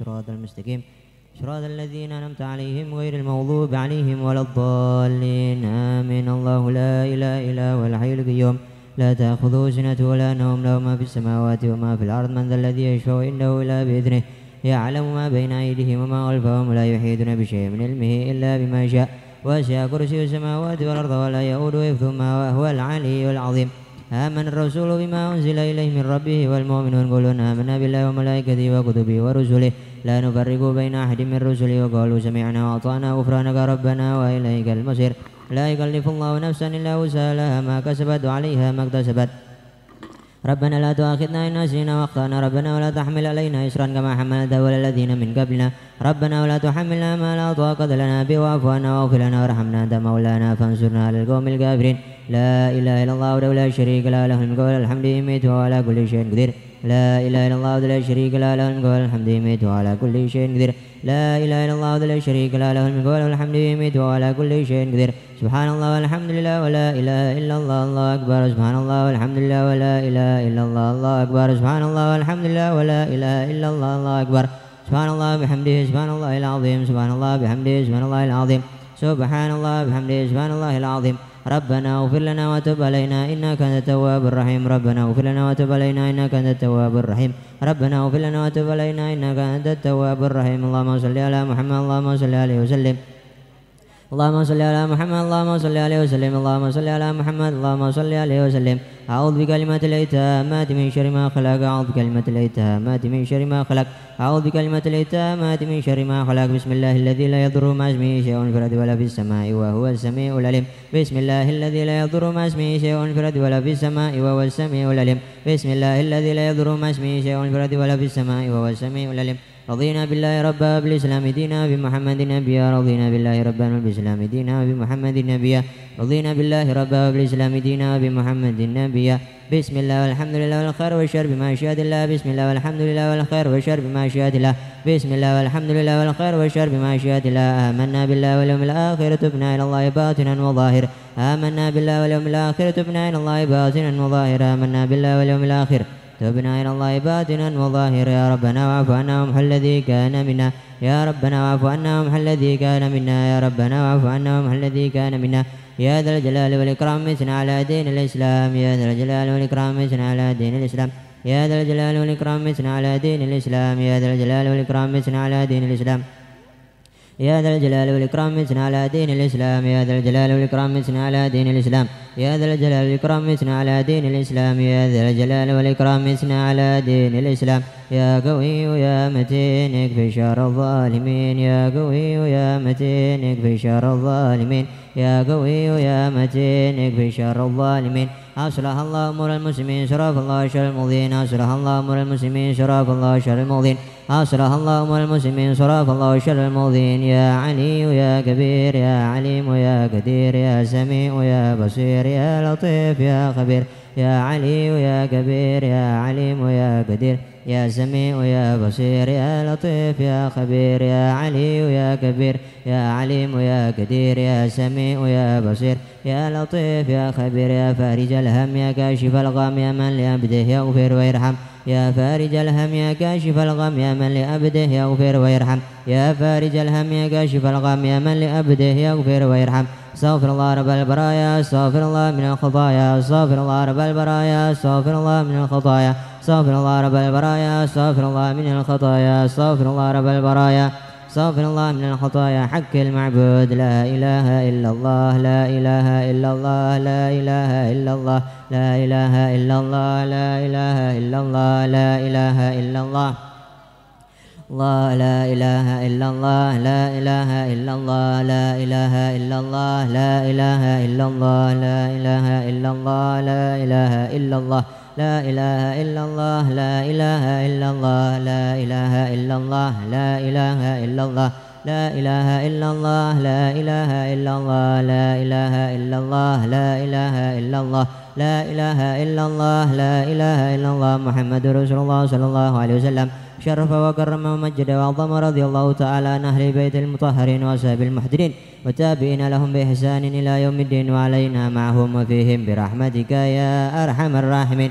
الصراط المستقيم. صراط الذين أنعمت عليهم غير المغضوب عليهم ولا الضالين. آمين. الله لا إله إلا هو الحي القيوم. لا تأخذه سنة ولا نوم له ما في السماوات وما في الأرض. من ذا الذي يشفع إنه إلا بإذنه يعلم ما بين أيديهم وما خلفهم ولا يحيطون بشيء من علمه إلا بما شاء. وسع كرسي السماوات والأرض ولا يؤود حفظهما وهو العلي العظيم. آمن الرسول بما أنزل إليه من ربه والمؤمنون كلون آمنا بالله وملائكته وكتبه ورسله. لا نفرق بين أحد من رسله وقالوا سمعنا وأطعنا غفرانك ربنا وإليك المصير. لا يكلف الله نفسا إلا وسعها لها ما كسبت وعليها ما اكتسبت. ربنا لا تؤاخذنا إن نسينا وأخطأنا. ربنا ولا تحمل علينا إسرا كما حملته على الذين من قبلنا. ربنا ولا تحملنا ما لا طاقة لنا به واعف عنا واغفر لنا وارحمنا. أنت مولانا فانصرنا على القوم الكافرين. لا إله إلا الله وحده لا شريك له له الملك وله الحمد يميت وهو على كل شيء قدير. لا إله إلا الله لا شريك له له الملك وله الحمد يميت وهو على كل شيء قدير. لا إله إلا الله لا شريك له له الملك وله الحمد يميت وهو على كل شيء قدير. سبحان الله والحمد لله ولا إله إلا الله الله أكبر. سبحان الله والحمد لله ولا إله إلا الله الله أكبر. سبحان الله والحمد لله ولا إله إلا الله الله أكبر. سبحان الله بحمده سبحان الله العظيم سبحان الله بحمده سبحان الله العظيم. سبحان الله بحمده سبحان الله العظيم. ربنا اغفر لنا وتب علينا إنك أنت التواب الرحيم. ربنا اغفر لنا وتب علينا إنك أنت التواب الرحيم. ربنا اغفر لنا وتب علينا إنك أنت التواب الرحيم. اللهم صل على محمد اللهم صل عليه وسلم. اللهم صل على محمد اللهم صل عليه وسلم اللهم صل على محمد اللهم صل عليه وسلم. أعوذ بكلمات الإتامات من شر ما خلق. أعوذ بكلمات الإتامات من شر ما خلق. أعوذ بكلمات الإتامات من شر ما خلق. بسم الله الذي لا يضر مع اسمه شيء في الأرض ولا في السماء وهو السميع العليم. بسم الله الذي لا يضر مع اسمه شيء في الأرض ولا في السماء وهو السميع العليم. بسم الله الذي لا يضر مع اسمه شيء في الأرض ولا في السماء وهو السميع العليم. رضينا بالله ربا بالإسلام دينا بمحمد نبيا رضينا بالله ربا بالإسلام دينا بمحمد نبيا رضينا بالله ربا بالإسلام دينا بمحمد نبيا بسم الله والحمد لله والخير والشر بما شاء الله. بسم الله والحمد لله والخير والشر بما شاء الله. بسم الله والحمد لله والخير والشر بما شاء الله. آمنا بالله واليوم الآخر تبنا إلى الله باطنا وظاهر. آمنا بالله واليوم الآخر تبنا إلى الله باطنا وظاهر. آمنا بالله واليوم الآخر. تبنا إلى الله باطنا وظاهرا يا ربنا واعف عنا وامح الذي كان منا. يا ربنا واعف عنا وامح الذي كان منا. يا ربنا واعف عنا وامح الذي كان منا. يا ذا الجلال والإكرام مثنى على دين الإسلام. يا ذا الجلال والإكرام مثنى على دين الإسلام. يا ذا الجلال والإكرام مثنى على دين الإسلام. يا ذا الجلال والإكرام مثنى على دين الإسلام. يا ذا الجلال والإكرام مثنى على دين الإسلام يا ذا الجلال والإكرام مثنى على دين الإسلام يا ذا الجلال والإكرام مثنى على دين الإسلام يا ذا الجلال والإكرام مثنى على دين الإسلام يا قوي يا متين اكفي شر الظالمين يا قوي يا متين اكفي شر الظالمين يا قوي يا متين اكفي شر الظالمين. أصلح الله أمور المسلمين شرف الله شر المؤذين أصلح الله أمور المسلمين شرف الله شر المؤذين أصلح الله أمور المسلمين صرف الله شر المؤذين يا علي يا كبير يا عليم يا قدير يا سميع يا بصير يا لطيف يا خبير. يا علي يا كبير يا عليم يا قدير. يا سميع يا بصير يا لطيف يا خبير. يا علي يا كبير. يا عليم يا قدير يا سميع يا بصير. يا لطيف يا خبير يا فارج الهم يا كاشف الغم يا من لعبده يغفر ويرحم يا فارج الهم يا كاشف الغم يا من لعبده يغفر ويرحم يا فارج الهم يا كاشف الغم يا من لعبده يغفر ويرحم استغفر الله رب البرايا استغفر الله من الخطايا استغفر الله رب البرايا استغفر الله من الخطايا استغفر الله رب البرايا استغفر الله من الخطايا استغفر الله رب البرايا. استغفر الله من الخطايا حق المعبود لا إله إلا الله لا إله إلا الله لا إله إلا الله لا إله إلا الله لا إله إلا الله لا إله إلا الله الله لا إله إلا الله لا إله إلا الله لا إله إلا الله لا إله إلا الله لا إله إلا الله لا إله إلا الله لا إله إلا الله لا إله إلا الله لا إله إلا الله لا إله إلا الله لا إله إلا الله لا إله إلا الله لا إله إلا الله لا إله إلا الله لا إله إلا الله لا إله إلا الله محمد رسول الله صلى الله عليه وسلم شرف وكرم ومجد وعظم رضي الله تعالى عن أهل بيت المطهرين وأصحاب المحضرين وتابعين لهم بإحسان إلى يوم الدين وعلينا معهم وفيهم برحمتك يا أرحم الراحمين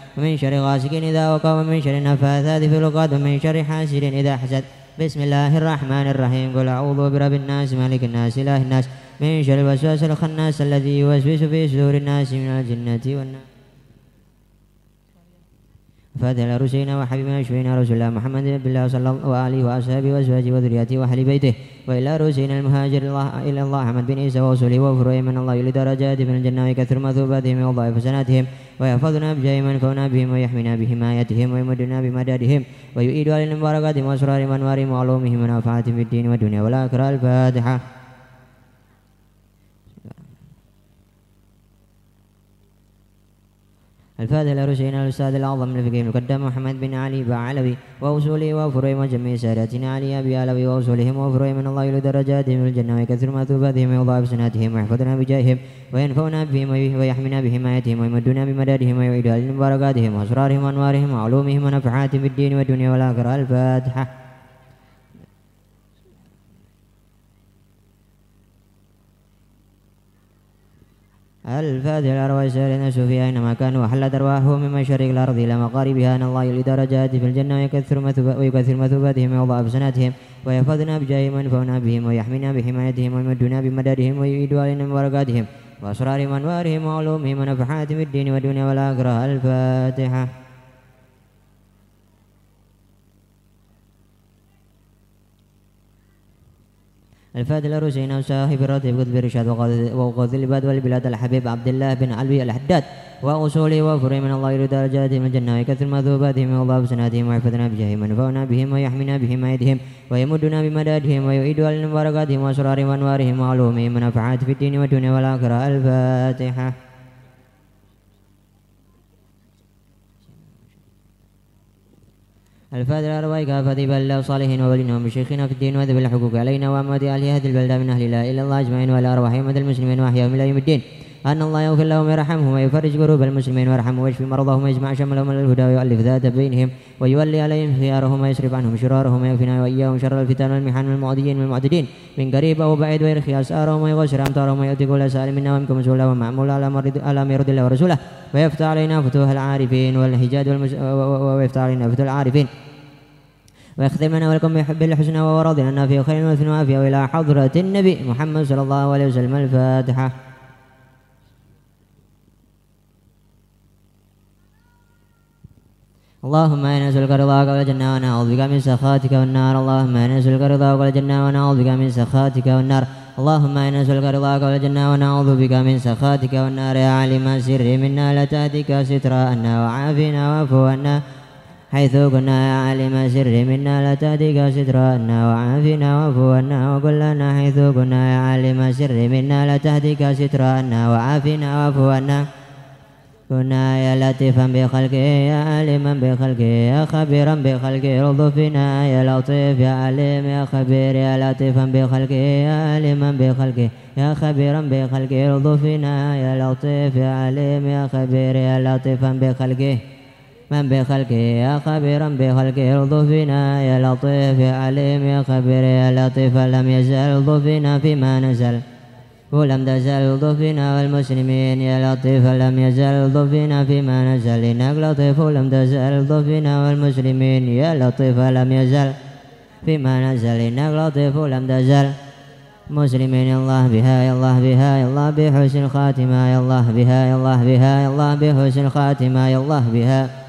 ومن شر غاسق إذا وقى ومن شر النفاثات في العقد ومن شر حاسد إذا حسد. بسم الله الرحمن الرحيم. قل أعوذ برب الناس مالك الناس إله الناس. من شر الوسواس الخناس الذي يوسوس في صدور الناس من الجنة والناس فاتح رسولنا وحبيبنا وشفينا رسول الله محمد بن الله صلى الله عليه وأصحابه وأزواجه وذريته وأهل بيته. وإلى رسولنا المهاجر الله إلى الله أحمد بن عيسى ورسوله وفروع من الله يلي درجات من الجنة ويكثر مثوباتهم ويضاعف حسناتهم. ويحفظنا بجاه من فونا بهم ويحمينا بحمايتهم ويمدنا بمدادهم. ويؤيد علينا ببركاتهم وأسرارهم وأنوارهم وعلومهم ونفعاتهم في الدين والدنيا والآخرة. الفاتحة. الفاتح لرشينا الأستاذ الأعظم من الفقيه المقدم محمد بن علي بعلوي. وأصوله وفروع وجميع ساداتنا علي أبي علوي وأصولهم وفروع من الله يلو درجاتهم في الجنة. ويكثر مثوباتهم ويضاعف سناتهم. ويحفظنا بجاههم. وينفعنا بهم ويحمنا بحمايتهم. ويمدنا بمدادهم ويعيد علينا بركاتهم وأسرارهم وأنوارهم وعلومهم ونفحاتهم في الدين والدنيا والآخرة. الفاتحة. الفاتح الأرواح السائلين السوفياء أينما كانوا وحلت أرواحهم من مشارق الأرض إلى مغاربها أن الله يلي درجات في الجنة ويكثر ويكثر مثوباتهم ويضاعف سناتهم ويحفظنا بجاههم وينفعنا بهم ويحمينا بحمايتهم ويمدنا بمدادهم ويعيد علينا من بركاتهم وأسرارهم وأنوارهم وعلومهم ونفحاتهم الدين والدنيا والآخرة. الفاتحة. الفاتح الرسين صاحب الراتب قطب الرشاد وقاضي العباد والبلاد الحبيب عبد الله بن علوي الحداد. وأصوله وفرع من الله إلى درجاتهم من الجنة ويكثر مثوباتهم والله بسناتهم ويحفظنا بجاههم وينفعنا بهم ويحمينا بحمايتهم ويمدنا بمدادهم ويعيد علينا بركاتهم وأسرارهم وأنوارهم وعلومهم ونفعات في الدين والدنيا والآخرة. الفاتحة. الفاتح الأرواح كافة بلغ صالحين وولينا ومشيخنا في الدين وذب الحقوق علينا وأموات أهل هذه البلدة من أهل لا إلا الله أجمعين وعلى أرواح المسلمين وأحياهم إلى يوم الدين. أن الله يغفر لهم ويرحمهم ويفرج قلوب المسلمين ويرحمهم ويشفي مرضهم ويجمع شملهم على الهدى ويؤلف ذات بينهم ويولي عليهم خيارهم ويصرف عنهم شرارهم ويكفينا وإياهم شر الفتن والمحن والمعديين والمعتدين من قريب أو بعيد ويرخي أسارهم ويغشر أمطارهم ويؤتي كل سائل منا ومنكم مسؤولا ومعمول على مرض على مرض الله ورسوله ويفتح علينا فتوح العارفين والحجاج والمس... ويفتح علينا فتوح العارفين. ويختم لنا ولكم بحب الحسنى وورد لنا في خير وفي وافية وإلى حضرة النبي محمد صلى الله عليه وسلم الفاتحة. اللهم إنا نسألك رضاك والجنة ونعوذ بك من سخاتك والنار. اللهم إنا نسألك رضاك والجنة ونعوذ بك من سخاتك والنار. اللهم إنا نسألك رضاك والجنة ونعوذ بك من سخاتك والنار. يا علم السر منا لا تأتيك سترا أنا وعافنا واعف عنا. حيث كنا يا عالم السر منا لا تأتيك سترا أنا وعافنا واعف عنا. لنا حيث كنا يا عالم السر منا لا تهديك سترا أنا وعافنا واعف عنا. كنا يا لطيفا بخلقه يا عالما بخلقه يا خبيرا بخلقه رضفنا يا لطيف يا عليم يا خبير يا لطيفا بخلقه يا عالما بخلقه يا خبيرا بخلقه رضفنا يا لطيف يا عليم يا خبير يا لطيفا بخلقه من بخلقه يا خبيرا بخلقه رضفنا يا لطيف يا عليم يا خبير يا لطيف لم يزل رضفنا فيما نزل ولم تزل ضفنا والمسلمين يا لطيف لم يزل ضفنا فيما نزل. إنك لطيف لم تزل ضفنا والمسلمين يا لطيف لم يزل فيما نزل. إنك لطيف لم تزل مسلمين. يا الله بها يا الله بها يا الله بحسن الخاتمة. يا الله بها يا الله بها يا الله بحسن الخاتمة. يا الله بها.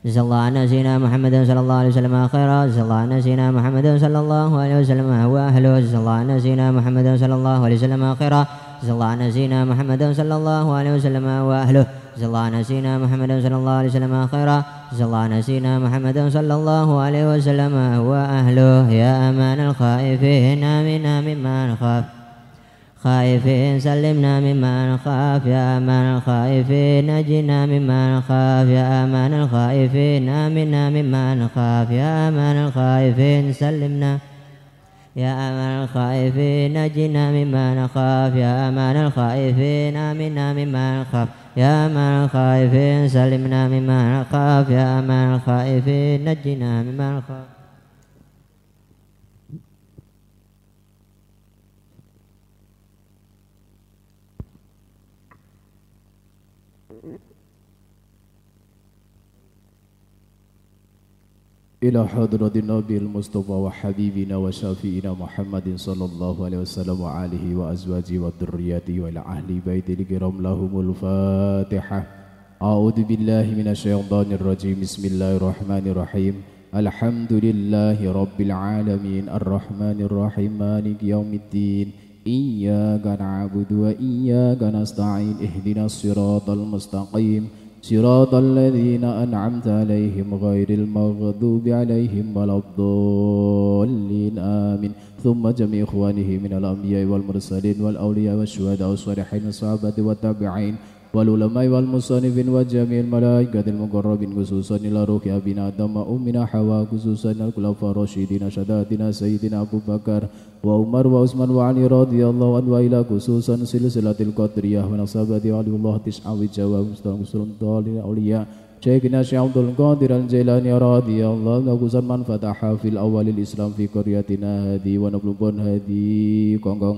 جزا الله عنا سيدنا محمد صلى الله عليه وسلم خيرا. جزا الله عنا سيدنا محمد صلى الله عليه وسلم واهله جزا الله عنا سيدنا محمد صلى الله عليه وسلم خيرا. جزا الله عنا سيدنا محمد صلى الله عليه وسلم واهله جزا الله عنا سيدنا محمد صلى الله عليه وسلم خيرا. جزا الله عنا سيدنا محمد صلى الله عليه وسلم واهله يا أمان الخائفين امنا مما نخاف خائفين سلمنا مما نخاف يا أمان الخائفين نجنا مما نخاف يا أمان الخائفين آمنا مما نخاف يا أمان الخائفين. سلمنا يا أمان الخائفين نجنا مما نخاف يا أمان الخائفين آمنا مما نخاف يا أمان الخائفين. سلمنا مما نخاف يا أمان الخائفين نجنا مما نخاف إلى حضرة النبي المصطفى وحبيبنا وشافينا محمد صلى الله عليه وسلم وآله وأزواجه وذريته وإلى أهل بيت الكرام لهم الفاتحة. أعوذ بالله من الشيطان الرجيم. بسم الله الرحمن الرحيم. الحمد لله رب العالمين. الرحمن الرحيم. مالك يوم الدين. إياك نعبد وإياك نستعين. اهدنا الصراط المستقيم. صراط الذين أنعمت عليهم غير المغضوب عليهم ولا الضالين آمين. ثم جميع إخوانه من الأنبياء والمرسلين والأولياء والشهداء والصالحين والصحابة والتابعين والعلماء والمصنفين وجميع الملائكة المقربين خصوصا إلى روح أبينا آدم وأمنا حواء خصوصا الخلفاء الراشدين شداتنا سيدنا أبو بكر وعمر وعثمان وعلي رضي الله عنه وإلى خصوصا سلسلة القدرية ونصابة علي الله تسعة وجواب مستقبل الأولياء شيخنا شيخ عبد القادر الجيلاني رضي الله عنه خصوصا من فتح في الأول الإسلام في قريتنا هذه ونبلغ هذه كونغ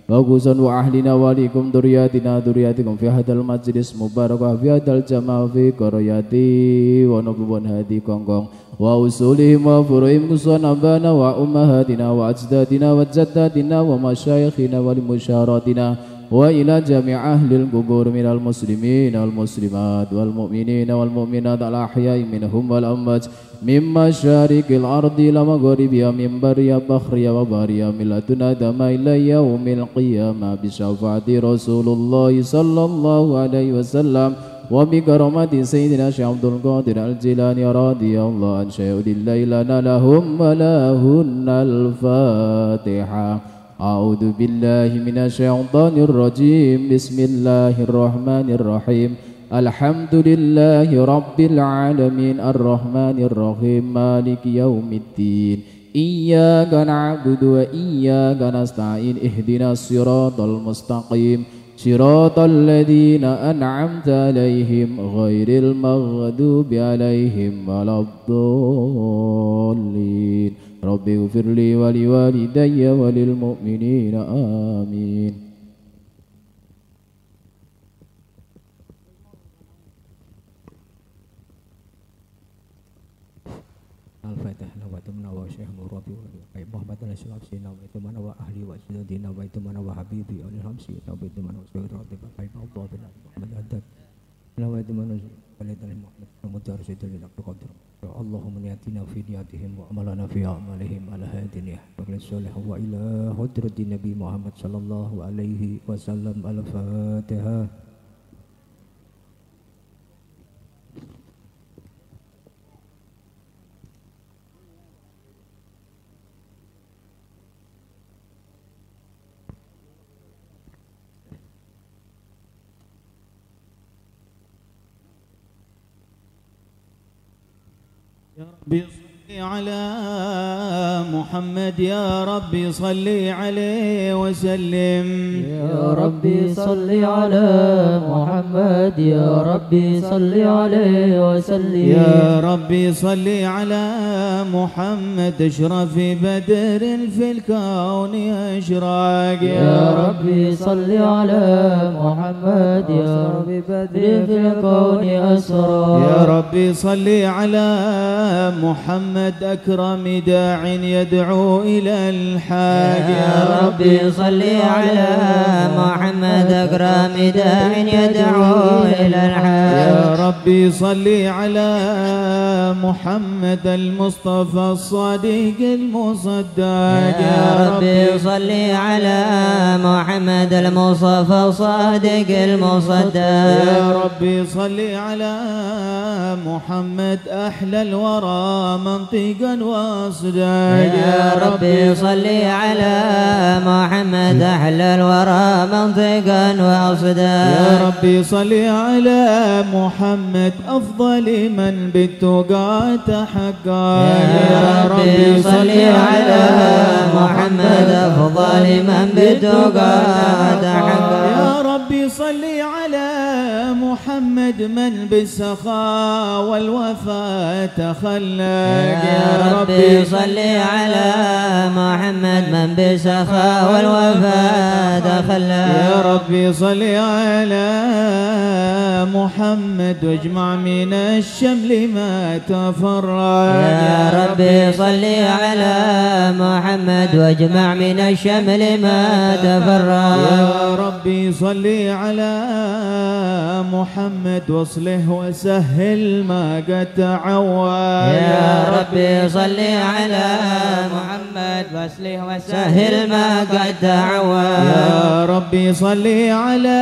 Bagusan wa ahlina walikum duriyatina duriatikum fi hadal majlis mubarakah fi hadal jamaah fi qaryati wa nubuwan hadi kongkong wa usulihim wa furuhim kusuan abana wa ummahatina wa ajdadina wa jaddatina wa masyayikhina wa limusyaratina wa ila jami' من مشارق الأرض لمغربها من بريا بخريا وباريا من لدن آدم إلى يوم القيامة. بشفاعة رسول الله صلى الله عليه وسلم. وبكرامة سيدنا شيخ عبد القادر الجيلاني رضي الله عن شهود الليل لهم ولهن الفاتحة. أعوذ بالله من الشيطان الرجيم. بسم الله الرحمن الرحيم. الحمد لله رب العالمين الرحمن الرحيم مالك يوم الدين إياك نعبد وإياك نستعين اهدنا الصراط المستقيم صراط الذين أنعمت عليهم غير المغضوب عليهم ولا الضالين. رب اغفر لي ولوالدي وللمؤمنين آمين. الفاتح نويت من أبو شيخ مرابي وأي محمد الأشرافي نويت من أبو أهلي وأجدادي نويت من أبو حبيبي أولي الهمسي نويت من أبو سيد ربي بقي الله بن محمد أدب نويت من ولد محمد المدار سيد لك قدر اللهم نياتنا في نياتهم وعملنا في أعمالهم على هذه النية الصالح وإلى حضرة النبي محمد صلى الله عليه وسلم الفاتحة Era mesmo. على محمد يا ربي صل عليه وسلم. يا ربي صل على محمد يا ربي صل عليه وسلم. يا ربي صل على محمد اشرف بدر في الكون أشراق. يا ربي صل على محمد يا ربي بدر في الكون أسرى يا ربي صل على محمد أكرم داع يد يدعو إلى الحاج. يا ربي صل على محمد أكرم داع يدعو إلى يا الحق ربي صل على محمد المصطفى الصادق المصدق يا ربي صل على محمد المصطفى صادق المصدق يا ربي صل على محمد أحلى الورى منطقا واصداق يا ربي صل على محمد أحلى الورى منطقا وأصدا يا ربي صل على محمد أفضل من بالتقى تحقق يا ربي صل على محمد أفضل من بالتقى تحقق يا ربي محمد من بالسخاء والوفاء تخلق يا ربي صل على محمد من بسخاء والوفاء تخلى. يا ربي صل على محمد واجمع من الشمل ما تفرق يا ربي صل على محمد واجمع من الشمل ما تفرق يا ربي صل على محمد واصله وسهل ما قد تعود يا ربي صل على محمد واسله وسهل ما قد تعود يا ربي صل على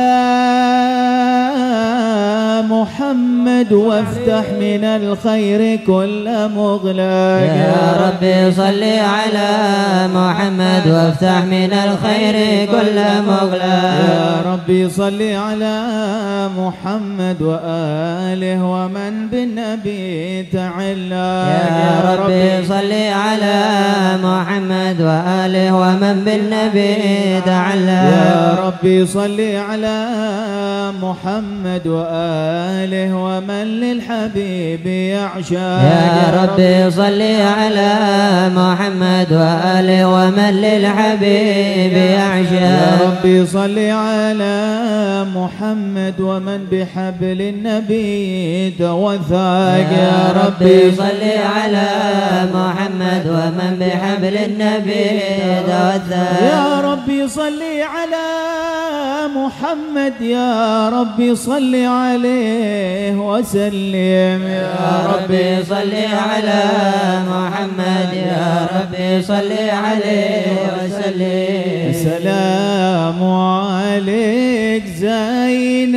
محمد وافتح من الخير كل مغلق. يا ربي صل على محمد وافتح من الخير كل مغلق. يا ربي صل على محمد. وآله ومن بالنبي تعلق يا ربي صل على محمد وآله ومن بالنبي تعلق يا ربي صل على محمد وآله ومن للحبيب يعشق يا ربي صل على محمد وآله ومن للحبيب يا يعشق ربي صل على محمد ومن بحبل النبي توثق يا ربي صل على محمد ومن بحبل النبي توثق يا ربي صل على محمد. يا ربي صل عليه وسلم. يا ربي صل على محمد. يا ربي صل عليه وسلم. السلام عليك زين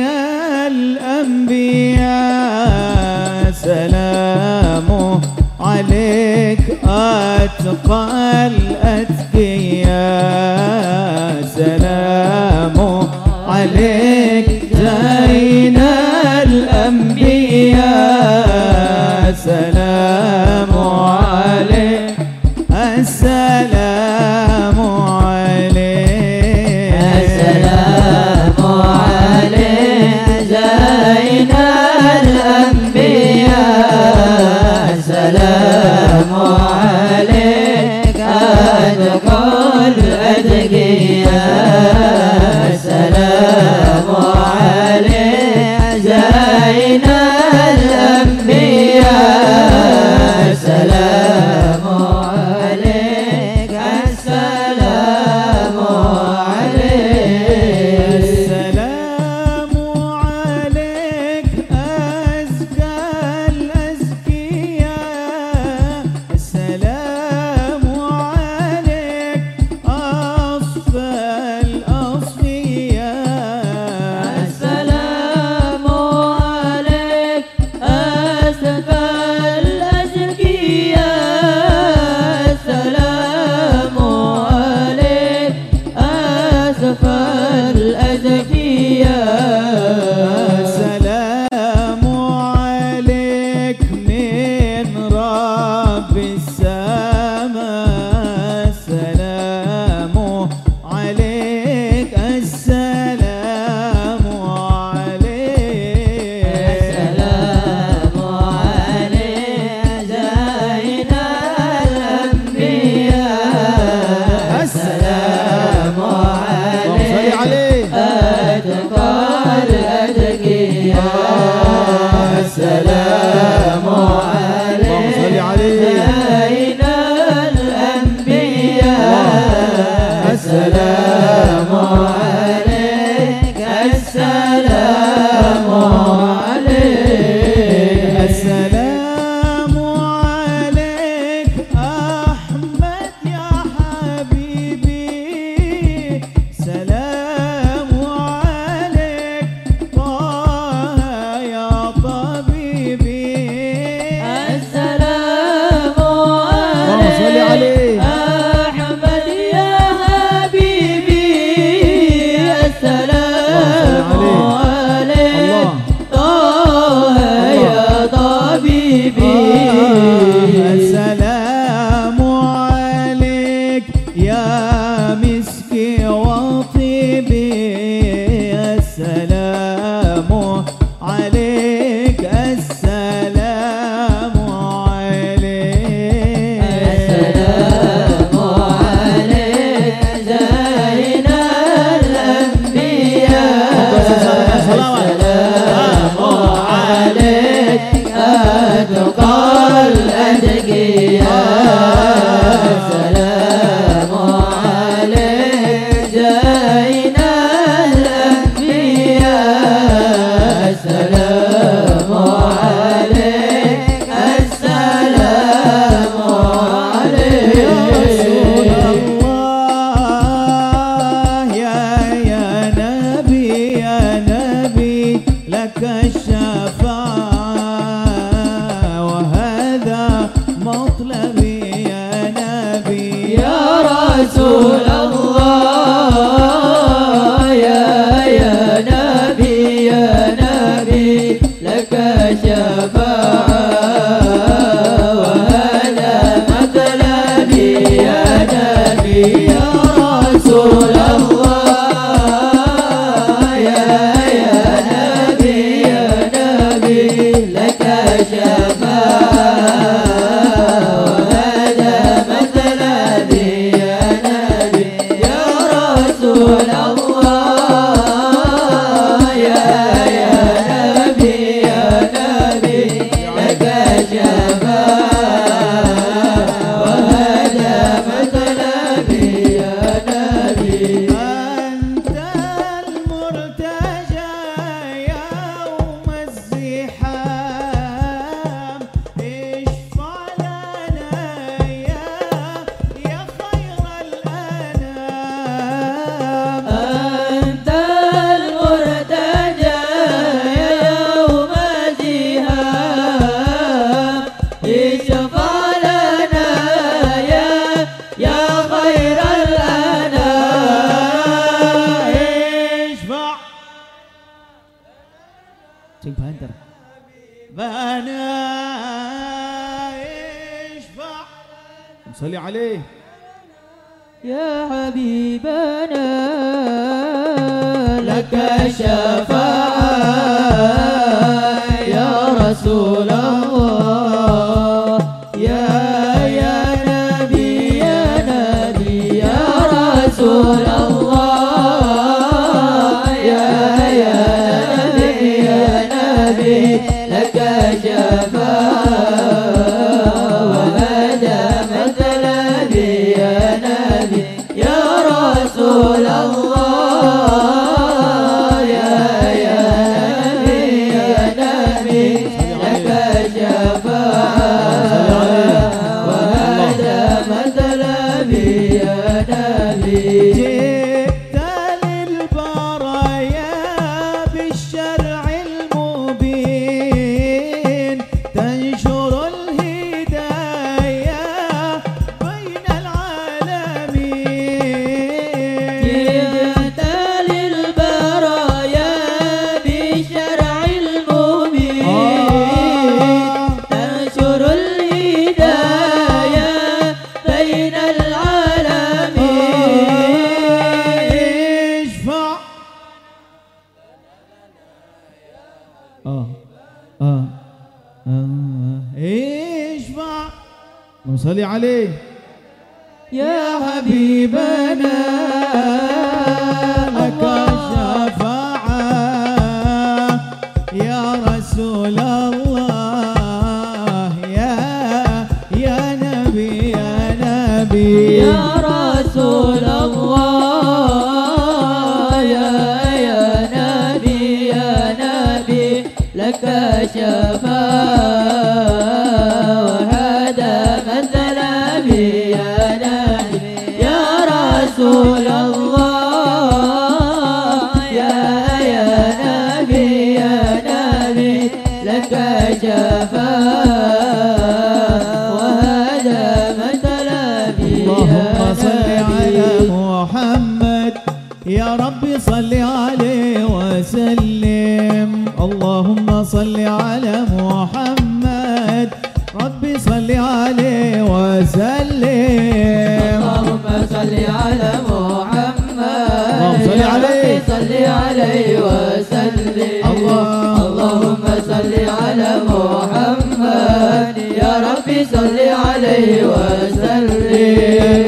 أتقى الأتقياء سلام عليك زين الأنبياء. سلام عليه. Yeah.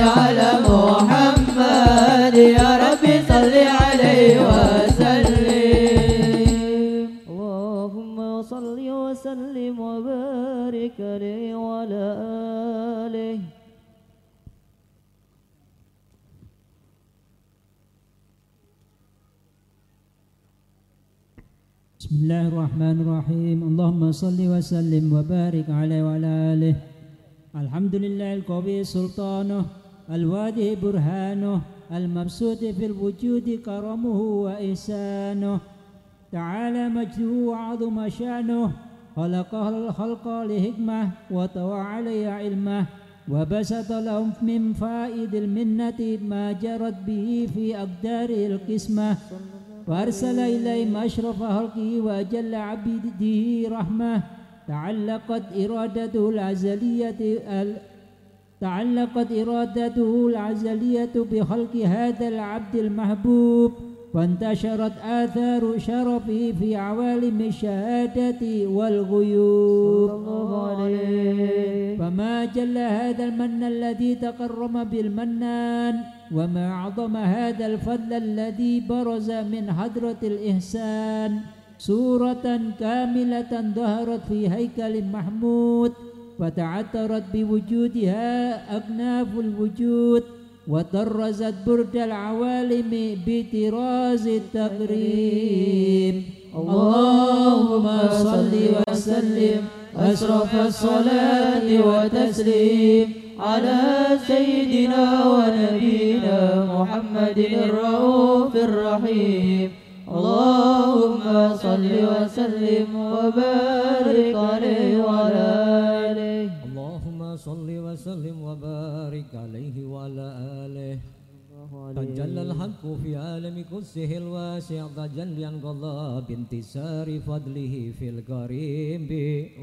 على محمد. يا ربي صل عليه وسلم. اللهم صل وسلم وبارك عليه وعلى آله. بسم الله الرحمن الرحيم اللهم صل وسلم وبارك عليه وعلى آله الحمد لله القوي سلطانه الواضح برهانه المبسوط في الوجود كرمه وإحسانه. تعالى مجده وعظم شأنه خلق الخلق لحكمة وطوى عليه علمه. وبسط لهم من فائد المنة ما جرت به في أقداره القسمة. وأرسل إليهم أشرف خلقه وأجل عبده رحمة. تعلقت إرادته العزلية ال- تعلقت إرادته العزلية بخلق هذا العبد المحبوب وانتشرت آثار شرفه في عوالم الشهادة والغيوب. فما جل هذا المن الذي تكرم بالمنان وما أعظم هذا الفضل الذي برز من حضرة الإحسان. سورة كاملة ظهرت في هيكل محمود وتعثرت بوجودها أكناف الوجود وطرزت برد العوالم بطراز التقريب. اللهم صل وسلم أشرف الصلاة وتسليم على سيدنا ونبينا محمد الرؤوف الرحيم. اللهم صل وسلم وبارك عليه وعلى آله صل وسلم وبارك عليه وعلى آله. تجلى الحق في عالم قدسه الواسع تجليا قضى بانتصار فضله في الكريم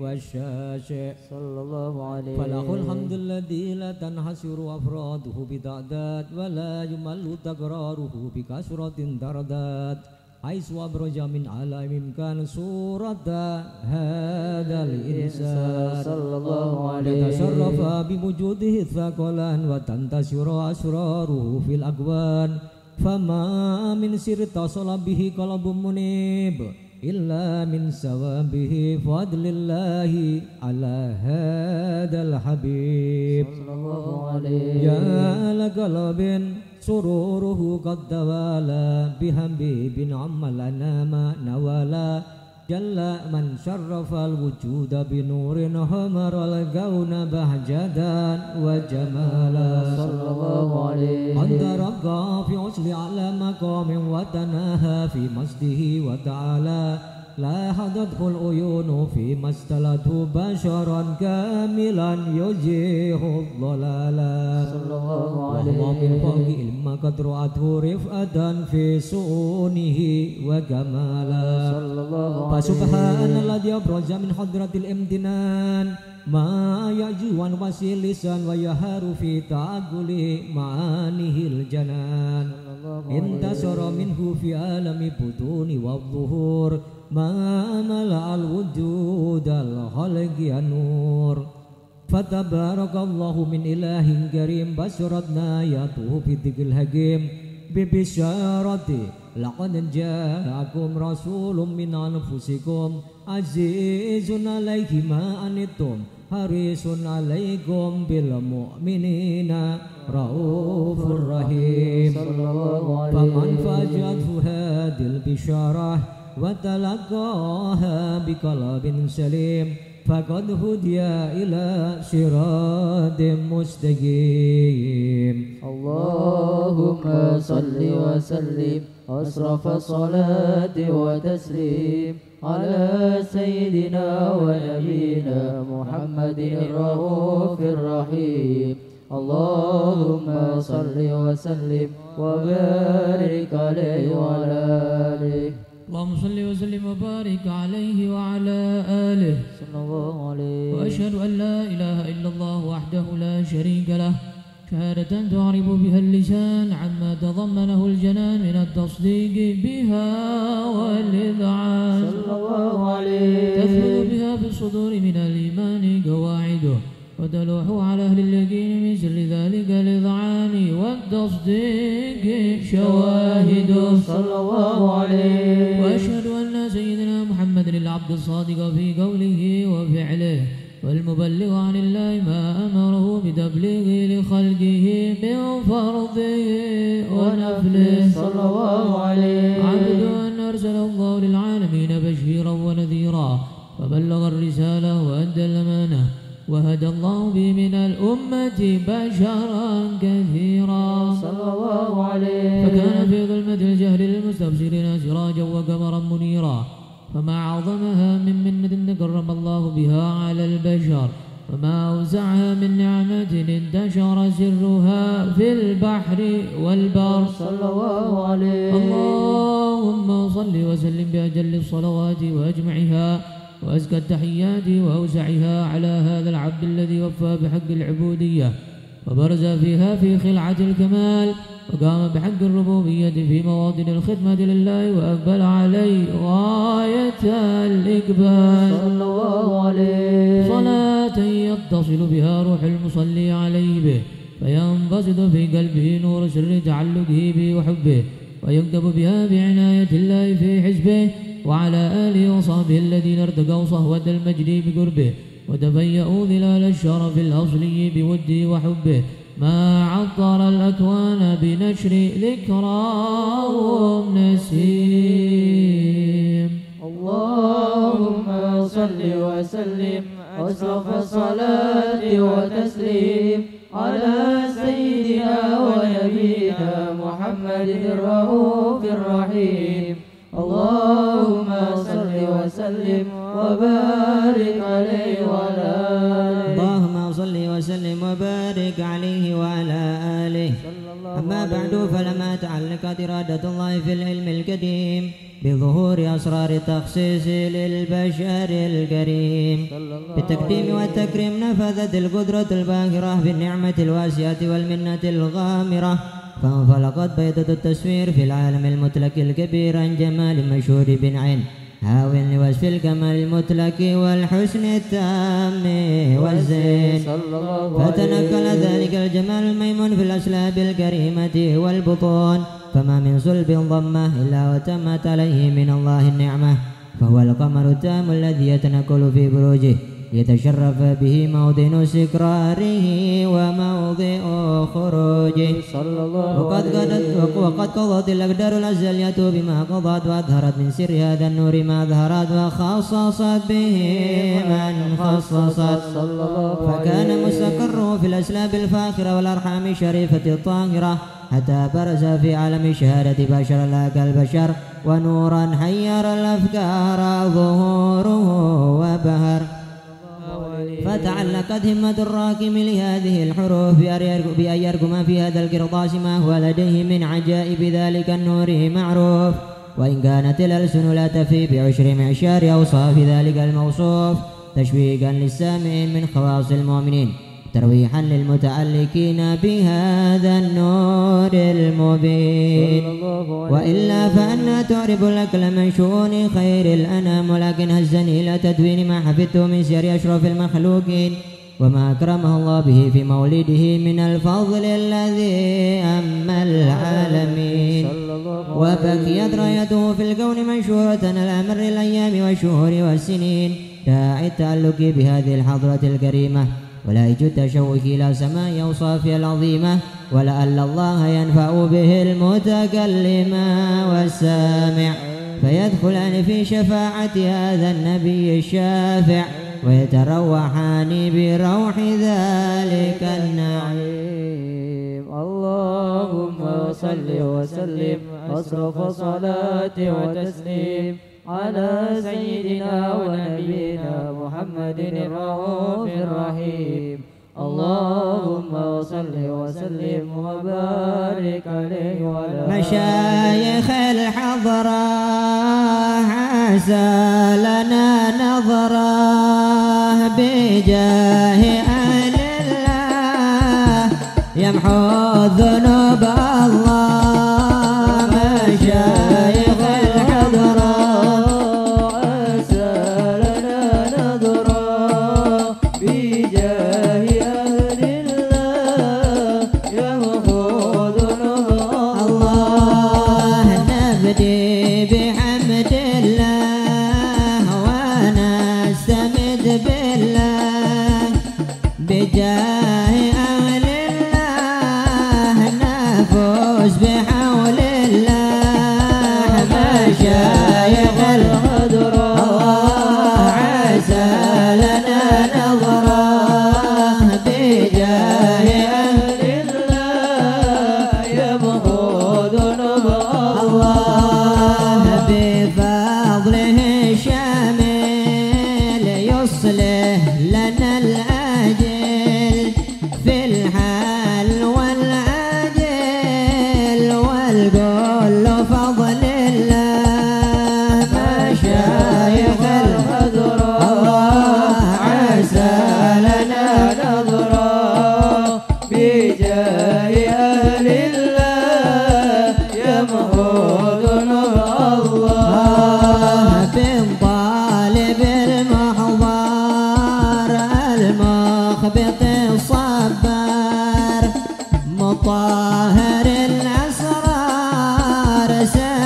والشاشع. صلى الله عليه. فله الحمد الذي لا تنحصر أفراده بتعداد ولا يمل تكراره بكثرة ترداد حيث أبرج من عالم كان صورة هذا الإنسان صلى الله عليه يتشرف بوجوده الثقلا وتنتشر أسراره في الأكوان فما من سر اتصل به قلب منيب إلا من ثوابه فضل الله على هذا الحبيب صلى الله عليه يا لقلب سروره قد توالى بحبيب عم الأنام نوالا. جل من شرف الوجود بنور همر الكون بهجدا وجمالا. صلى الله عليه قد رقى في عسل على مقام وتناهى في مسجده وتعالى. لا حدته العيون فيما استلته بشرا كاملا يجيه الضلالا صلى الله وهو من عليه فوق علم قد رأته رفعة في سؤونه وكمالا صلى الله عليه فسبحان الذي أبرز من حضرة الامتنان ما يجوان وسيلسا ويهار في تعقل معانيه الجنان. انتصر منه في عالم البطون والظهور. ما ملأ الوجود الخلق النور فتبارك الله من إله كريم بشرتنا آياته في الذكر الحكيم ببشارة لقد جاءكم رسول من أنفسكم. عزيز عليه ما أنتم حريص عليكم بالمؤمنين. رؤوف رحيم. فمن فاجأته هذه البشارة وتلقاها بقلب سليم فقد هدي إلى صراط مستقيم. اللهم صل وسلم أشرف الصلاة وتسليم على سيدنا ونبينا محمد الرؤوف الرحيم. اللهم صل وسلم وبارك عليه وعلى آله. اللهم صل وسلم وبارك عليه وعلى آله صلى الله عليه وأشهد أن لا إله إلا الله وحده لا شريك له. شهادة تعرب بها اللسان عما تضمنه الجنان من التصديق بها والإذعان. صلى الله عليه. تثبت بها في الصدور من الإيمان قواعده. وتلوح على أهل اليقين من سر ذلك الإذعان والتصديق شواهده صلى الله عليه. وأشهد أن سيدنا محمد العبد الصادق في قوله وفعله والمبلغ عن الله ما أمره بتبليغه لخلقه من فرضه ونفله. صلى الله عليه. عبد أن أرسل الله للعالمين بشيرا ونذيرا فبلغ الرسالة وهدى الله به من الأمة بشرا كثيرا. صلى الله عليه. فكان في ظلمة الجهل للمستبصرين سراجا وقمرا منيرا. فما عظمها من منة تكرم الله بها على البشر. وما أوسعها من نعمة انتشر سرها في البحر والبر. صلى الله عليه. اللهم صل وسلم بأجل الصلوات وأجمعها. وأزكى التحيات وأوسعها على هذا العبد الذي وفى بحق العبودية وبرز فيها في خلعة الكمال وقام بحق الربوبية في مواطن الخدمة لله وأقبل عليه غاية الإقبال. صلى الله عليه. صلاة يتصل بها روح المصلي عليه به فينبسط في قلبه نور سر تعلقه به وحبه ويكتب بها بعناية الله في حزبه وعلى آله وصحبه الذين ارتقوا صهوة المجد بقربه وتفيأوا ظلال الشرف الأصلي بوده وحبه. ما عطر الأكوان بنشر ذكراهم نسيم اللهم صل وسلم أشرف الصلاة وتسليم على سيدنا ونبينا محمد الرؤوف الرحيم. اللهم صل وسلم وبارك عليه وعلى آله. اللهم صل وسلم وبارك عليه وعلى آله. أما بعد فلما تعلقت إرادة الله في العلم القديم بظهور أسرار التخصيص للبشر الكريم. بالتقديم والتكريم نفذت القدرة الباهرة بالنعمة الواسعة والمنة الغامرة. فانفلقت بيضة التصوير في العالم المطلق الكبير عن جمال مشهور بن عين هاو لوصف الكمال المطلق والحسن التام والزين. فتنقل ذلك الجمال الميمون في الأسلاب الكريمة والبطون فما من صلب ضمة إلا وتمت عليه من الله النعمة فهو القمر التام الذي يتنقل في بروجه. ليتشرف به موطن سكراره وموضع خروجه. صلى الله وقد قضت وقد قضت الأقدار الأزلية بما قضت وأظهرت من سر هذا النور ما أظهرت وخصصت به من خصصت. صلى الله فكان مستقره في الأسلاب الفاخرة والأرحام الشريفة الطاهرة حتى برز في عالم الشهادة بشرا لا كالبشر ونورا حير الأفكار ظهوره وبهر. فتعلقت همة الراكم لهذه الحروف بأن يرجم في هذا القرطاس ما هو لديه من عجائب ذلك النور معروف وإن كانت الألسن لا تفي بعشر معشار أوصاف ذلك الموصوف تشويقا للسامعين من خواص المؤمنين ترويحا للمتعلقين بهذا النور المبين. وإلا فأنا تعرب الأكل من شؤون خير الأنام ولكن هزني إلى تدوين ما حفظته من سير أشرف المخلوقين. وما أكرمه الله به في مولده من الفضل الذي أما العالمين. وبقيت رايته في الكون منشورة على مر الأيام والشهور والسنين. داعي التعلق بهذه الحضرة الكريمة. ولائج التشوق إلى سماء أوصافها العظيمة ولعل الله ينفع به المتكلم والسامع فيدخلان في شفاعة هذا النبي الشافع ويتروحان بروح ذلك النعيم. اللهم صل وسلم أصرف صلاة وتسليم. على سيدنا ونبينا محمد الرؤوف الرحيم. اللهم صل وسلم وبارك عليه وعلى مشايخ الحضرة عسى لنا نظرة بجاه أهل الله. يمحو ذنوب الله.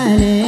Hare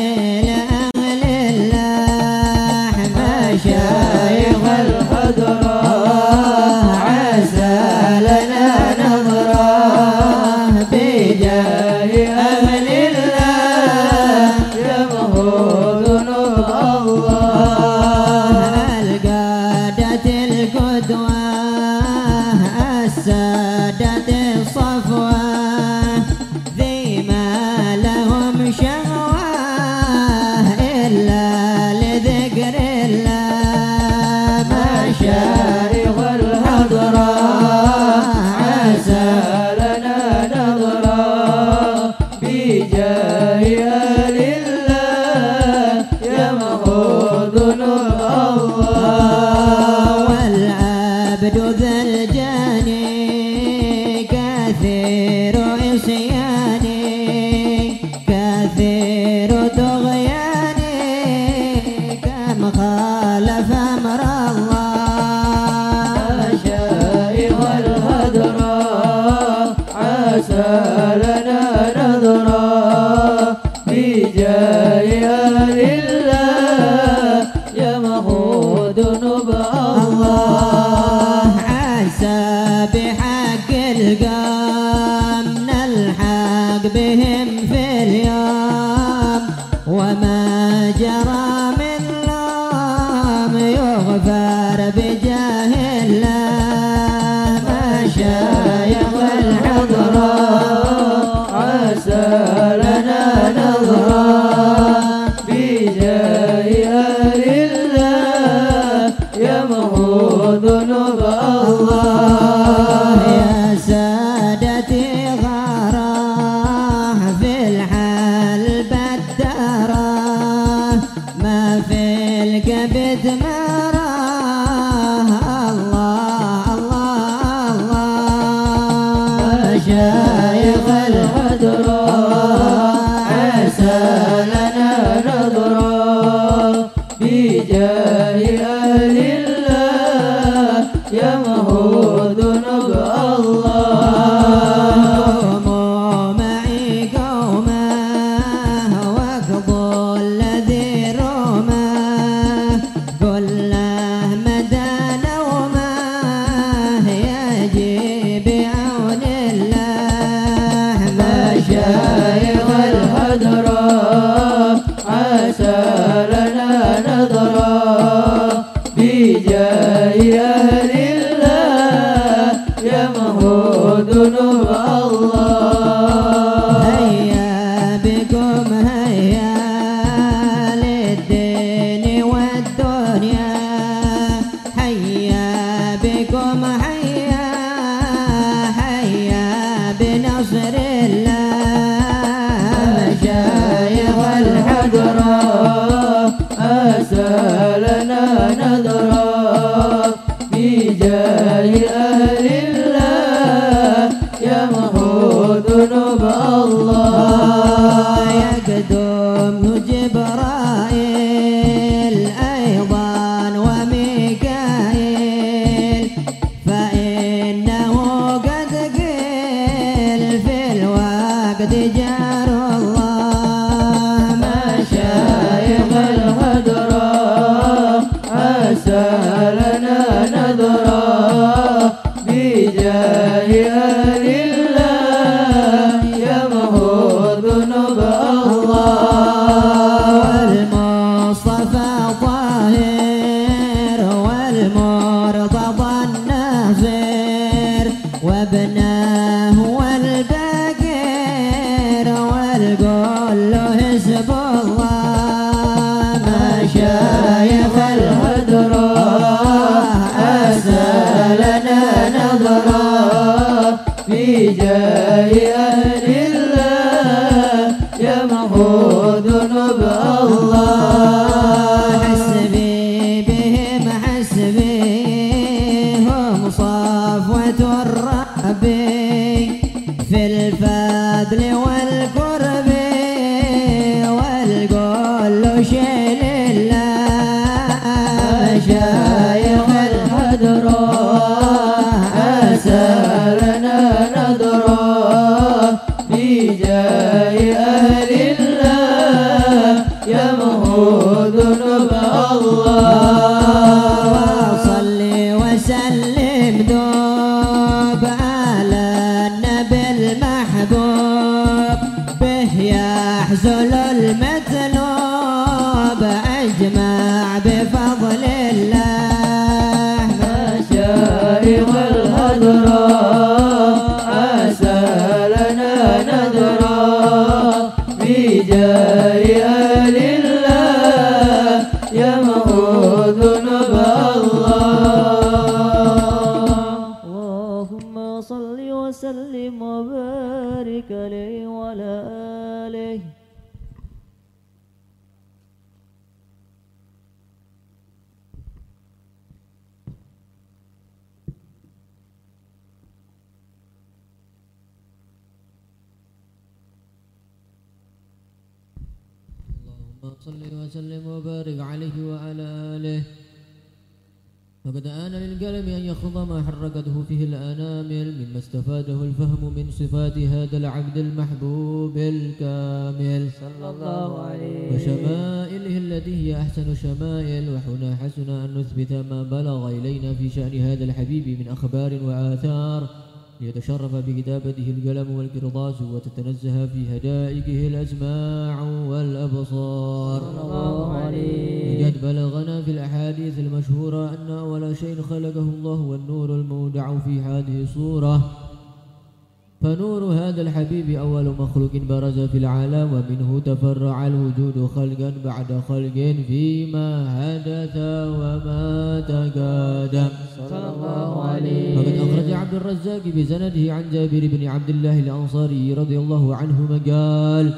بسنده عن جابر بن عبد الله الأنصاري رضي الله عنهما قال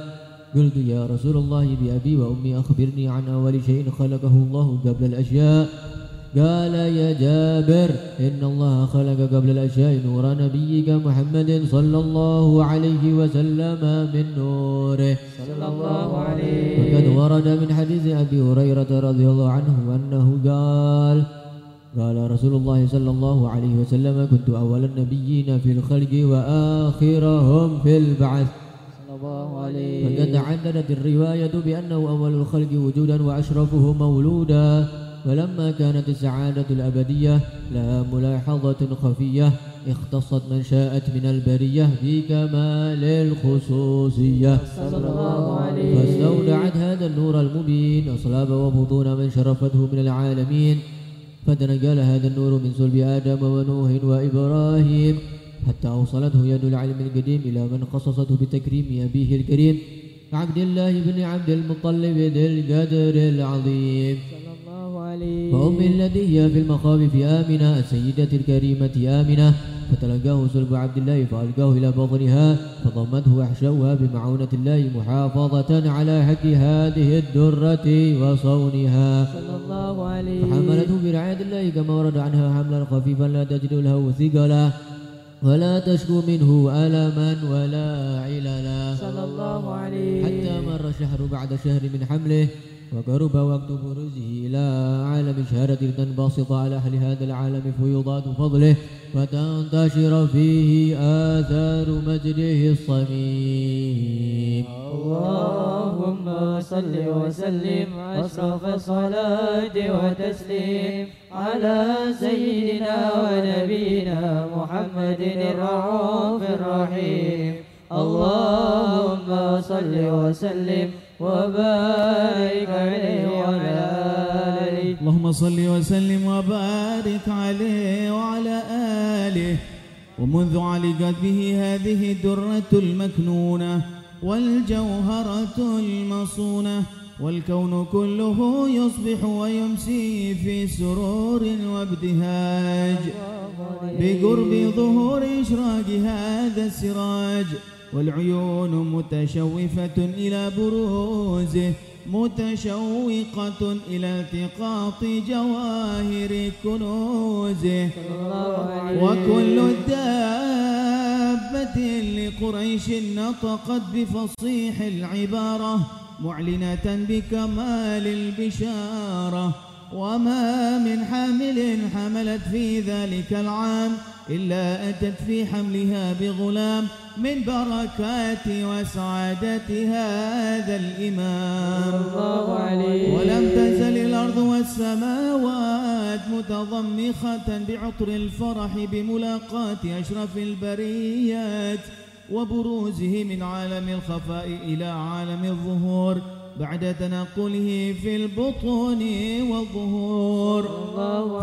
قلت يا رسول الله بأبي وأمي أخبرني عن أول شيء خلقه الله قبل الأشياء. قال يا جابر إن الله خلق قبل الأشياء نور نبيك محمد صلى الله عليه وسلم من نوره. صلى الله عليه وقد ورد من حديث أبي هريرة رضي الله عنه أنه قال قال رسول الله صلى الله عليه وسلم كنت أول النبيين في الخلق وآخرهم في البعث. صلى الله عليه وقد الرواية بأنه أول الخلق وجودا وأشرفه مولودا ولما كانت السعادة الأبدية لها ملاحظة خفية اختصت من شاءت من البرية بكمال الخصوصية. صلى الله عليه فاستودعت هذا النور المبين أصلاب وبطون من شرفته من العالمين فتنقل هذا النور من صلب آدم ونوح وإبراهيم حتى أوصلته يد العلم القديم إلى من خصصته بتكريم أبيه الكريم عبد الله بن عبد المطلب ذي القدر العظيم. عليه وأمه التي هي في المخاوف آمنة السيدة الكريمة آمنة. فتلقاه صلب عبد الله فألقاه إلى بطنها فضمته وأحشوها بمعونة الله محافظة على حق هذه الدرة وصونها. صلى الله عليه. فحملته برعاية الله كما ورد عنها حملا خفيفا لا تجد له ثقلا. ولا تشكو منه ألما ولا عللا. صلى الله عليه. حتى مر شهر بعد شهر من حمله وقرب وقت بروزه إلى عالم شهادة تنبسط على أهل هذا العالم فيضات فضله وتنتشر فيه آثار مجده الصميم. اللهم صل وسلم أشرف الصلاة وتسليم على سيدنا ونبينا محمد الرؤوف الرحيم. اللهم صل وسلم وبارك عليه وعلى آله. اللهم صل وسلم وبارك عليه وعلى آله. ومنذ علقت به هذه الدرة المكنونة والجوهرة المصونة والكون كله يصبح ويمسي في سرور وابتهاج. بقرب ظهور إشراق هذا السراج. والعيون متشوفة إلى بروزه متشوقة إلى التقاط جواهر كنوزه. وكل دابة لقريش نطقت بفصيح العبارة معلنة بكمال البشارة. وما من حامل حملت في ذلك العام إلا أتت في حملها بغلام من بركات وسعادة هذا الإمام. الله عليه ولم تزل الأرض والسماوات متضمخة بعطر الفرح بملاقاة أشرف البريات وبروزه من عالم الخفاء إلى عالم الظهور. بعد تنقله في البطون والظهور.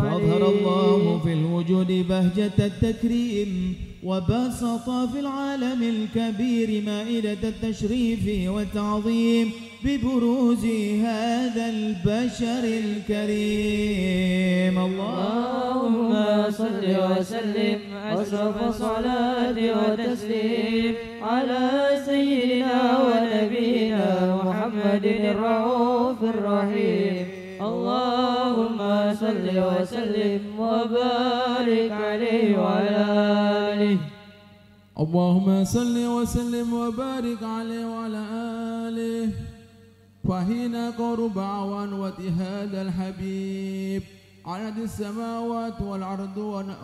فأظهر الله في الوجود بهجة التكريم. وبسط في العالم الكبير مائدة التشريف والتعظيم ببروز هذا البشر الكريم. اللهم صل وسلم أشرف الصلاة وتسليم على سيدنا ونبينا محمد الرؤوف الرحيم. اللهم صل وسلم وبارك عليه وعلى آله. اللهم صل وسلم وبارك عليه وعلى آله. فحين قرب عنوة هذا الحبيب عدد السماوات والأرض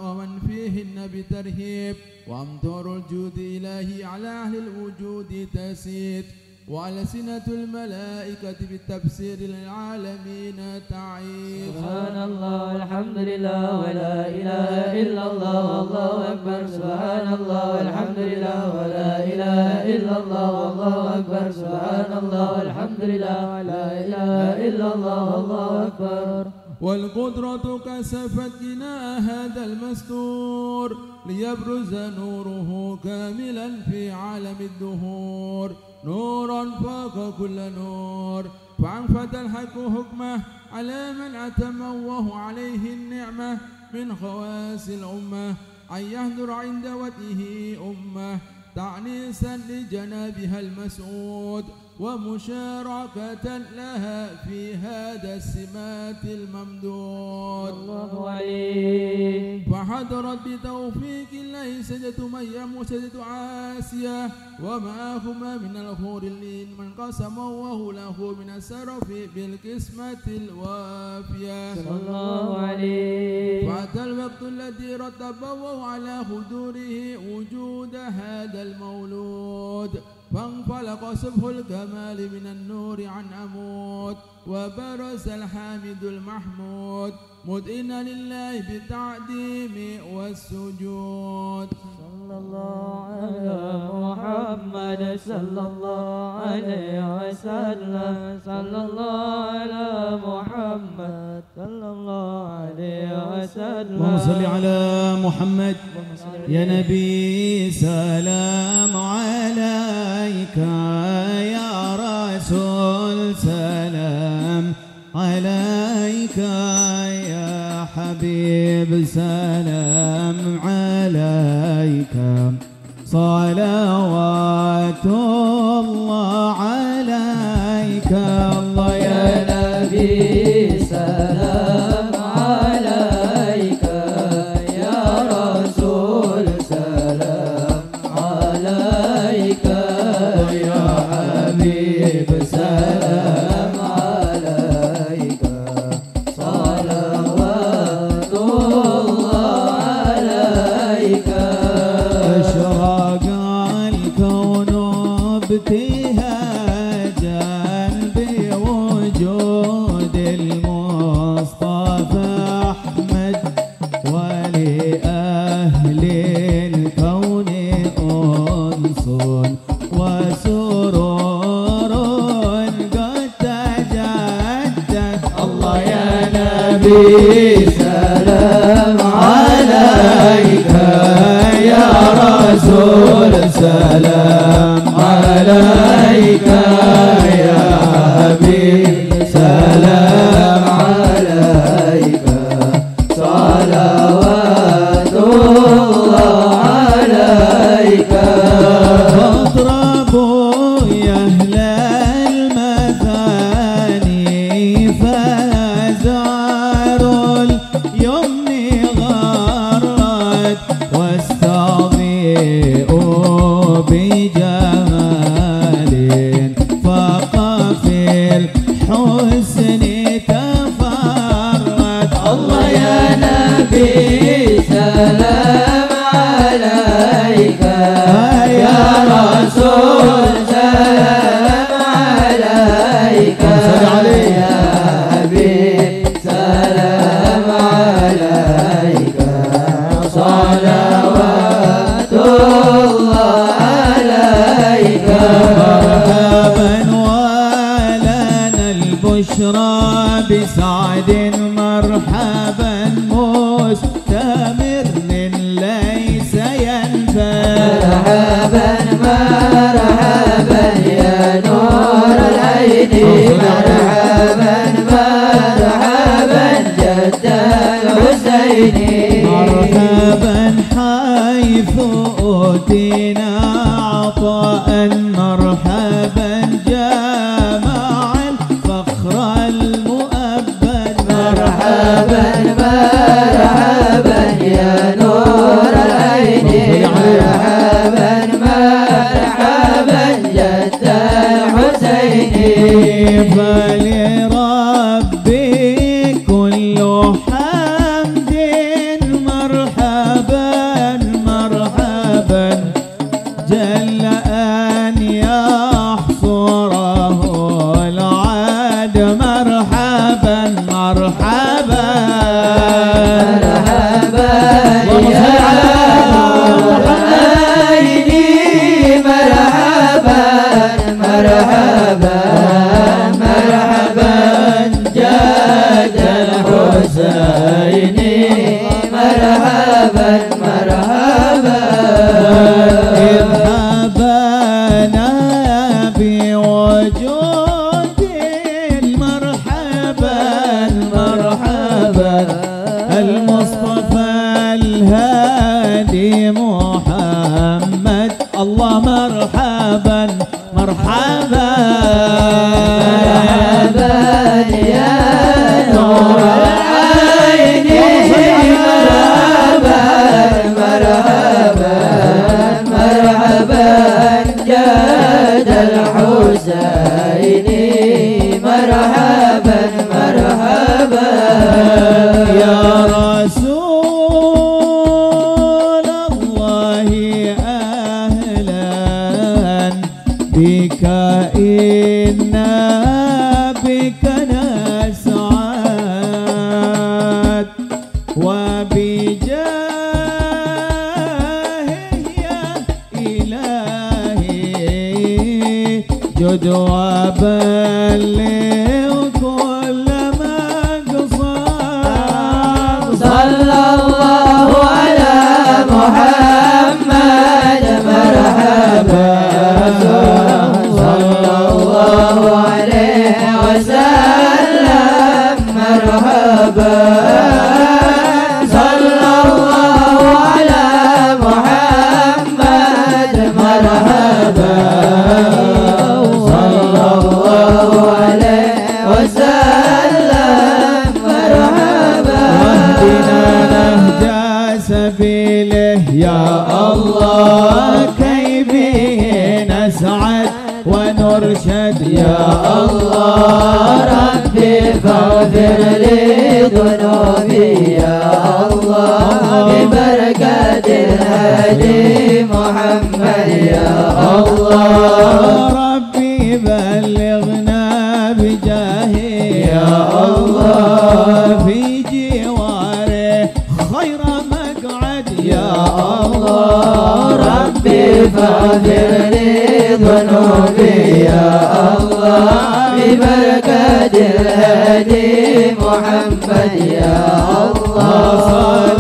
ومن فيهن بترهيب وأمطار الجود إلهي على أهل الوجود تسيد وألسنة الملائكة بالتفسير للعالمين تعيب سبحان الله الحمد لله ولا إله إلا الله والله أكبر. سبحان الله والحمد لله ولا إله إلا الله والله أكبر. سبحان الله والحمد لله ولا إله إلا الله والله أكبر. والقدرة كسفت جناء هذا المستور ليبرز نوره كاملا في عالم الدهور. نورا فوق كل نور. فأنفذ الحق حكمه على من أتم وهو عليه النعمة من خواص الأمة. أن يهدر عند وجهه أمة تعنيسا لجنابها المسعود. ومشاركة لها في هذا السمات الممدود. الله عليه فحضرت بتوفيق الله سجدة مريم وسجدة عاسية ومعهما من الخور اللين من قسم وهو له من السرف بالقسمة الوافية. صلى الله عليه. فأتى الوقت الذي رتبه على حضوره وجود هذا المولود. فانفلق صبح الكمال من النور عن عمود وبرز الحامد المحمود. مدئنا لله بالتعديم والسجود. صلى الله على محمد صلى الله عليه وسلم. صلى الله على محمد صلى الله عليه وسلم. اللهم صل على محمد. يا نبي سلام عليك يا رسول سلام عليك يا حبيب سلام عليك. صلوات الله عليك. الله يا نبي سلام سلام عليك يا رسول يا الله ربي فاغفر لي ذنوبي يا الله ببركة الهدي محمد يا الله ربي بلغنا بجاهي يا الله في جواره خير مقعد يا الله ربي فاغفر لي ذنوبي يا الله الله ببركة الهدي محمد يا الله.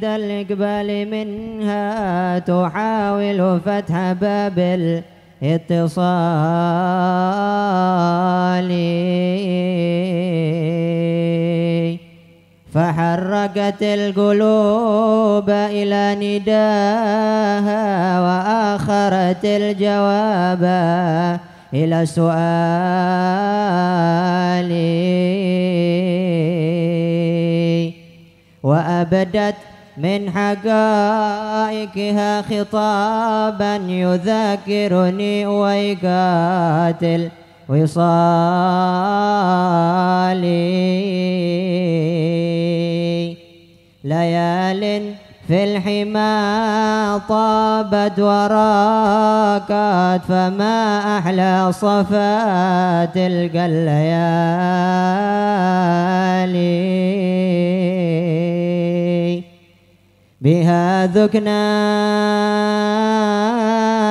الشاهد الإقبال منها تحاول فتح باب الاتصال. فحركت القلوب إلى نداها وآخرت الجواب إلى سؤال وأبدت من حقائقها خطابا يذاكرني ويقات الوصال ليال في الحمى طابت وراكت فما أحلى صفا تلك الليالي. بها ذقنا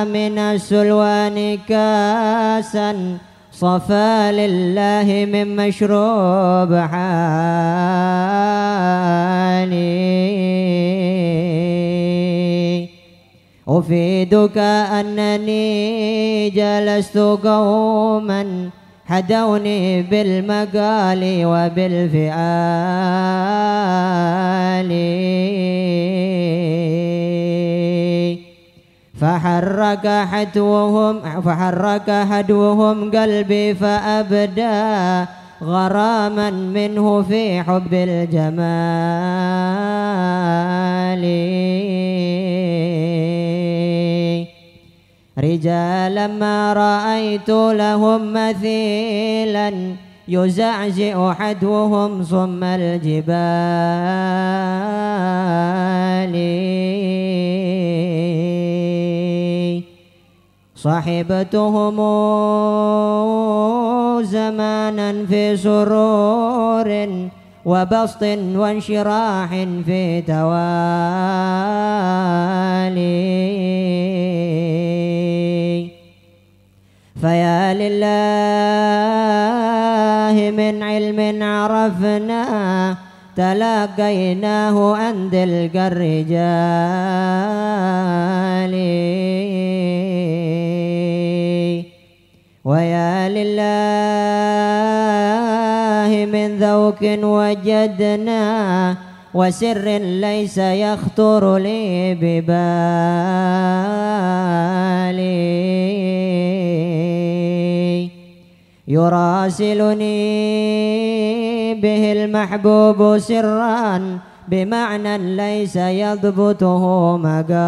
من السلوان كاسا صفى لله من مشروب حالي أفيدك أنني جلست قوما حدوني بالمقال وبالفعال. فحرك حدوهم فحرك حدوهم قلبي فأبدى غراما منه في حب الجمال. رجالا ما رأيت لهم مثيلا يزعزع حدوهم صم الجبال. صحبتهم زمانا في سرور وبسط وانشراح في توالي فيا لله من علم عرفنا تلاقيناه عند الرجال. ويا لله من ذوق وجدنا وسر ليس يخطر لي ببالي. يراسلني به المحبوب سرا بمعنى ليس يضبطه مقالي.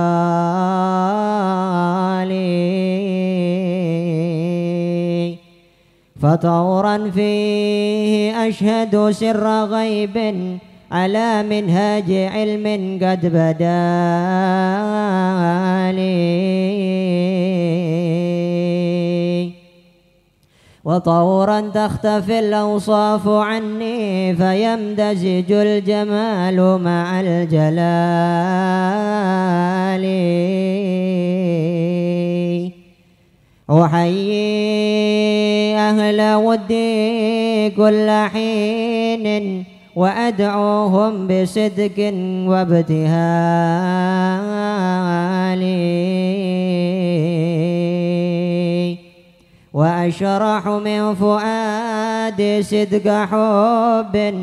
فطورا فيه أشهد سر غيب على منهاج علم قد بدا لي. وطورا تختفي الأوصاف عني فيمتزج الجمال مع الجلال. أحيي أهل ودي كل حين وأدعوهم بصدق وابتهال. وأشرح من فؤادي صدق حب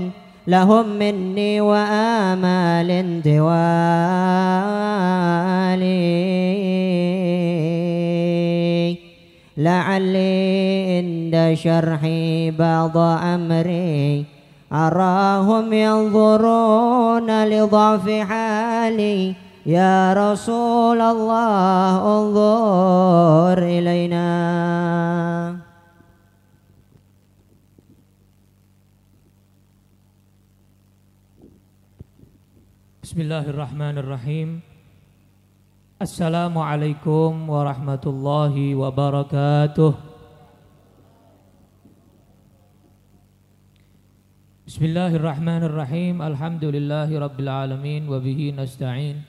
لهم مني وآمال انتوالي لعلي عند شرحي بعض أمري. أراهم ينظرون لضعف حالي. يا رسول الله انظر إلينا. Bismillahirrahmanirrahim Assalamualaikum warahmatullahi wabarakatuh Bismillahirrahmanirrahim Alhamdulillahi rabbil alamin Wabihi nasta'in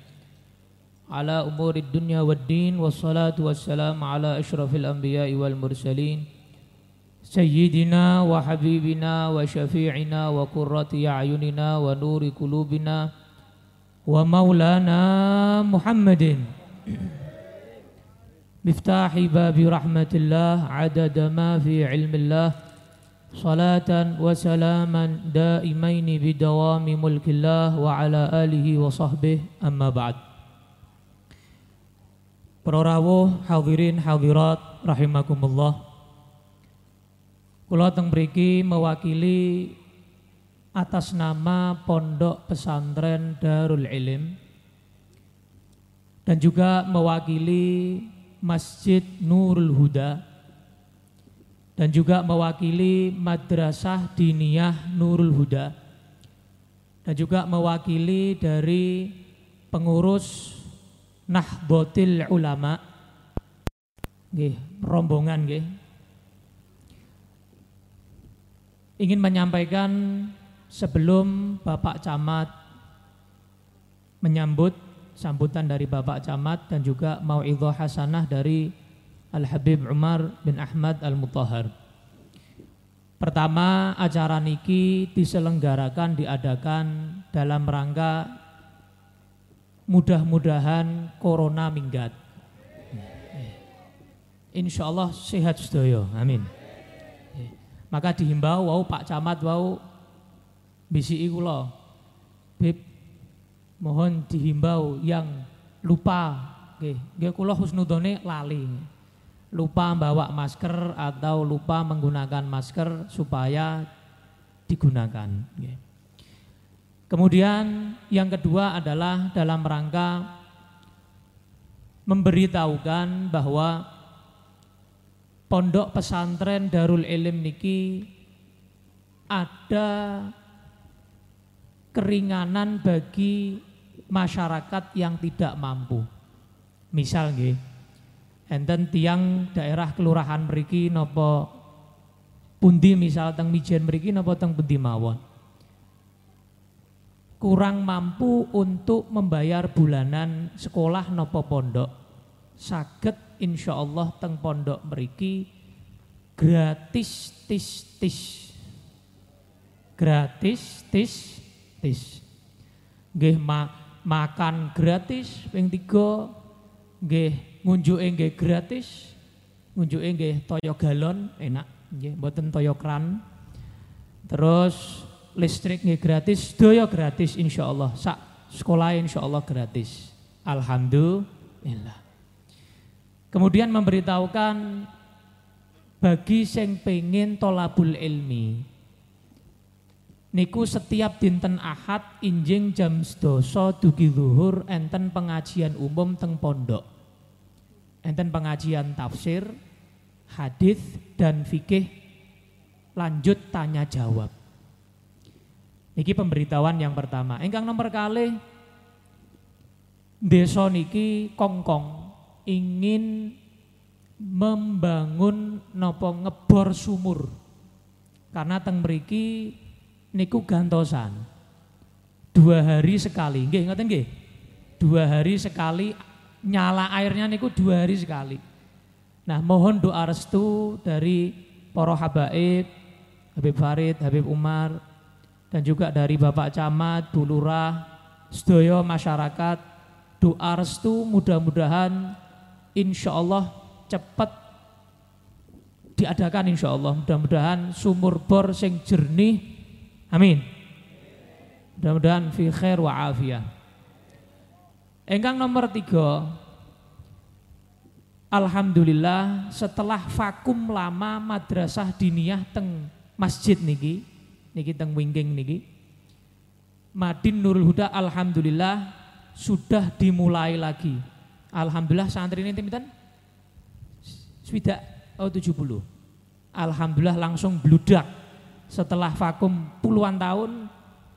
Ala umurid dunya wad din Wassalatu wassalamu ala ashrafil anbiya'i wal mursalin سيدنا وحبيبنا وشفيعنا وقرة أعيننا ونور قلوبنا ومولانا محمد مفتاح باب رحمة الله عدد ما في علم الله صلاة وسلاما دائمين بدوام ملك الله وعلى آله وصحبه أما بعد Para rawuh hadirin hadirat rahimakumullah. Kula teng mriki mewakili atas nama Pondok Pesantren Darul Ilim dan juga mewakili Masjid Nurul Huda. Dan juga mewakili Madrasah Diniyah Nurul Huda. Dan juga mewakili dari pengurus Nahdlatul Ulama. Nggih rombongan nggih. Ingin menyampaikan sebelum Bapak Camat menyambut sambutan dari Bapak Camat dan juga mauidhah hasanah dari Al Habib Umar bin Ahmad Al Mutahhar. Pertama, acara niki diselenggarakan diadakan dalam rangka mudah-mudahan corona minggat. Insya Allah sehat sedaya. Amin. Maka dihimbau wau Pak Camat wau bisi kula. Bib mohon dihimbau yang lupa nggih, kula husnudone lali. Lupa bawa masker atau lupa menggunakan masker supaya digunakan nggih. Kemudian yang kedua adalah dalam rangka memberitahukan bahwa pondok pesantren Darul Ilim niki ada keringanan bagi masyarakat yang tidak mampu. Misal nggih, enten tiang daerah kelurahan mriki napa pundi misal teng Mijen mriki napa teng pundi mawon? Kurang mampu untuk membayar bulanan sekolah nopo pondok. Saged insya Allah teng pondok meriki gratis tis tis. Gratis tis tis. Nggih ma makan gratis ping tiga nggih ngunjuke nggih gratis ngunjuke nggih toyo galon enak nggih mboten toyo kran terus listrik nggih gratis, doyo gratis insya Allah. Sak sekolah insya Allah gratis. Alhamdulillah. Kemudian memberitahukan bagi sing pengen tolabul ilmi. Niku setiap dinten ahad injing jam sedoso dugi luhur enten pengajian umum teng pondok. Enten pengajian tafsir, hadis dan fikih lanjut tanya jawab. Niki pemberitahuan yang pertama. Engkang nomor kali desa niki kongkong ingin membangun nopo ngebor sumur. Karena teng mriki niku gantosan. Dua hari sekali, nggih ngoten nggih. Dua hari sekali nyala airnya niku dua hari sekali. Nah, mohon doa restu dari para habaib, Habib Farid, Habib Umar, dan juga dari Bapak Camat, Bu Lurah, sedaya masyarakat doa restu mudah-mudahan insya Allah cepat diadakan insya Allah mudah-mudahan sumur bor sing jernih amin mudah-mudahan fi khair wa afiyah engkang nomor tiga Alhamdulillah setelah vakum lama madrasah diniyah teng masjid niki niki teng wingking niki. Madin Nurul Huda alhamdulillah sudah dimulai lagi. Alhamdulillah santri ini pinten? Swidak oh 70. Alhamdulillah langsung bludak. Setelah vakum puluhan tahun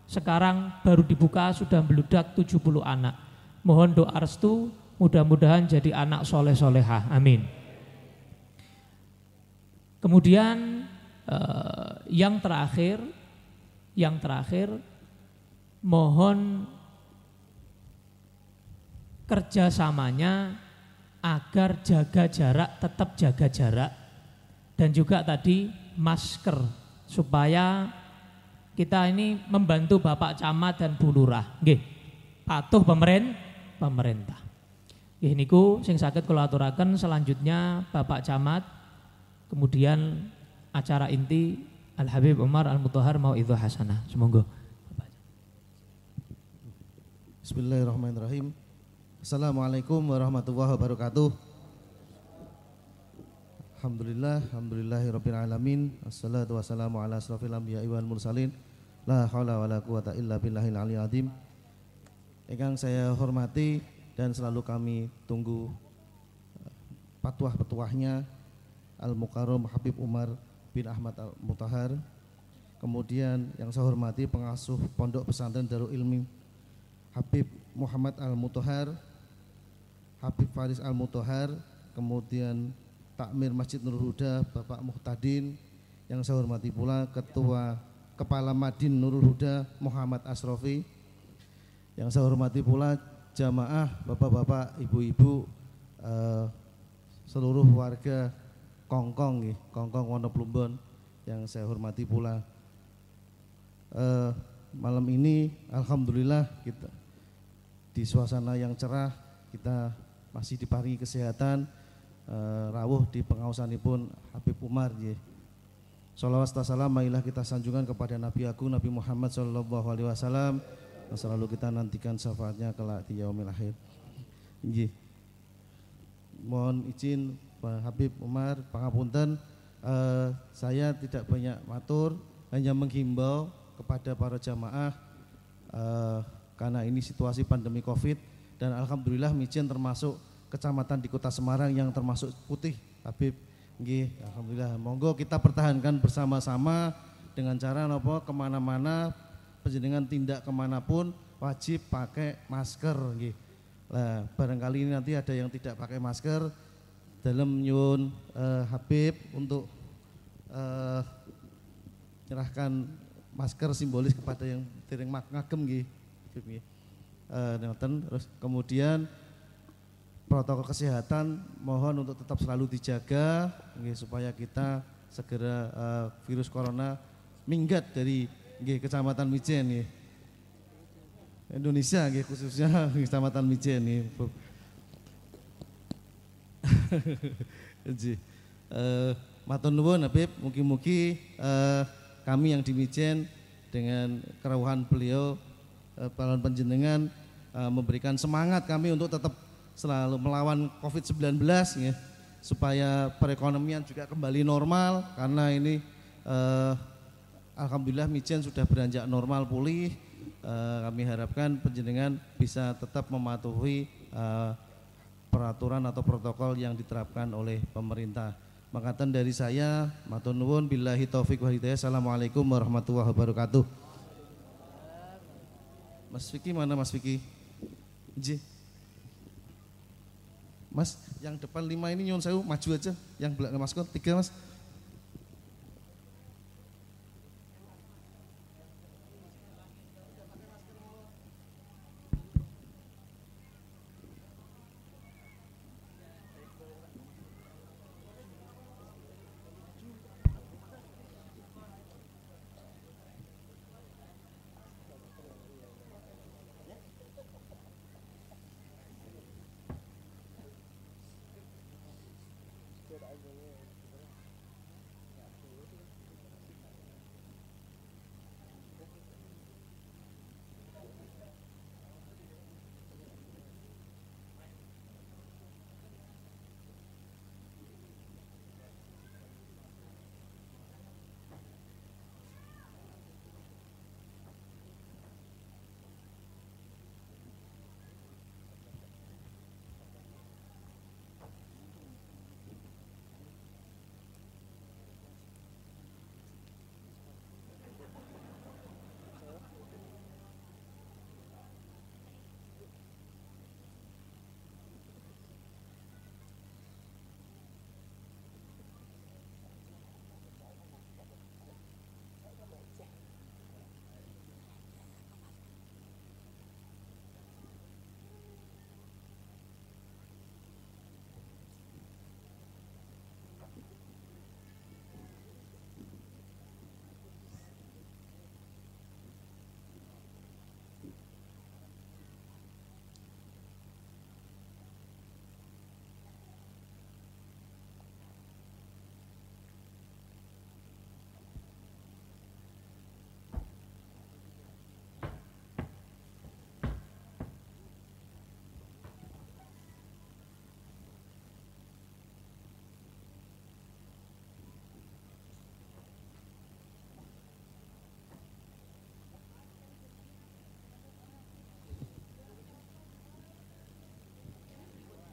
sekarang baru dibuka sudah bludak 70 anak. Mohon doa restu mudah-mudahan jadi anak soleh solehah. Amin. Kemudian eh, yang terakhir yang terakhir, mohon kerjasamanya agar jaga jarak, tetap jaga jarak. Dan juga tadi masker supaya kita ini membantu Bapak Camat dan Bu Lurah. Nggih. Patuh pemeren pemerintah. Nggih niku sing saged kula aturaken selanjutnya Bapak Camat kemudian acara inti Al Habib Umar Al Mutahar Mauidhah Hasanah. Semoga Bismillahirrahmanirrahim. Assalamualaikum warahmatullahi wabarakatuh. Alhamdulillah, alhamdulillahirabbil alamin. Assalatu wassalamu ala asrofil anbiya'i wal mursalin. La haula wala quwata illa billahil aliyil azim. Ingkang saya hormati dan selalu kami tunggu eh, patuah-petuahnya Al Mukarram Habib Umar bin Ahmad Al Mutahar. Kemudian yang saya hormati pengasuh Pondok Pesantren Darul Ilmi Habib Muhammad Al Mutahar, Habib Faris Al Mutahar, kemudian Takmir Masjid Nur Huda Bapak Muhtadin yang saya hormati pula Ketua Kepala Madin Nurul Huda Muhammad Asrofi. Yang saya hormati pula jamaah bapak-bapak ibu-ibu eh, seluruh warga Kongkong nih, Kongkong Wonoplumbon yang saya hormati pula. Eh, malam ini alhamdulillah kita di suasana yang cerah kita masih diparingi kesehatan eh, rawuh di pun Habib Umar ya. Salawat salam marilah kita sanjungan kepada Nabi Agung Nabi Muhammad Sallallahu Alaihi Wasallam selalu kita nantikan syafaatnya kelak di yaumil akhir. Nggih. Mohon izin Pak Habib Umar pangapunten eh, saya tidak banyak matur hanya menghimbau kepada para jamaah eh, karena ini situasi pandemi Covid dan alhamdulillah Mijen termasuk kecamatan di Kota Semarang yang termasuk putih Habib. Nggih alhamdulillah. Monggo kita pertahankan bersama-sama dengan cara nopo ke mana-mana penjenengan tindak ke mana pun wajib pakai masker nggih. Lah barangkali ini nanti ada yang tidak pakai masker dalam nyun eh, Habib untuk eh, menyerahkan masker simbolis kepada yang tiring ngagem nggih. Habib nggih. Eh, terus kemudian protokol kesehatan mohon untuk tetap selalu dijaga supaya kita segera uh, virus corona minggat dari kecamatan Mijen. Indonesia khususnya kecamatan Mijen nggih. Uh, matur nuwun Habib, mugi-mugi uh, kami yang di Mijen dengan kerawuhan beliau uh, penjenengan uh, memberikan semangat kami untuk tetap selalu melawan COVID-19 ya, supaya perekonomian juga kembali normal karena ini eh, alhamdulillah Mijen sudah beranjak normal pulih. Eh, kami harapkan penjenengan bisa tetap mematuhi eh, peraturan atau protokol yang diterapkan oleh pemerintah. Makatan dari saya, matur nuwun billahi taufik wa hidayah. Assalamualaikum warahmatullahi wabarakatuh. Mas Vicky mana Mas Vicky? Ji. Mas, yang depan lima ini nyon saya maju aja, yang belakang maskot tiga mas.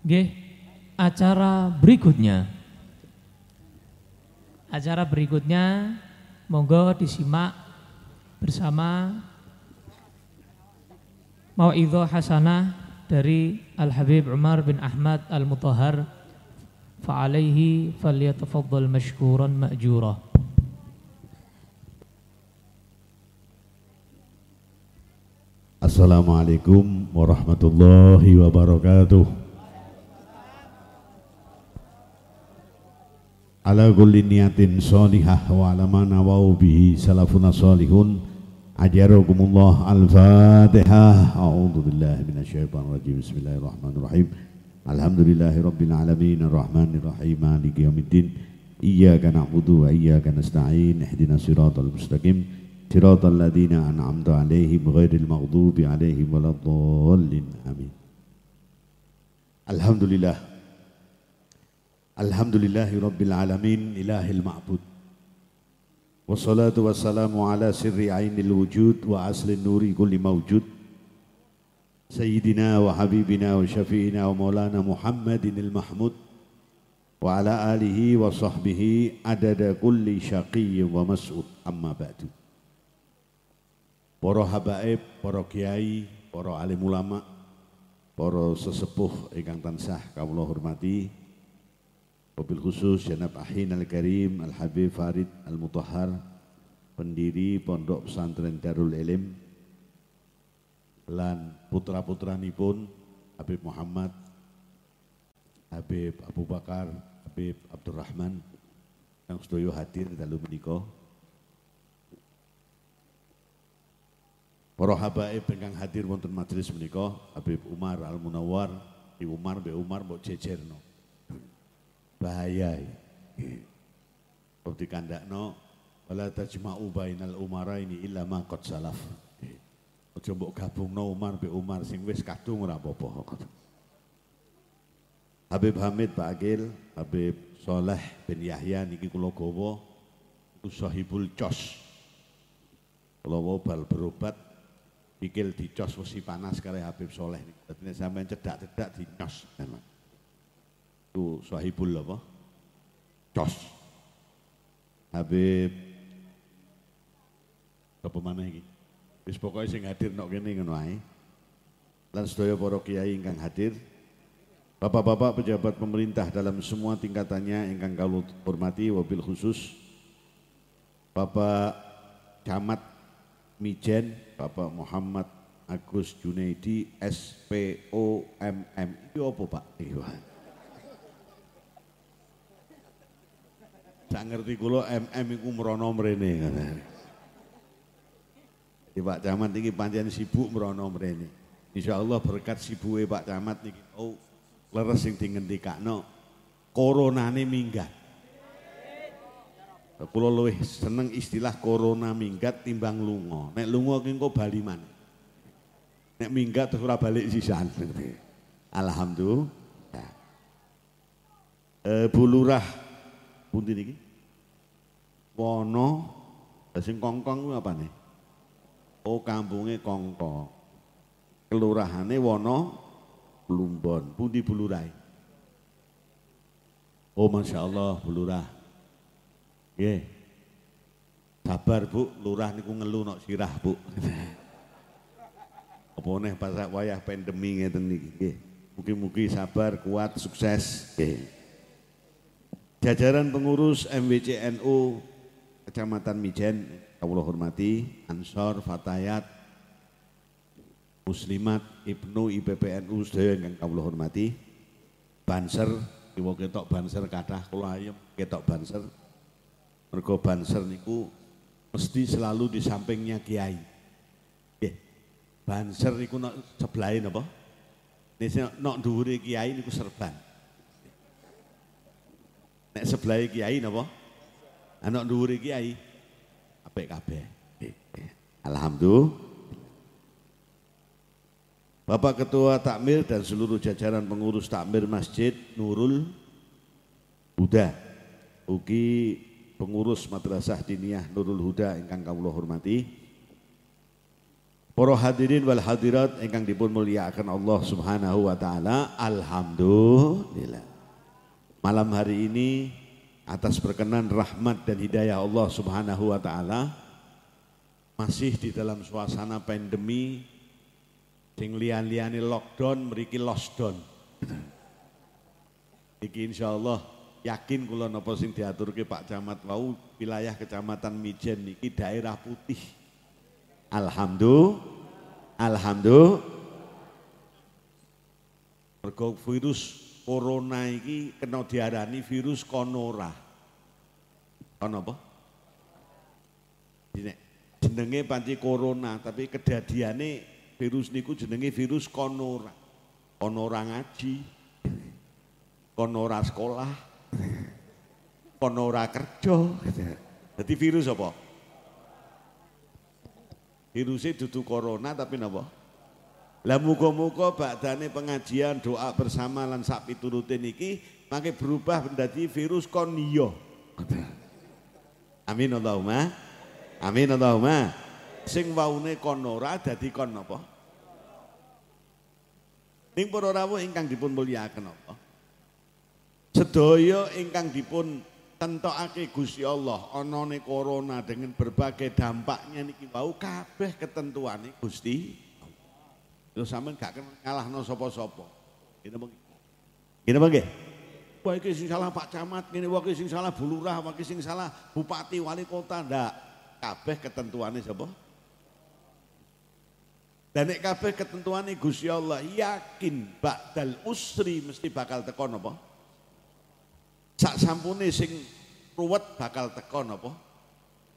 Nggih, acara berikutnya. Acara berikutnya monggo disimak bersama Mau'idhah Hasanah dari Al Habib Umar bin Ahmad Al Mutahhar fa'alaihi falyatafaddal mashkuran ma'jura. Assalamualaikum warahmatullahi wabarakatuh. ala kulli niyatin sholihah wa ala ma nawau bihi salafuna sholihun ajarakumullah al-fatihah a'udzu billahi minasyaitonir rajim bismillahirrahmanirrahim. Alhamdulillahi rabbil alamin. Arrahmanir rahim. Maliki yaumiddin. Iyyaka na'budu wa iyyaka nasta'in. Ihdinas siratal mustaqim. Siratal ladzina an'amta 'alaihim ghairil maghdubi 'alaihim waladdallin amin. Alhamdulillah. Alhamdulillahi Rabbil Alamin Ilahil Ma'bud. Wassalatu wassalamu ala sirri aynil wujud Wa asli nuri kulli mawjud. Sayyidina wa habibina wa syafi'ina wa maulana Muhammadinil Mahmud Wa ala alihi wa sahbihi adada kulli syaqiyy wa mas'ud. Amma ba'du. Para habaib, para kiai, para alim ulama, para sesepuh ingkang tansah kawula hormati, Wabil khusus Janab Ahin Al-Karim Al-Habib Farid Al-Mutahhar pendiri Pondok Pesantren Darul Ilim lan putra-putranipun Habib Muhammad Habib Abu Bakar Habib Abdurrahman yang sedaya hadir dalu menika Para habaib ingkang hadir wonten majelis menika Habib Umar Al Munawwar, Di Umar Mbak Umar mbok jejerno. Bahaya. Kok dikandakno wala tajma'u bainal umaraini illa ma qad salaf. Aja mbok gabungno Umar mbek Umar sing wis kadung ora apa-apa. Habib Hamid Pak Agil, Habib Soleh bin Yahya niki kula gawa iku sahibul cos. Kula bal berobat pikil dicos wesi panas kali Habib Soleh ini. Dadi sampean cedak-cedak dinyos memang. Itu sahibul apa? Cos. Habib apa mana iki? Wis pokoke sing hadir nok kene ngono ae. Lan sedaya para kiai ingkang hadir, Bapak-bapak pejabat pemerintah dalam semua tingkatannya ingkang kalau hormati wabil khusus Bapak Camat Mijen Bapak Muhammad Agus Junaidi SPOMM itu apa Pak? Iya. Saya ngerti kula MM iku merono mrene Di Pak Camat ini pancen sibuk merono mrene. Insyaallah berkat sibuke Pak Camat niki oh leres sing dingendikakno koronane minggat. Kula luwih seneng istilah corona minggat timbang lunga. Nek lunga ki engko bali maneh. Nek minggat terus ora balik sisan. Alhamdulillah. Eh Bu Lurah pundi niki? Wono sing kongkong ku apane? Oh kampunge Kongko. Kelurahane Wono Plumbon. Pundi Bu Lurah? Oh Masya Allah Bu Lurah. Nggih. Sabar Bu, lurah niku ngelu nok sirah Bu. Apa neh pas wayah pandemi ngeten niki. Mugi-mugi sabar, kuat, sukses. Nggih. Jajaran pengurus MWCNU Kecamatan Mijen, kawula hormati, Ansor, Fatayat, Muslimat, Ibnu, IPPNU sedaya ingkang kawula hormati. Banser, kiwa ketok banser kathah kula ayem ketok banser. Mergo banser niku mesti selalu di sampingnya kiai. Nggih. Banser niku nok sebelahe napa? Nek nok dhuwure kiai niku serban. Nek sebelahe kiai napa? Anak dhuwure kiai apik kabeh. Alhamdulillah. Bapak Ketua Takmir dan seluruh jajaran pengurus Takmir Masjid Nurul Huda. Ugi pengurus Madrasah Diniyah Nurul Huda ingkang kawula hormati. Para hadirin wal hadirat ingkang dipun mulyakaken Allah Subhanahu wa taala, alhamdulillah. Malam hari ini atas berkenan rahmat dan hidayah Allah Subhanahu wa taala masih di dalam suasana pandemi sing lian-liane lockdown mriki lockdown. Iki insyaallah yakin kula napa sing diaturke Pak Camat wau wilayah Kecamatan Mijen niki daerah putih. Alhamdulillah. Alhamdulillah. Mergo virus corona iki kena diarani virus konora. Kono apa? Dine, jenenge panci corona tapi kedadiane virus niku jenenge virus konora. Konora ngaji. Konora sekolah. Konora kerja. Jadi virus apa? Virusnya dudu corona tapi napa? Lah muga-muga badane pengajian doa bersama lan sak piturute niki mangke berubah menjadi virus konio. Amin Allahumma. Amin Allahumma. Sing waune konora dadi kon napa? Ning para rawuh ingkang dipun mulyakaken apa? Sedaya ingkang dipun tentokake Gusti Allah anane corona dengan berbagai dampaknya niki wau kabeh ketentuane Gusti Lho sampean gak ngalahno sapa-sapa. Ngene mengki. Ngene mengki. Wah iki sing salah Pak Camat, ngene wah iki sing salah Bu Lurah, iki sing salah Bupati, Wali Kota, ndak. Kabeh ketentuane sapa? Dan nek kabeh ketentuane Gusti Allah yakin ba'dal usri mesti bakal teko napa? Sak sampune sing ruwet bakal teko napa?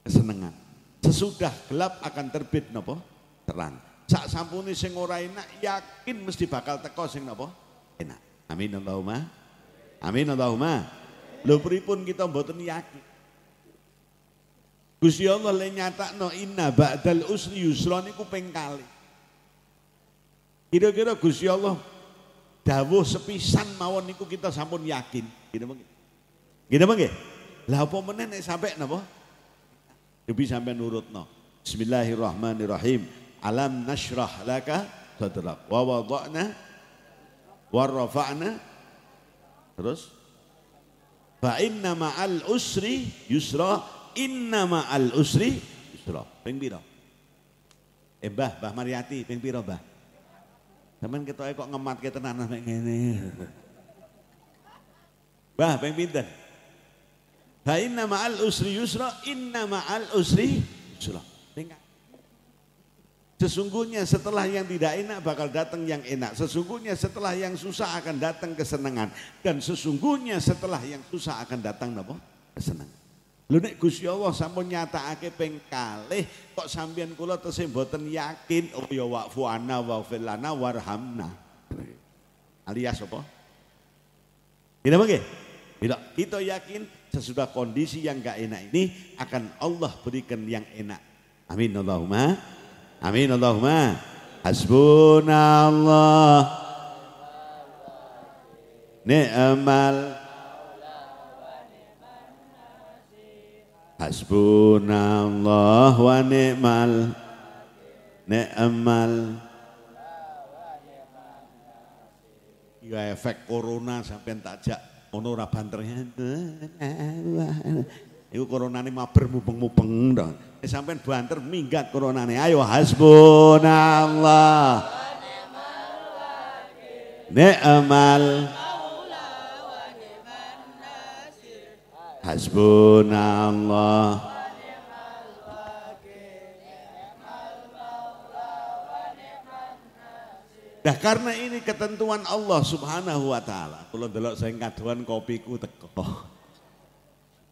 Kesenengan. Sesudah gelap akan terbit napa? Terang. Sak sampune sing ora enak yakin mesti bakal teko sing napa? Enak. Amin Allahumma. Amin Allahumma. Lho pripun kita mboten yakin? Gusti Allah le nyatakno inna ba'dal usri yusra niku ping kali. Kira-kira Gusti Allah dawuh sepisan mawon niku kita sampun yakin. Gini mengki. Gini mengki. Lah apa meneh nek sampe napa? Debi sampe nurutno. Bismillahirrahmanirrahim. Alam nashrah laka sadrak. Wa wada'na wa rafa'na. Terus? Fa inna ma'al usri yusra inna ma'al usri yusra. Ping pira eh Mbah Mbah Mariati ping pira Mbah? Sampeyan ketoke kok ngematke tenan nek ngene. Mbah ping pinten? Fa inna ma'al usri yusra inna ma'al usri yusra Sesungguhnya setelah yang tidak enak bakal datang yang enak. Sesungguhnya setelah yang susah akan datang kesenangan. Dan sesungguhnya setelah yang susah akan datang apa? Kesenangan. Lu nek Gusti Allah sampun nyatakake ping kalih kok sampeyan kula tesih mboten yakin oh ya wa'fu anna wa'fir lana warhamna. Alias apa? Tidak mungkin. Tidak. Kita yakin sesudah kondisi yang gak enak ini akan Allah berikan yang enak. Amin Allahumma. Amin Allahumma. Hasbunallah. Ni'mal Hasbunallah wa ni'mal ni'mal Ya efek corona sampai tak jak ono ora banternya. Iku coronane mabar mubeng-mubeng dong. Eh, sampean banter minggat coronane. Ayo hasbunallah. Ni'mal Hasbunallah. Nah karena ini ketentuan Allah subhanahu wa ta'ala. Kalau delok saya kaduan kopiku teko.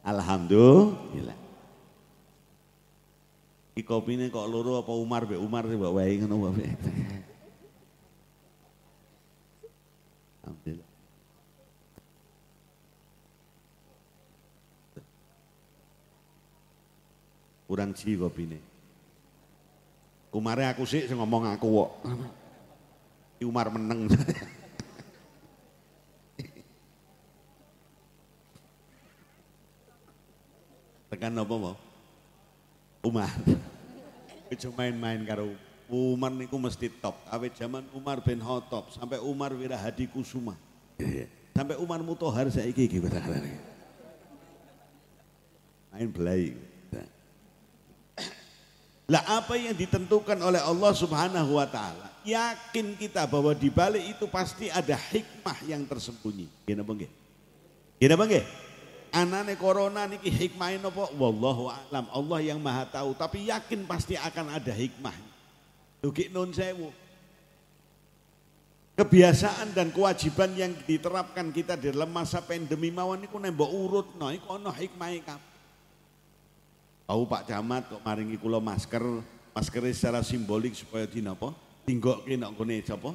Alhamdulillah. Iki kopine kok loro apa Umar be Umar sih mbak wae ngono mbak. Alhamdulillah. Kurang ci kopine. Umare aku sih ngomong aku kok. Umar meneng. Tekan apa mau? Umar. Aja main-main karo Umar niku mesti top. Awet zaman Umar bin Khattab sampai Umar Wirahadi Kusuma. Sampai Umar Mutohar saiki iki. Main belai. Lah apa yang ditentukan oleh Allah Subhanahu wa taala? Yakin kita bahwa di balik itu pasti ada hikmah yang tersembunyi. Gini apa nggih? Gini apa nggih? Anane corona niki hikmahin apa? Wallahu alam. Allah yang maha tahu. Tapi yakin pasti akan ada hikmahnya. Duki nun sewu. Kebiasaan dan kewajiban yang diterapkan kita di dalam masa pandemi mawon niku nembok urut no iku ana hikmahe kabeh. Tahu Pak Camat kok maringi kula masker, masker secara simbolik supaya di napa? Tinggokke nek nggone sapa?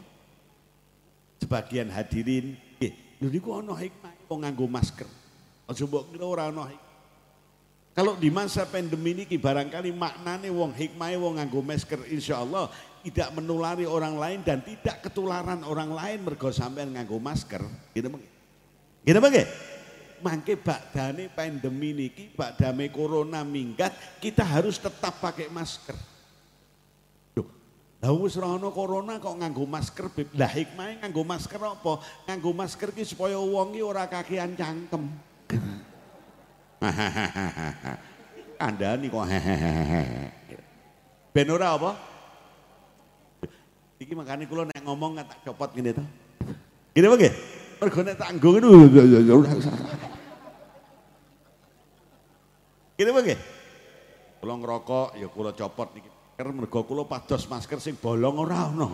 Sebagian hadirin, nggih, lho niku ana hikmahe wong nganggo masker. Aja mbok kira ora ana. Kalau di masa pandemi ini barangkali maknanya wong hikmahnya wong nganggo masker insya Allah tidak menulari orang lain dan tidak ketularan orang lain mergo sampean nganggo masker. Gitu mengke. Gitu mengke. Mangke bakdane pandemi niki, bakdame corona minggat, kita harus tetap pakai masker. Lah wis corona kok nganggo masker. Beb. Lah hikmahnya nganggo masker apa? Nganggo masker ki supaya wong ora kakean cangkem. Anda nih kok Ben ora apa? Iki makanya kula nek ngomong tak copot gini tuh. Gini apa nggih? Mergo nek tak nggo ngono. Gini apa nggih? Kula ngerokok ya kula copot niki. Karena mergo kula pados masker sing bolong ora ono.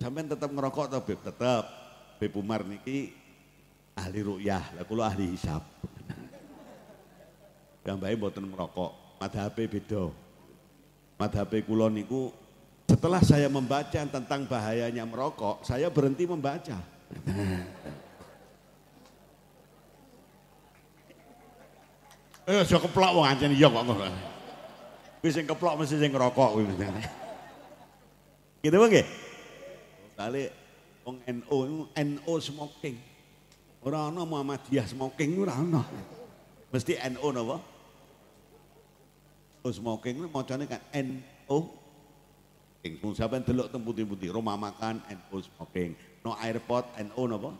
Sampeyan tetap ngerokok to, Beb? Tetep. Beb Umar niki ahli ru'yah, lah kula ahli hisab. Gambae mboten merokok, madhabe beda. Madhabe kula niku setelah saya membaca tentang bahayanya merokok, saya berhenti membaca. Eh, aja keplok wong anjen iya kok ngono. Kuwi sing keplok mesti sing ngerokok kuwi. Gitu nggih? Kali wong NU NU smoking. Ora ana Muhammadiyah smoking ora ana. Mesti NU napa? Oh smoking itu macane kan NU. Sing sampean delok teng putih-putih rumah makan NU smoking. No airport NU napa?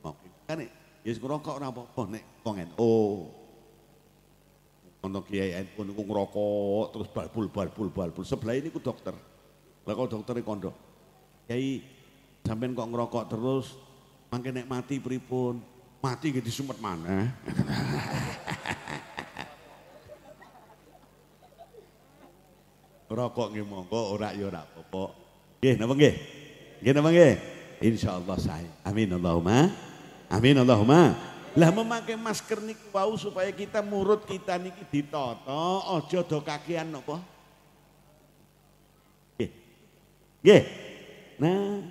Smoking. Kan ya ngerokok ora apa-apa nek wong NU. Ono kiai NU niku ngerokok terus balbul balbul balbul. Sebelah ini ku dokter. Lah kok dokter kondo. Kiai sampean kok ngerokok terus mangke nek mati pripun? Mati nggih disumet mana? Rokok nggih monggo, ora ya ora apa-apa. Nggih napa nggih? Nggih napa nggih? Insyaallah saya. Amin Allahumma. Amin Allahumma. Lah memakai masker niku wau supaya kita murut kita niki ditata, aja do kakean napa? Nggih. Nggih. Nah,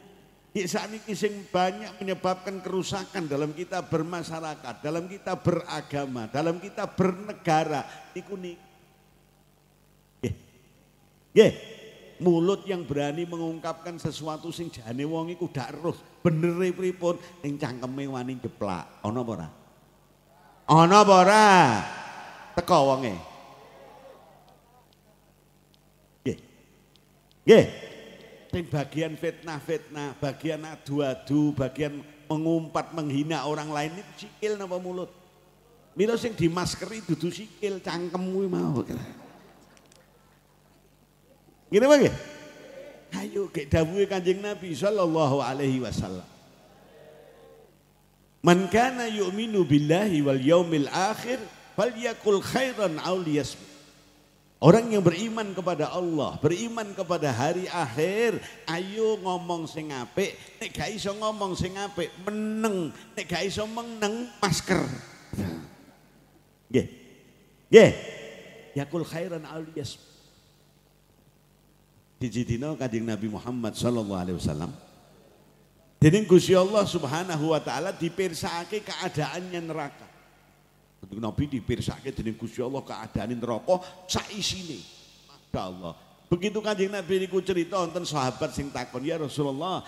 di saat ini sing banyak menyebabkan kerusakan dalam kita bermasyarakat, dalam kita beragama, dalam kita bernegara. Niku nih. Mulut yang berani mengungkapkan sesuatu sing jane wong iku dak eruh. Benere pripun ning cangkeme wani jeplak. Ana apa ora? Ana apa ora? Teko wonge. Nggih. Nggih. Sing bagian fitnah-fitnah, bagian adu-adu, bagian mengumpat menghina orang lain itu sikil napa mulut? Mila sing dimaskeri dudu sikil cangkem kuwi mau. Gini bagi? Ayo kayak dawuhe Kanjeng Nabi sallallahu alaihi wasallam. Man kana yu'minu billahi wal yaumil akhir falyakul khairan aw liyasmut. Orang yang beriman kepada Allah, beriman kepada hari akhir, ayo ngomong sing apik, nek gak iso ngomong sing apik, meneng, nek gak iso meneng masker. Nggih. Nggih. Yakul khairan aw liyasmut. Hiji dina Kanjeng Nabi Muhammad sallallahu alaihi wasallam Dening Gusti Allah Subhanahu wa taala dipirsakake keadaannya neraka. Kanjeng Nabi dipirsakake dening Gusti Allah keadaan neraka sak isine. Masya Allah. Begitu Kanjeng Nabi niku cerita wonten sahabat sing takon, "Ya Rasulullah,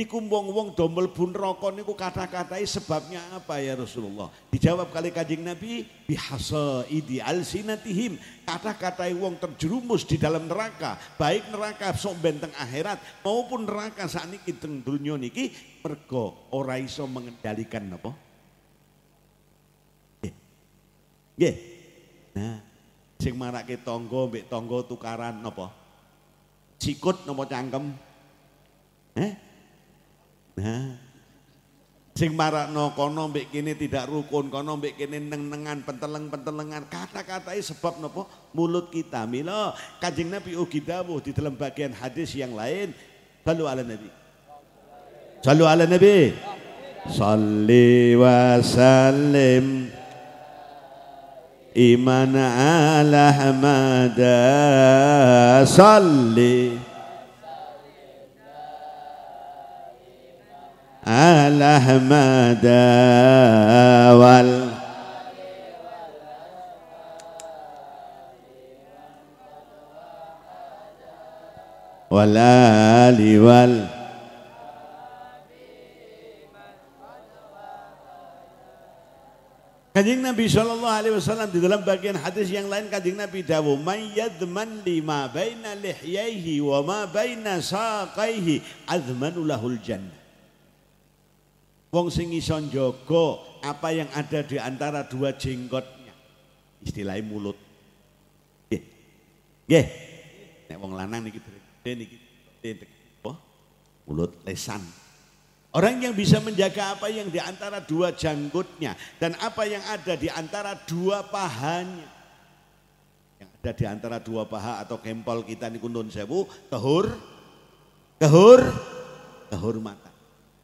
Niku wong-wong do mlebu neraka niku kata-katai sebabnya apa ya Rasulullah? Dijawab kali Kanjeng Nabi bihasaidi alsinatihim. Kata-katai wong terjerumus di dalam neraka, baik neraka sok benteng akhirat maupun neraka saat teng dunya niki mergo ora iso mengendalikan napa? Nggih. Nggih. Nah, sing marake tangga mbek tangga tukaran napa? Sikut napa cangkem? Eh? Nah, sing marakno kono mbek kene tidak rukun, kono mbek kene neng-nengan penteleng-pentelengan. Kata-katai sebab napa? Mulut kita. Mila Kanjeng Nabi ugi dawuh di dalam bagian hadis yang lain, Sallu ala Nabi. Sallu ala Nabi. Salli wa sallim إيمان على حمادا صلي. على حمادا وال والآل والآل Kanjeng Nabi Shallallahu Alaihi Wasallam di dalam bagian hadis yang lain Kanjeng Nabi dawu mayyadman lima baina lihyaihi wa ma baina saqaihi azmanu lahul jannah Wong sing iso njaga apa yang ada di antara dua jenggotnya. Istilahnya mulut. Nggih. Nggih. Nek wong lanang niki niki? Mulut lesan. Orang yang bisa menjaga apa yang di antara dua janggutnya dan apa yang ada di antara dua pahanya. Yang ada di antara dua paha atau kempol kita niku nun sewu, kehur, kehur, kehormatan.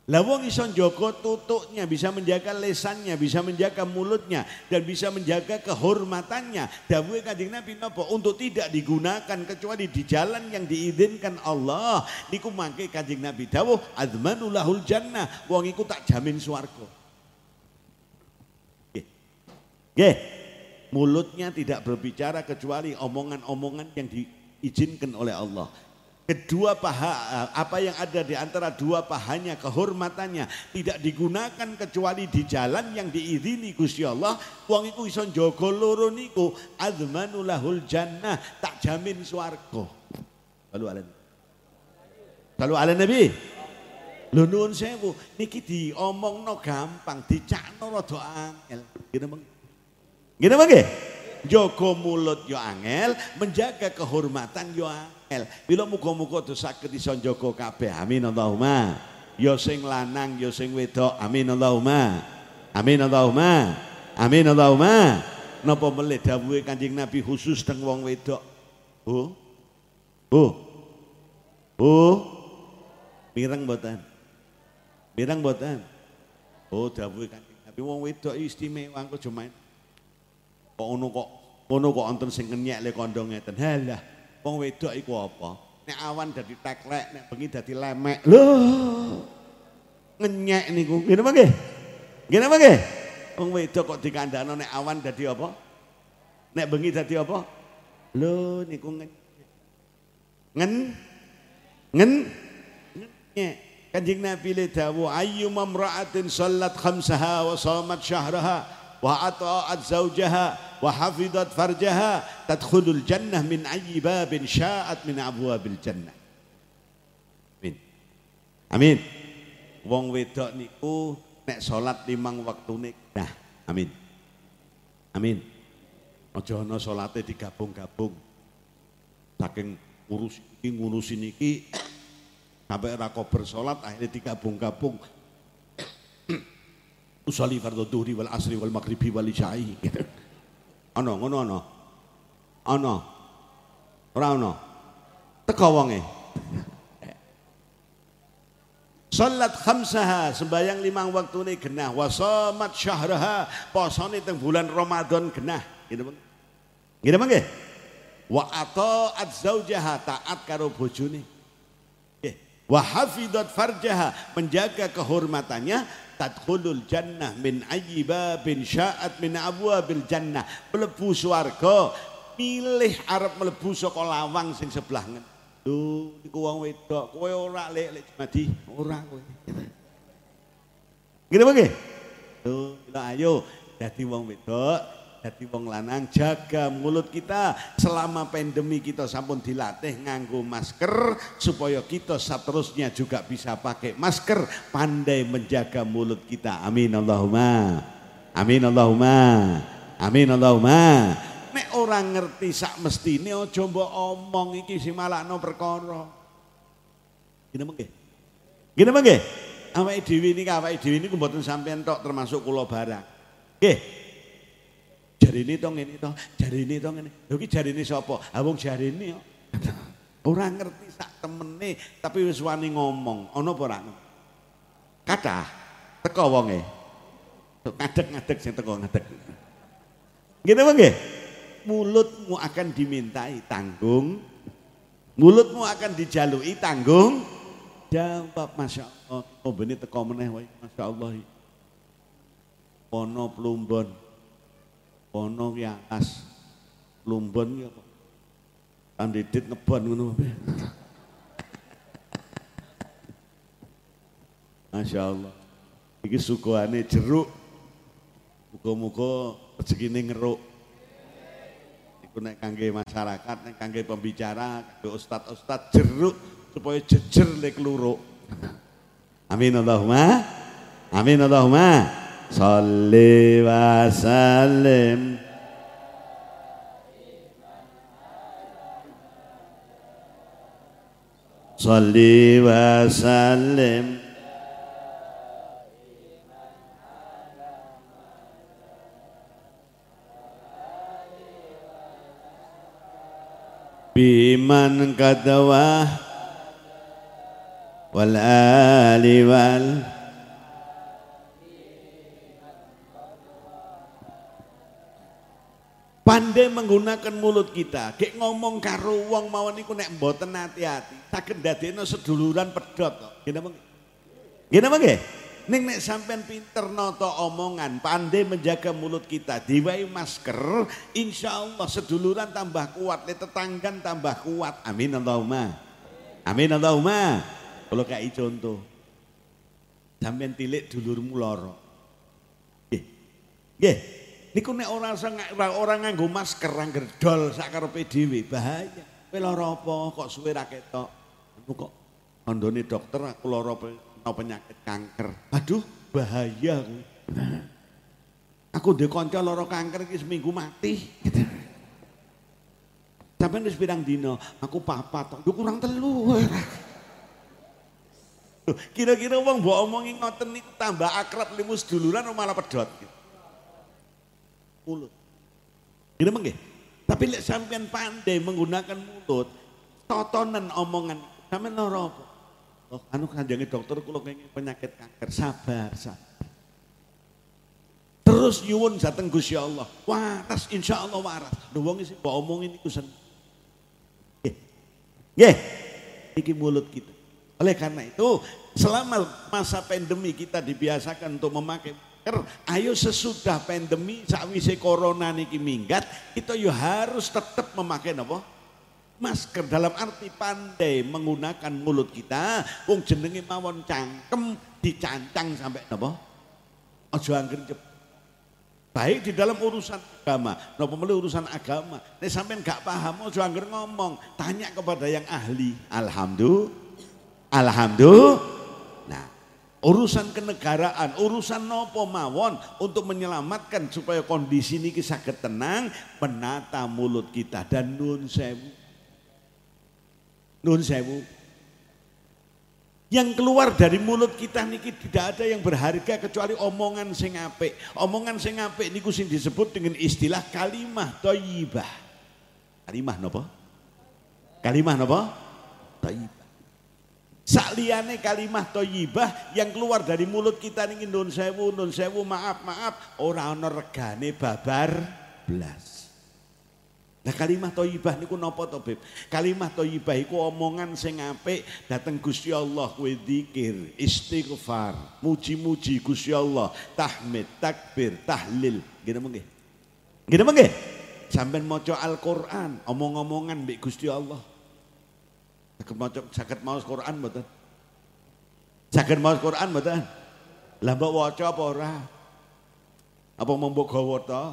Lah wong iso njaga tutuknya, bisa menjaga lesannya, bisa menjaga mulutnya dan bisa menjaga kehormatannya. Dawuhe Kanjeng Nabi napa? Untuk tidak digunakan kecuali di jalan yang diizinkan Allah. Niku mangke Kanjeng Nabi dawuh azmanulahul jannah. Wong iku tak jamin swarga. Nggih. Mulutnya tidak berbicara kecuali omongan-omongan yang diizinkan oleh Allah kedua paha apa yang ada di antara dua pahanya kehormatannya tidak digunakan kecuali di jalan yang diirini Gusti Allah. Wong iku iso njaga loro niku azmanulahul jannah tak jamin swarga. Lalu ala lalu ala nabi. Lho nuwun sewu niki diomongno gampang dicakno rada angel. Ngene mengke ngene mengke jaga mulut yo angel menjaga kehormatan yo angel el. Bila muga-muga tuh saged iso njaga kabeh. Amin Allahumma. Ya sing lanang, ya sing wedok. Amin Allahumma. Amin Allahumma. Amin Allahumma. Napa melih dawuhe Kanjeng Nabi khusus teng wong wedok? Bu. Bu. Bu. Mireng mboten? Mireng mboten? Oh dawuhe Kanjeng Nabi wong wedok istimewa kok main. Kok ono kok ngono kok wonten sing ngenyek le kandha ngeten. Halah. Wong wedok iku apa? Nek awan dadi teklek, nek bengi dadi lemek. Lho. Ngenyek niku. Ngene apa nggih? Ngene apa nggih? Wong wedok kok dikandakno nek awan dadi apa? Nek bengi dadi apa? Lho niku ngen. Ngen. Ngen. Ngenyek. Kanjeng Nabi le dawuh ayyuma imra'atin sallat khamsaha wa shamat syahraha wa ata'at zawjaha wa hafidhat farjaha tadkhulul jannah min ayyi babin sya'at min abwabil jannah. Amin. Amin. Wong wedok niku nek salat limang waktune nah, amin. Amin. Aja ana salate digabung-gabung. Saking ngurus iki ngurusin iki sampai ora kober salat akhirnya digabung-gabung. Usolli fardhu dhuhri wal asri wal maghribi wal isya'i gitu. Ana ngono ana. Ana. Ora ana. Teka wonge. Salat khamsaha sembayang limang waktu ini genah wasomat syahraha posone teng bulan Ramadan genah gitu bang gitu bang wa ata'at zaujaha taat karo bojone wa hafidhat farjaha menjaga kehormatannya tadkhulul jannah min ayyi babin sya'at min abwabil jannah. Mlebu swarga. Milih arep mlebu saka lawang sing sebelah ngen. Lho, niku wong wedok, kowe ora lek lek Jumadi, ora kowe. Ngene nggih? Lho, ayo. Dadi wong wedok, dadi wong lanang jaga mulut kita selama pandemi kita sampun dilatih nganggo masker supaya kita seterusnya juga bisa pakai masker, pandai menjaga mulut kita. Amin Allahumma. Amin Allahumma. Amin Allahumma. Nek orang ngerti sak mestine aja mbok omong iki sing malakno perkara. Gini mengke. Gini mengke. Awake dhewe niki awake dhewe niku mboten sampean tok termasuk kula barang. Nggih. Jarine to ngene to, jarine to ngene. Lho iki jarine sapa? Ha wong jarine kok. Ora ngerti sak temene tapi wis wani ngomong. Ana apa ora? Kathah teko wonge. Ngadeg-ngadeg sing teko ngadeg. Gini mengke mulutmu akan dimintai tanggung, mulutmu akan dijalui tanggung jawab Masya Allah. Oh benih teko meneh wae Masya Allah. Pono plumbon, pono yaas, plumbon ya kok. Kandidit ngebon ngono. Masya Allah. Iki suguhane jeruk. Muga-muga rezekine ngeruk. Iku nek kangge masyarakat, nek kangge pembicara, kangge ustad-ustad jeruk supaya jejer lek luruk. Amin Allahumma. Amin Allahumma. Salli wa sallim. Salli wa sallim. biman kadawah wal ali wal pandai menggunakan mulut kita gek ngomong karo wong mawon iku nek mboten hati-hati saged dadekno seduluran pedhot kok ngene mengke ngene mengke Ning nek sampean pinter noto omongan, pandai menjaga mulut kita, diwai masker, insya Allah seduluran tambah kuat, tetanggan tambah kuat. Amin Allahumma. Amin Allahumma. Kalau kayak contoh, sampean tilik dulurmu loro. Nggih. Nggih. Niku nek ora orang nganggo masker angger dol sak karepe dhewe bahaya. Kowe lara apa kok suwe ra ketok? Aku kok kandhane dokter aku lara penyakit kanker. Aduh, bahaya. Aku di konco loro kanker iki seminggu mati. Sampai wis pirang dino, aku papat, aku kurang telu. Kira-kira wong mbok omongi ngoten niku tambah akrab limu seduluran malah pedot. Mulut. Gini mengge. Tapi lek sampean pandai menggunakan mulut, totonan omongan, sampean loro apa? Oh, anu kanjangi dokter kula kenging penyakit kanker. Sabar, sabar. Terus nyuwun dateng Gusti Allah. Waras insyaallah waras. Lho wong sing mbok omongin iku sen. Nggih. Nggih. Iki mulut kita. Oleh karena itu, selama masa pandemi kita dibiasakan untuk memakai masker, ayo sesudah pandemi sakwise corona niki minggat, kita yo harus tetap memakai apa? masker. Dalam arti pandai menggunakan mulut kita wong jenenge mawon cangkem dicancang sampai napa? Aja angger baik di dalam urusan agama. Napa melu urusan agama? Nek sampean gak paham aja angger ngomong. Tanya kepada yang ahli. Alhamdulillah. Alhamdulillah urusan kenegaraan urusan nopo mawon untuk menyelamatkan supaya kondisi ini saged tenang menata mulut kita dan nun sewu Nun sewu. Yang keluar dari mulut kita niki tidak ada yang berharga kecuali omongan sing apik. Omongan sing apik niku sing disebut dengan istilah kalimah thayyibah. Kalimah napa? Kalimah napa? Thayyibah. Sakliyane kalimah thayyibah yang keluar dari mulut kita niki nun sewu, nun sewu, maaf, maaf, ora ana regane babar blas. Nah kalimah thayyibah niku napa to, Beb? Kalimah thayyibah iku omongan sing apik dateng Gusti Allah kowe zikir, istighfar, muji-muji Gusti Allah, tahmid, takbir, tahlil. Gini mengke. Gini mengke. Sampai maca Al-Qur'an, omong-omongan mbek Gusti Allah. Saged maca saged maos Quran mboten? Saged maos Quran mboten? Lah mbok waca apa ora? Apa mau mbok gawa to?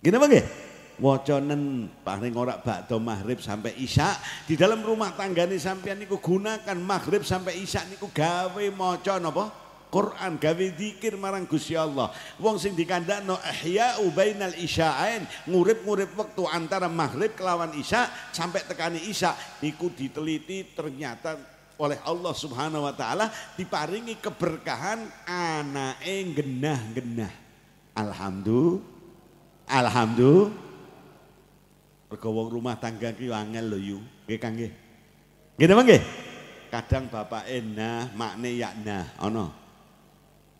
Gini apa nggih? Wacanen paling ora bakdo maghrib sampai isya di dalam rumah tanggane sampean niku gunakan maghrib sampai isya niku gawe maca napa? Quran gawe zikir marang Gusti Allah. Wong sing dikandakno ihya'u bainal isya'ain, ngurip-ngurip waktu antara maghrib kelawan isya sampai tekani isya niku diteliti ternyata oleh Allah Subhanahu wa taala diparingi keberkahan anake genah-genah. Alhamdulillah. Alhamdulillah. Mergo wong rumah tangga ki angel lho yu. Nggih Kang nggih. Napa nggih? Kadang bapak nah, makne ya nah, ana.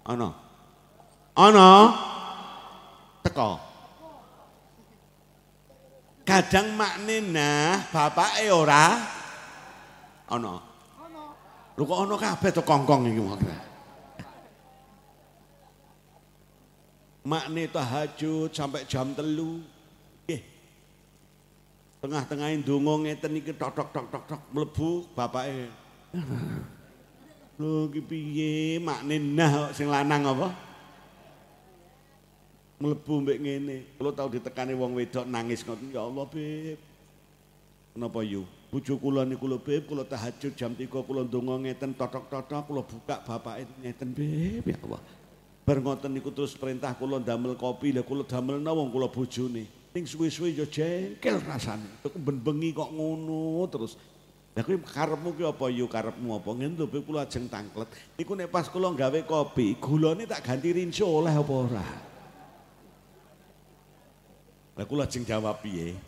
Ana. Ana. Teko. Kadang makne nah, bapake ora ana. Lho kok ana kabeh to kongkong iki makne. Makne tahajud sampai jam telu. Tengah-tengahin donga ngeten iki tok tok tok tok tok mlebu bapake. Lho iki piye makne nah sing lanang apa? Mlebu mbek ngene. Kulo tau ditekani wong wedok nangis ngoten, ya Allah, Beb. Kenapa yu? Bojo kula niku lho, Beb, kula tahajud jam 3 kula ndonga ngeten totok-totok kula buka bapake ngeten, Beb, ya Allah. Bar ngoten niku terus perintah kula damel kopi, lha kula damelna wong kula bojone. Ning suwe-suwe ya jengkel rasane. Kok ben bengi kok ngono terus. Lah kuwi karepmu ki apa yo karepmu apa ngene lho kula ajeng tangklet. Niku nek pas kula gawe kopi, gulane tak ganti rinso oleh apa ora? Lah kula ajeng jawab piye?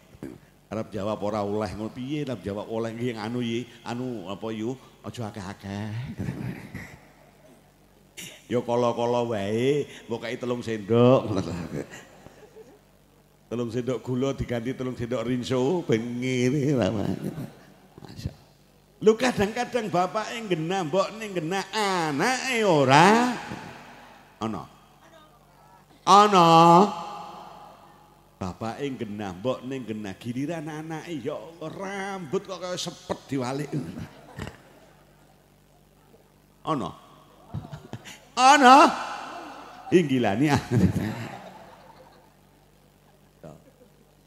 Arab jawab ora oleh ngono piye? Arab jawab oleh nggih anu yi, anu apa yo aja akeh-akeh. Yo kala-kala wae, mbok kei telung sendok. telung sendok gula diganti telung sendok rinso ben ngene Masya Lu kadang-kadang bapak yang genah, mbok ning genah, anake ora ana. Ana. Bapak yang genah, mbok ning genah, giliran anake ya rambut kok kaya sepet diwalik. Ana. Ana. Inggilani.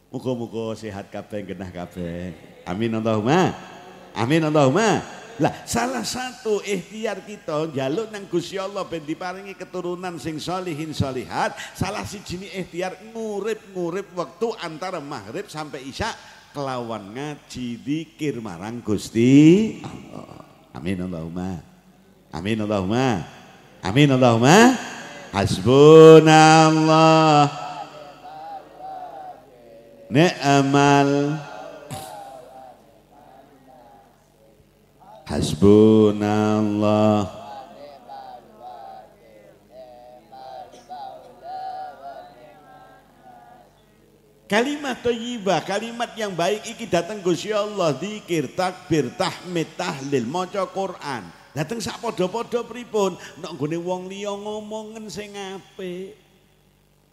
Muga-muga sehat kabeh genah kabeh. Amin Allahumma. Amin Allahumma. Lah salah satu ikhtiar kita jaluk nang Gusti Allah ben diparingi keturunan sing solihin solihat. Salah siji ikhtiar ngurip-ngurip waktu antara maghrib sampai isya kelawan ngaji dikir marang Gusti Allah. Amin Allahumma. Amin Allahumma. Amin Allahumma. Hasbunallah. Ni'mal Hasbunallah Kalimat thayyibah, kalimat yang baik iki datang Gusti Allah, zikir, takbir, tahmid, tahlil, maca Quran. Dateng sak padha-padha pripun? Nek nggone wong liya ngomongen sing apik.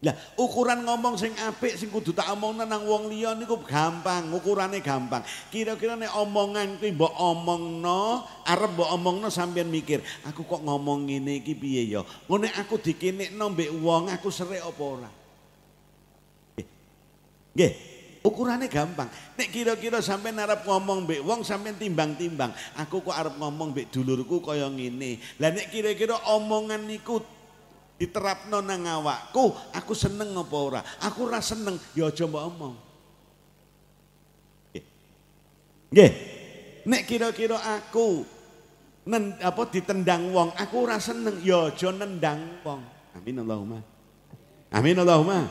Lah ukuran ngomong sing apik sing kudu tak omongna nang wong liya niku gampang, ukurane gampang. Kira-kira nek omongan kuwi mbok omongno, arep mbok omongno sampean mikir, aku kok ngomong ngene iki piye ya? Ngene aku dikenekno mbek wong, aku serik apa ora? Nggih, ukurannya gampang. Nek kira-kira sampean arep ngomong mbek wong sampean timbang-timbang. Aku kok arep ngomong mbek dulurku kaya ngene. Lah nek kira-kira omongan niku diterapno nang awakku, aku seneng apa ora? Aku ora seneng, ya aja mbok omong. Nggih. Nek kira-kira aku nen, apa ditendang wong, aku ora seneng, ya aja nendang wong. Amin Allahumma. Amin Allahumma.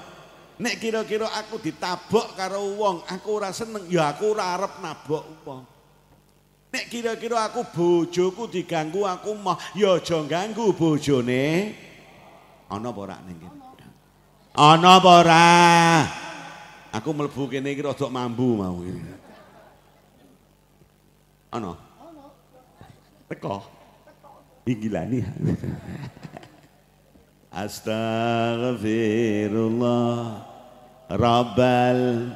Nek kira-kira aku ditabok karo wong, aku ora seneng, ya aku ora arep nabok wong. Nek kira-kira aku bojoku diganggu aku mah, ya aja ganggu bojone. Ana apa ora ning kene? Ana apa ora? Aku mlebu kene iki rada mambu mau iki. Ana. Teko. Inggilani. Astaghfirullah Rabbal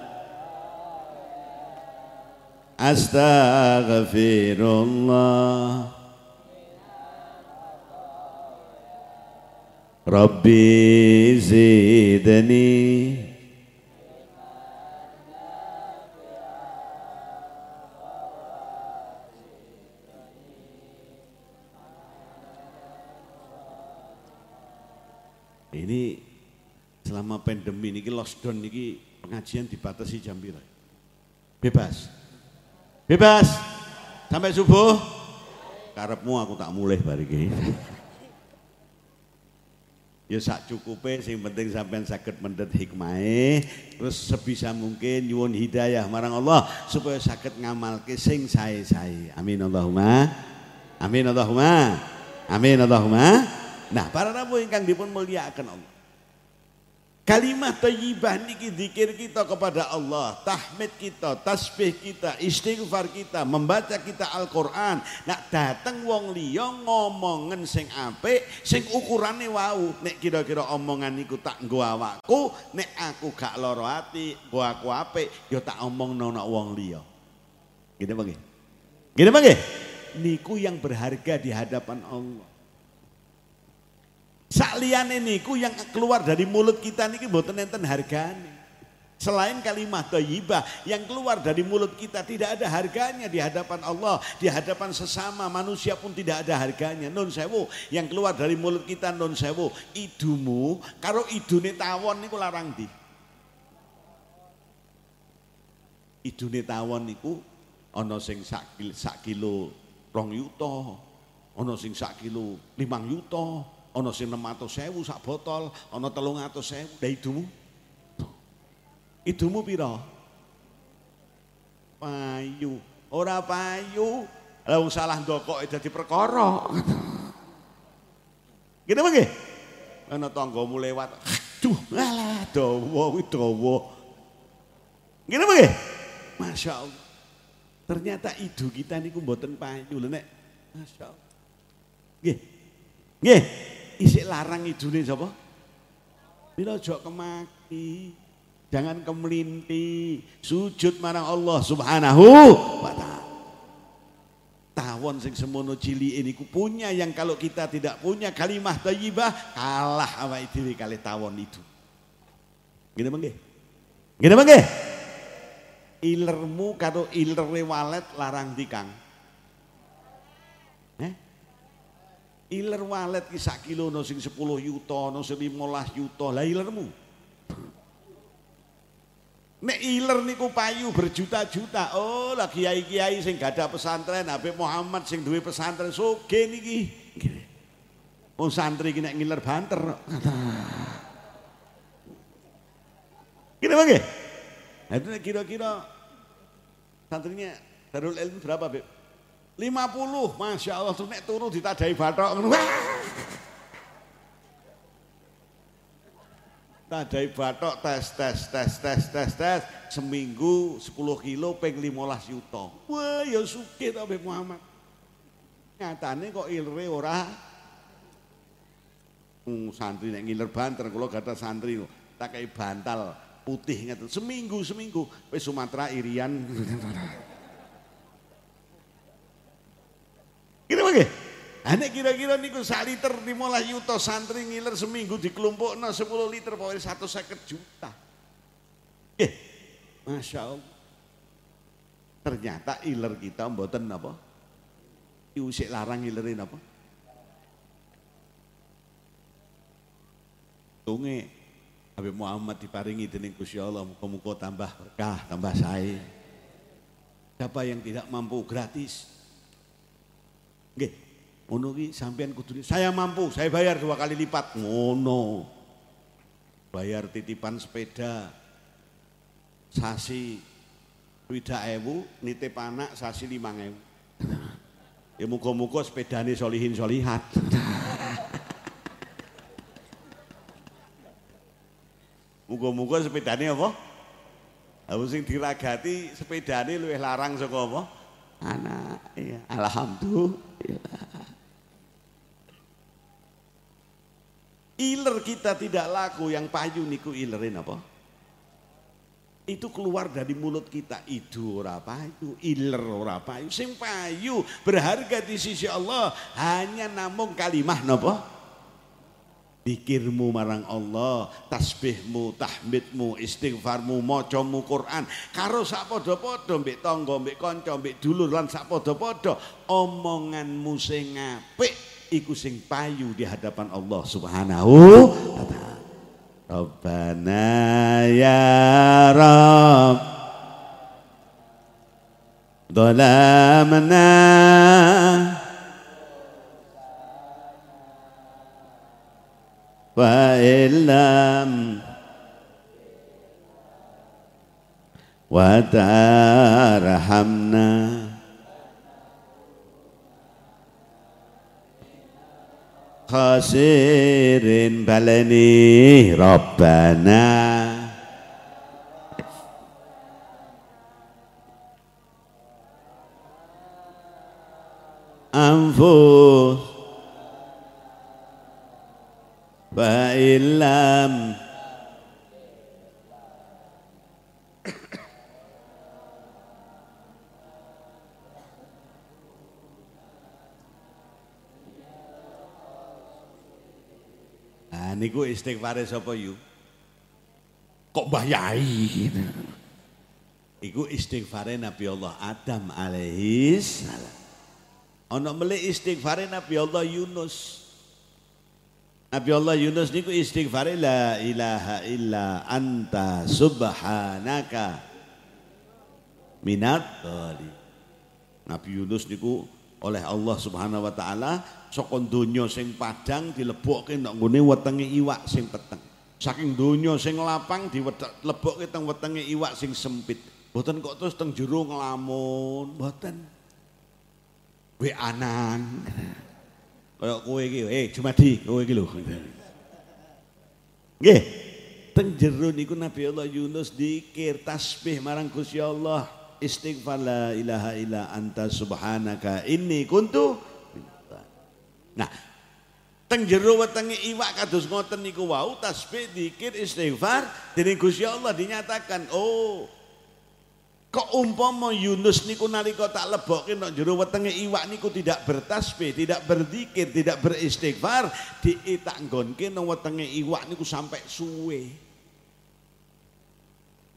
Astaghfirullah Rabbi zidni Ini selama pandemi ini lockdown ini pengajian dibatasi jam berapa? Bebas. Bebas. Sampai subuh. Karepmu aku tak mulai bari iki. Ya sak cukupe sing penting sampean saged mendhet hikmahe terus sebisa mungkin nyuwun hidayah marang Allah supaya saged ngamalke sing sae-sae. Amin Allahumma. Amin Allahumma. Amin Allahumma. Nah, para rabu ingkang dipun mulyakaken Allah. Kalimat thayyibah niki zikir kita kepada Allah, tahmid kita, tasbih kita, istighfar kita, membaca kita Al-Qur'an. Nak dateng wong liya ngomongen sing apik, sing ukurane wau. Nek kira-kira omongan niku tak nggo awakku, nek aku gak lara ati, nggo aku apik, ya tak omongno nek wong liya. Gini nggih? Gini nggih? Niku yang berharga di hadapan Allah. Sakliyane niku yang keluar dari mulut kita niki mboten enten hargane. Selain kalimat thayyibah yang keluar dari mulut kita tidak ada harganya di hadapan Allah, di hadapan sesama manusia pun tidak ada harganya. Nun sewu yang keluar dari mulut kita nun sewu idumu karo idune tawon niku larang di. Idune tawon niku ana sing sak kilo, sak kilo rong yuta, ana sing sak kilo limang yuta, ana sing 600.000 sak botol, ana 300.000. Lah idumu? Idumu pira? Payu. Ora payu. Lah wong salah ndokoke dadi perkara. Apa nggih? Ana tanggamu lewat. Aduh, alah dawa kuwi dawa. Nggih? Masya Allah. Ternyata idu kita niku mboten payu lho nek. Masya Allah. Nggih. Nggih isik larang idune sapa? Bila ojo kemaki, jangan kemelinti, sujud marang Allah Subhanahu wa taala. Tawon sing semono cili ini ku punya yang kalau kita tidak punya kalimah thayyibah kalah awake dhewe kali tawon itu. Gini mengge? Gini mengge? Ilermu karo ilere walet larang dikang. Eh? Iler walet ki sak kilo no sing 10 yuta, no sing 15 yuta. Lah ilermu. Nek iler niku payu berjuta-juta. Oh, lah kiai-kiai sing gada pesantren, Habib Muhammad sing duwe pesantren soge niki. Wong santri ki nek ngiler banter. Kira bagaimana? Nah, itu kira-kira santrinya Darul Ilmu berapa, Beb? 50, Masya Allah, tuh nek turu ditadai batok. Tadai batok tes tes tes tes tes tes. Seminggu 10 kilo peng 15 yuta. Wah ya suki to Muhammad. Nyatane kok ilre ora? Hmm, santri nek ngiler banter kula gada santri tak kayak bantal putih ngeten. Seminggu seminggu. Wis Sumatera Irian Kira apa Ane kira-kira niku sak liter 15 yuta santri ngiler seminggu dikelompokno 10 liter pokoke 150 juta. Eh, Masya Allah. Ternyata iler kita mboten apa? Iusik larang ilerin apa? Tunge Habib Muhammad diparingi dening Gusti Allah muga-muga tambah berkah, tambah sae. Siapa yang tidak mampu gratis Nggih. Ngono ki sampean kudu saya mampu, saya bayar dua kali lipat. Ngono. Bayar titipan sepeda sasi widak ewu, nitip anak sasi limang ewu. Ya muka-muka sepedane solihin solihat. Muga-muga sepedane apa? Aku sing diragati sepedane luwih larang saka apa? Anak. Ya, alhamdulillah. Iler kita tidak laku yang payu niku ilerin apa? itu keluar dari mulut kita. Itu ora payu iler ora payu. Sing payu berharga di sisi Allah hanya namung kalimah napa Dikirmu marang Allah, tasbihmu, tahmidmu, istighfarmu, macamu Quran karo sak padha-padha mbek tangga, mbek kanca, mbek dulur lan sak padha-padha omonganmu sing apik iku sing payu di hadapan Allah Subhanahu wa taala. Rabbana ya Rabb Dhalamna وإن لم وترحمنا. خاسر بلني ربنا. أنفس Ba'ilam Nah niku istighfare sapa yu? Kok bayai? Gitu? Iku istighfare Nabi Allah Adam alaihi salam. Ono melih istighfare Nabi Allah Yunus. Nabi Allah Yunus niku istighfar la ilaha illa anta subhanaka minat dhali. Nabi Yunus niku oleh Allah Subhanahu wa taala saka donya sing padang dilebokke nang nggone wetenge iwak sing peteng. Saking donya sing lapang dilebokke teng wetenge iwak sing sempit. Mboten kok terus teng jero nglamun, mboten. We anan. Kaya kowe iki, eh Jumadi, kowe iki lho. Nggih. Teng jero niku Nabi Allah Yunus dikir tasbih marang Gusti Allah, istighfar la ilaha illa anta subhanaka inni kuntu Nah, teng jero wetenge iwak kados ngoten niku wau tasbih dikir istighfar dening Gusti Allah dinyatakan, oh Kok umpama Yunus niku nalika tak lebokke nang jero wetenge iwak niku tidak bertasbih, tidak berzikir, tidak beristighfar, diitak nggonke nang wetenge iwak niku sampai suwe.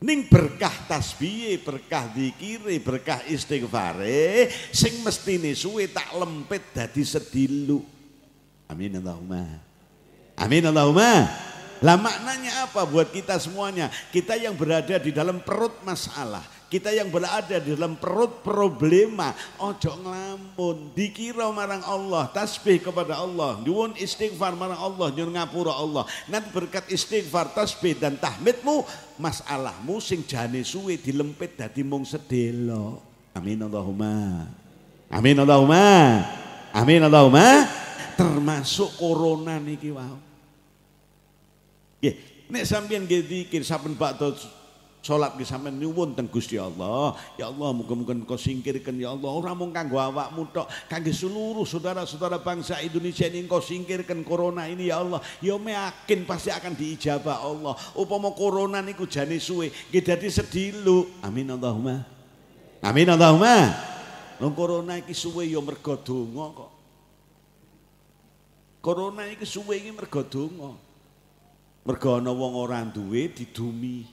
Ning berkah tasbih, berkah zikire, berkah istighfare sing mestine suwe tak lempit dadi sedilu. Amin Allahumma. Amin Allahumma. Lah maknanya apa buat kita semuanya? Kita yang berada di dalam perut masalah, kita yang berada di dalam perut problema, ojo ngelamun, dikira marang Allah, tasbih kepada Allah, nyuwun istighfar marang Allah, nyuwun ngapura Allah. Nanti berkat istighfar, tasbih dan tahmidmu, masalahmu sing jane suwe dilempit dadi mung sedelo. Amin Allahumma. Amin Allahumma. Amin Allahumma. Termasuk corona niki. Nggih, nek sampeyan nggih zikir saben bakda Salat ki sampean nyuwun teng Gusti Allah. Ya Allah muga-muga engkau singkirkan ya Allah ora mung kanggo awakmu tok, kangge seluruh saudara-saudara bangsa Indonesia ini engkau singkirkan corona ini ya Allah. Ya yakin pasti akan diijabah Allah. Upama corona niku jane suwe, nggih dadi sedilu. Amin Allahumma. Amin Allahumma. Wong corona iki suwe ya mergo donga kok. Corona iki suwe iki mergo donga. Mergo ana wong ora duwe didumi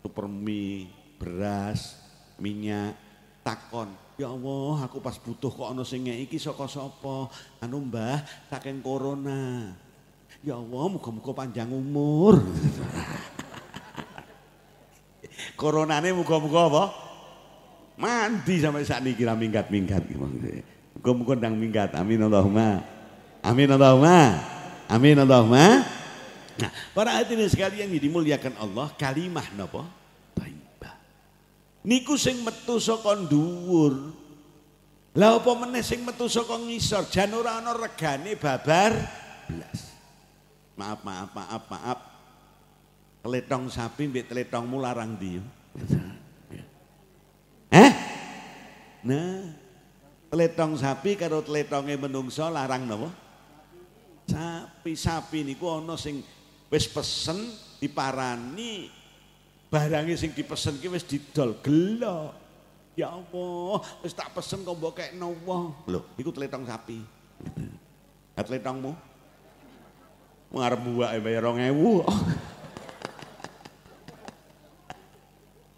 super mie, beras, minyak, takon. Ya Allah, aku pas butuh kok ana sing iki saka sapa? Anu Mbah, saking corona. Ya Allah, muga-muga panjang umur. Coronane muga-muga apa? Mandi sampai saat ini kira minggat-minggat. Muga-muga ndang minggat. Amin Allahumma. Amin Allahumma. Amin Allahumma. Nah, para hadirin sekalian yang dimuliakan Allah, kalimah napa? Thayyibah. Niku sing metu saka dhuwur. Lah apa meneh sing metu saka ngisor, jan ora ana regane babar blas. Maaf, maaf, maaf, maaf. Teletong sapi mbek teletongmu larang ndi? Eh? Nah, teletong sapi karo teletonge menungso larang napa? Sapi-sapi niku ana sing wis pesen diparani Barangnya sing dipesen ki wis didol gelo. Ya Allah, wis tak pesen kok mbok kekno wong. Lho, iku tletong sapi. Ha tletongmu? Ngarep buake bayar 2000.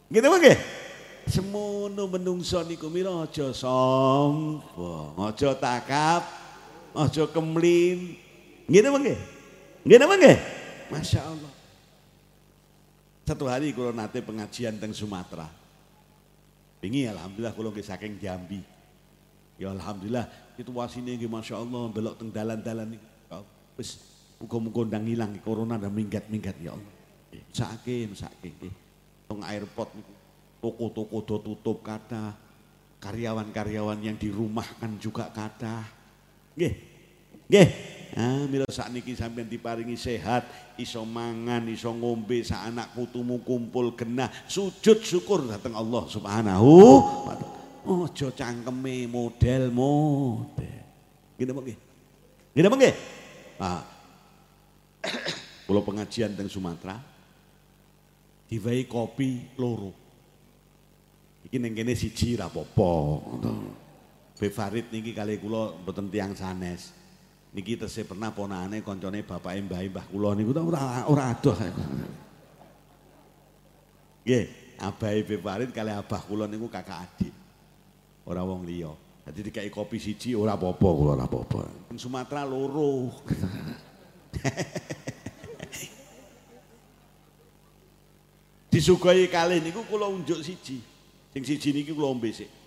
Gitu mangke. Semono menungso niku mira aja sombong, aja takap, aja kemlin. Gitu mangke. Gitu mangke. Masya Allah. Satu hari kalau nate pengajian teng Sumatera. Pingi alhamdulillah kalau saking Jambi. Ya alhamdulillah situasine nggih Masya Allah belok teng dalan-dalan niku. Wis muga-muga ndang ilang corona dan minggat-minggat ya Allah. Sakit nggih. Teng airport niku toko-toko do tutup kata. Karyawan-karyawan yang dirumahkan juga kata. Nggih. Nggih. Ah, mila sakniki sampean diparingi sehat, iso mangan, iso ngombe, sak anak putumu kumpul genah, sujud syukur datang Allah Subhanahu wa taala. Ojo cangkeme model model. Gini apa? Gini apa nggih? Ah. Kula pengajian teng Sumatera diwai kopi loro. Iki ning kene siji ra apa-apa. Niki kali kula mboten tiyang sanes. Niki tesih pernah ponakane koncone bapake mbah mbah kula niku ora ora adoh. Nggih, abahe Befarid kali abah kula niku kakak adik. Ora wong liya. Dadi dikai kopi siji ora apa-apa kula ora apa-apa. Ning Sumatera loro. Disuguhi kali niku kula unjuk siji. Sing siji niki kula ombe sik.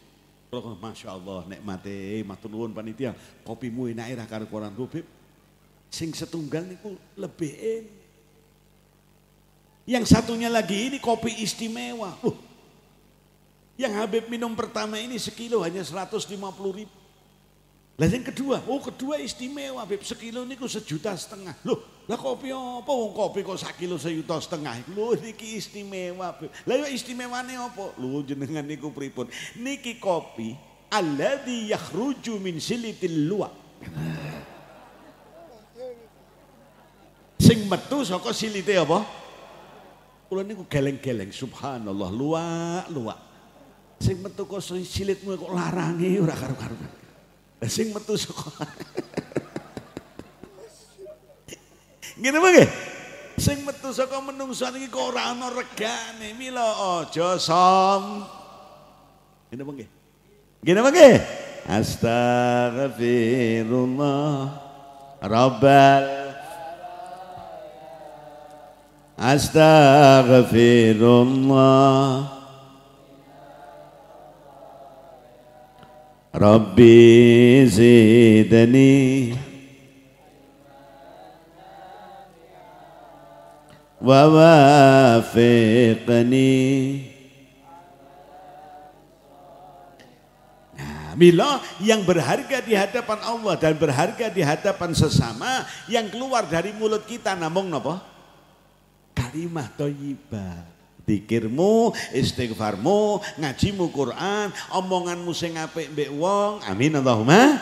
Masya Allah nikmate matur nuwun panitia. Kopimu enake ra karo koran Beb. Sing setunggal niku lebih enak. Yang satunya lagi ini kopi istimewa. Uh, yang Habib minum pertama ini sekilo hanya 150 ribu. Lah yang kedua, oh kedua istimewa Habib sekilo ini ku sejuta setengah. Loh, lah kopi apa? Wong kopi kok sakilo sejuta setengah. Loh niki istimewa. Lah ya istimewane apa? Loh jenengan niku pripun? Niki kopi alladzi yakhruju min silitil luwak. Sing metu saka silite apa? Kula niku geleng-geleng subhanallah luwak-luwak. Sing metu kok silitmu kok larangi ora karo-karuan. Sing metu saka Ngene mangke. Sing metu saka menungsa niki kok ora ana regane. Mila aja som. Ngene mangke. Ngene mangke. Astaghfirullah Rabbal Astaghfirullah Rabbi zidni wafiqni Nah, Mila yang berharga di hadapan Allah dan berharga di hadapan sesama yang keluar dari mulut kita namung napa? Kalimah thayyibah. Dikirmu, istighfarmu, ngajimu Quran, omonganmu sing apik mbek wong. Amin Allahumma.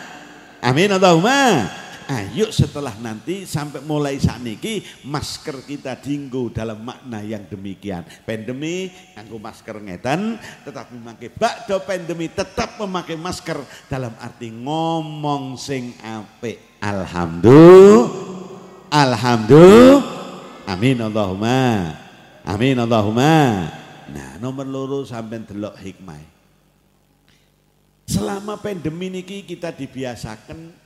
Amin Allahumma. Ayo setelah nanti sampai mulai saat niki masker kita dinggo dalam makna yang demikian. Pandemi nganggo masker ngetan, tetapi memakai bakdo pandemi tetap memakai masker dalam arti ngomong sing apik. Alhamdulillah. Alhamdulillah. Amin Allahumma. Amin Allahumma. Nah, nomor loro sampai delok hikmah. Selama pandemi niki kita dibiasakan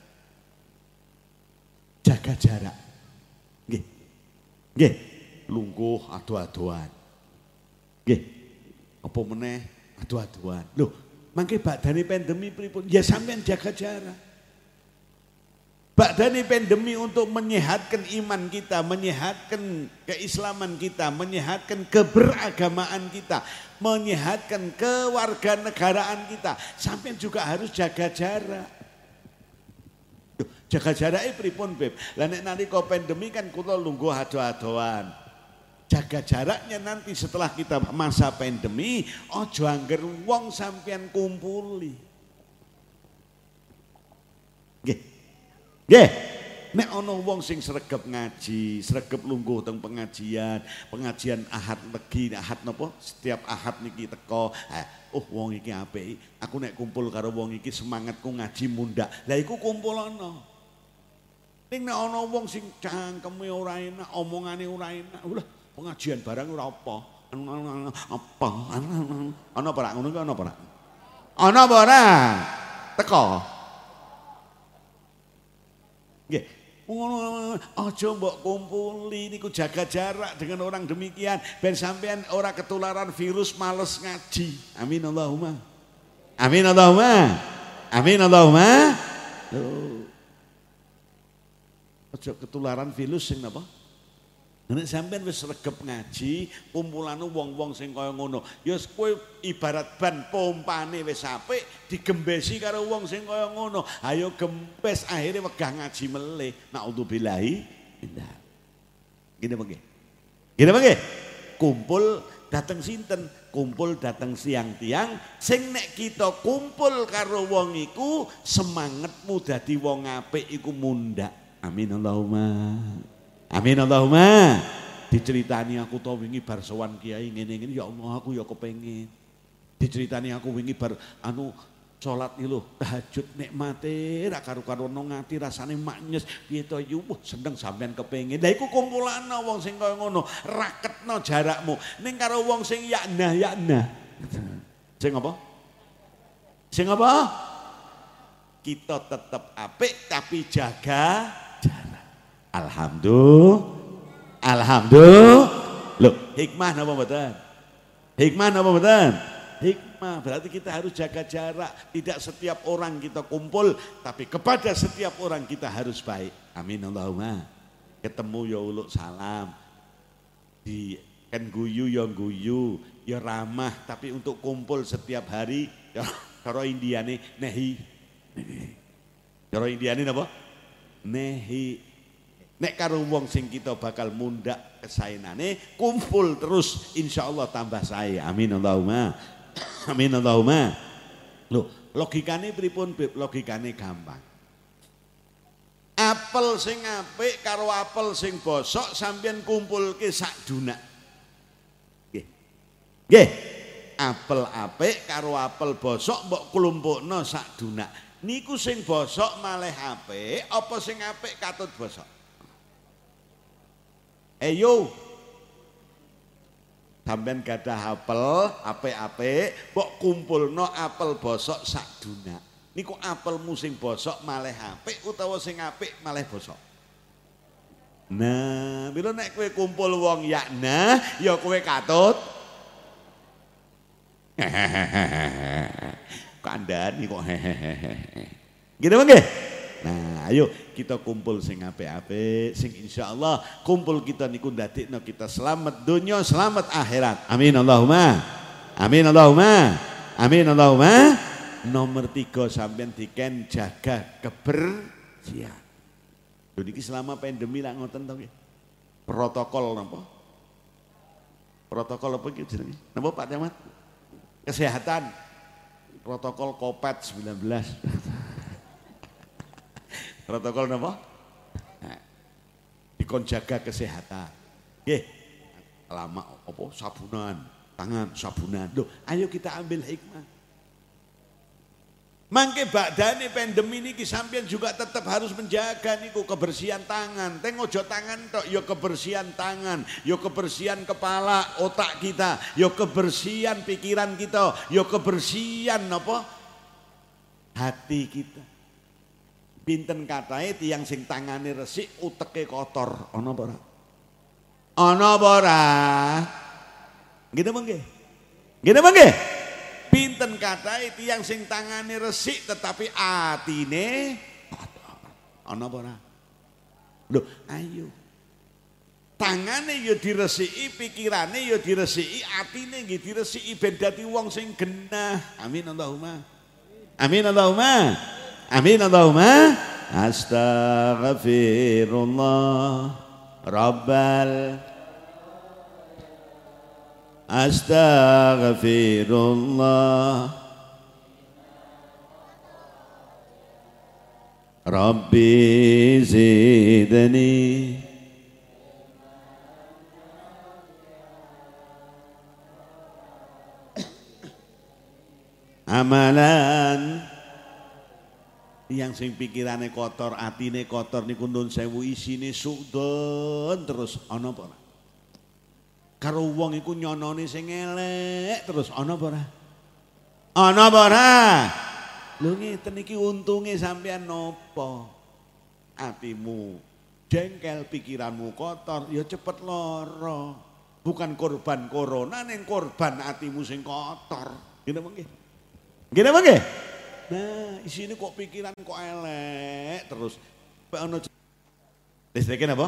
jaga jarak. Nggih. Nggih, lungguh adu-aduan. Nggih. Apa meneh adu-aduan. Loh, mangke badane pandemi pripun? Ya sampean jaga jarak. Badani pandemi untuk menyehatkan iman kita, menyehatkan keislaman kita, menyehatkan keberagamaan kita, menyehatkan kewarganegaraan kita. Sampai juga harus jaga jarak. Jaga jarak pripun Beb? Lah nek nalika pandemi kan kula lungguh ado-adoan. Jaga jaraknya nanti setelah kita masa pandemi, ojo angger wong sampean kumpuli. Nggih. Nggih. Nek ana wong sing sregep ngaji, sregep lungguh teng pengajian, pengajian Ahad legi, Ahad napa? Setiap Ahad niki teko, eh, oh wong iki apik. Aku nek kumpul karo wong iki semangatku ngaji mundak. Lah kumpul ana. Ning nek ana wong sing cangkeme ora enak, omongane ora enak, ulah pengajian barang ora apa. Apa? Ana apa rak ngono ki ana apa rak? Ana apa ora? Teko. Nggih. Aja mbok kumpuli niku jaga jarak dengan orang demikian ben sampean ora ketularan virus males ngaji. Amin Allahumma. Amin Allahumma. Amin Allahumma. Loh. Aja ketularan virus sing napa? Nek sampean wis regep ngaji, kumpulane wong-wong sing kaya ngono. Ya kowe ibarat ban pompane wis apik, digembesi karo wong sing kaya ngono. Ayo gempes akhirnya wegah ngaji meleh. Naudzubillahi mindah. Gini mengke. Gini mengke. Kumpul dateng sinten? Kumpul dateng siang tiang sing nek kita kumpul karo wong iku semangatmu dadi wong apik iku mundak. Amin Allahumma. Amin Allahumma. Diceritani aku tau wingi bar sowan kiai ngene-ngene ya Allah aku ya kepengin. Diceritani aku wingi bar anu salat iki lho tahajud nikmate ra karo-karo ngati rasane maknyes piye to yu seneng sampean kepengin. Lah iku kumpulana wong sing kaya ngono, raketno jarakmu. Ning karo wong sing yakna yakna. Sing apa? Sing apa? Kita tetap apik tapi jaga. Alhamdulillah. Alhamdulillah. Loh, hikmah napa mboten? Hikmah napa mboten? Hikmah berarti kita harus jaga jarak. Tidak setiap orang kita kumpul, tapi kepada setiap orang kita harus baik. Amin Allahumma. Ketemu ya uluk salam. Di kan guyu ya guyu, ya ramah, tapi untuk kumpul setiap hari ya cara Indiane nehi. Cara Indiane napa? Nehi Nek karo wong sing kita bakal mundak kesaenane, kumpul terus insya Allah tambah saya. Amin Allahumma. Amin Allahumma. Loh, logikane pripun Beb? Logikane gampang. Apel sing apik karo apel sing bosok sampeyan kumpulke sak dunak. Nggih. Apel apik karo apel bosok mbok klumpukno sak dunak. Niku sing bosok malih apik apa sing apik katut bosok? Eyo. Sampeyan gadah apel, apik-apik, mbok kumpulno apel bosok sak dunak. Niku apel musim bosok malih apik utawa sing apik malih bosok. Nah, bila nek kowe kumpul wong yakna, ya kowe katut. Kandhani kok hehehe. Gini mangke? Nah, ayo kita kumpul sing apik-apik, sing insyaallah kumpul kita niku ndadekno kita selamat dunia, selamat akhirat. Amin Allahumma. Amin Allahumma. Amin Allahumma. Nomor tiga sampean diken jaga kebersihan. Niki selama pandemi lah ngoten to Protokol napa? Protokol apa iki jenenge? Napa Pak Camat? Kesehatan. Protokol Covid 19. Protokol napa? Nah, dikon jaga kesehatan. Nggih. Lama apa sabunan, tangan sabunan. Loh, ayo kita ambil hikmah. Mangke badane pandemi niki sampean juga tetap harus menjaga niku kebersihan tangan. Tengok ojo tangan tok yo ya kebersihan tangan, yo ya kebersihan kepala, otak kita, yo ya kebersihan pikiran kita, yo kebersihan apa? Hati kita. Pinten katahe tiang sing tangane resik uteke kotor. Ana apa ora? Ana apa ora? Gitu mengke. Gitu mengke. Pinten katahe tiang sing tangane resik tetapi atine kotor. Ana apa ora? Lho, ayo. Tangane ya diresiki, pikirane ya diresiki, atine nggih diresiki ben dadi wong sing genah. Amin Allahumma. Amin Allahumma. أمين اللهم. استغفر الله رب ال استغفر الله ربي زدني. عملا yang sing pikirane kotor, atine kotor niku nun sewu isine sudon terus ana apa ora? Karo wong iku nyonone sing elek terus ana apa ora? Ana apa ora? Lho ngeten iki untunge sampean nopo? Atimu jengkel, pikiranmu kotor, ya cepet loro. Bukan korban corona, neng korban atimu sing kotor. Gini mengke. Gini mengke. Nah, isine kok pikiran kok elek terus. Pak ono apa?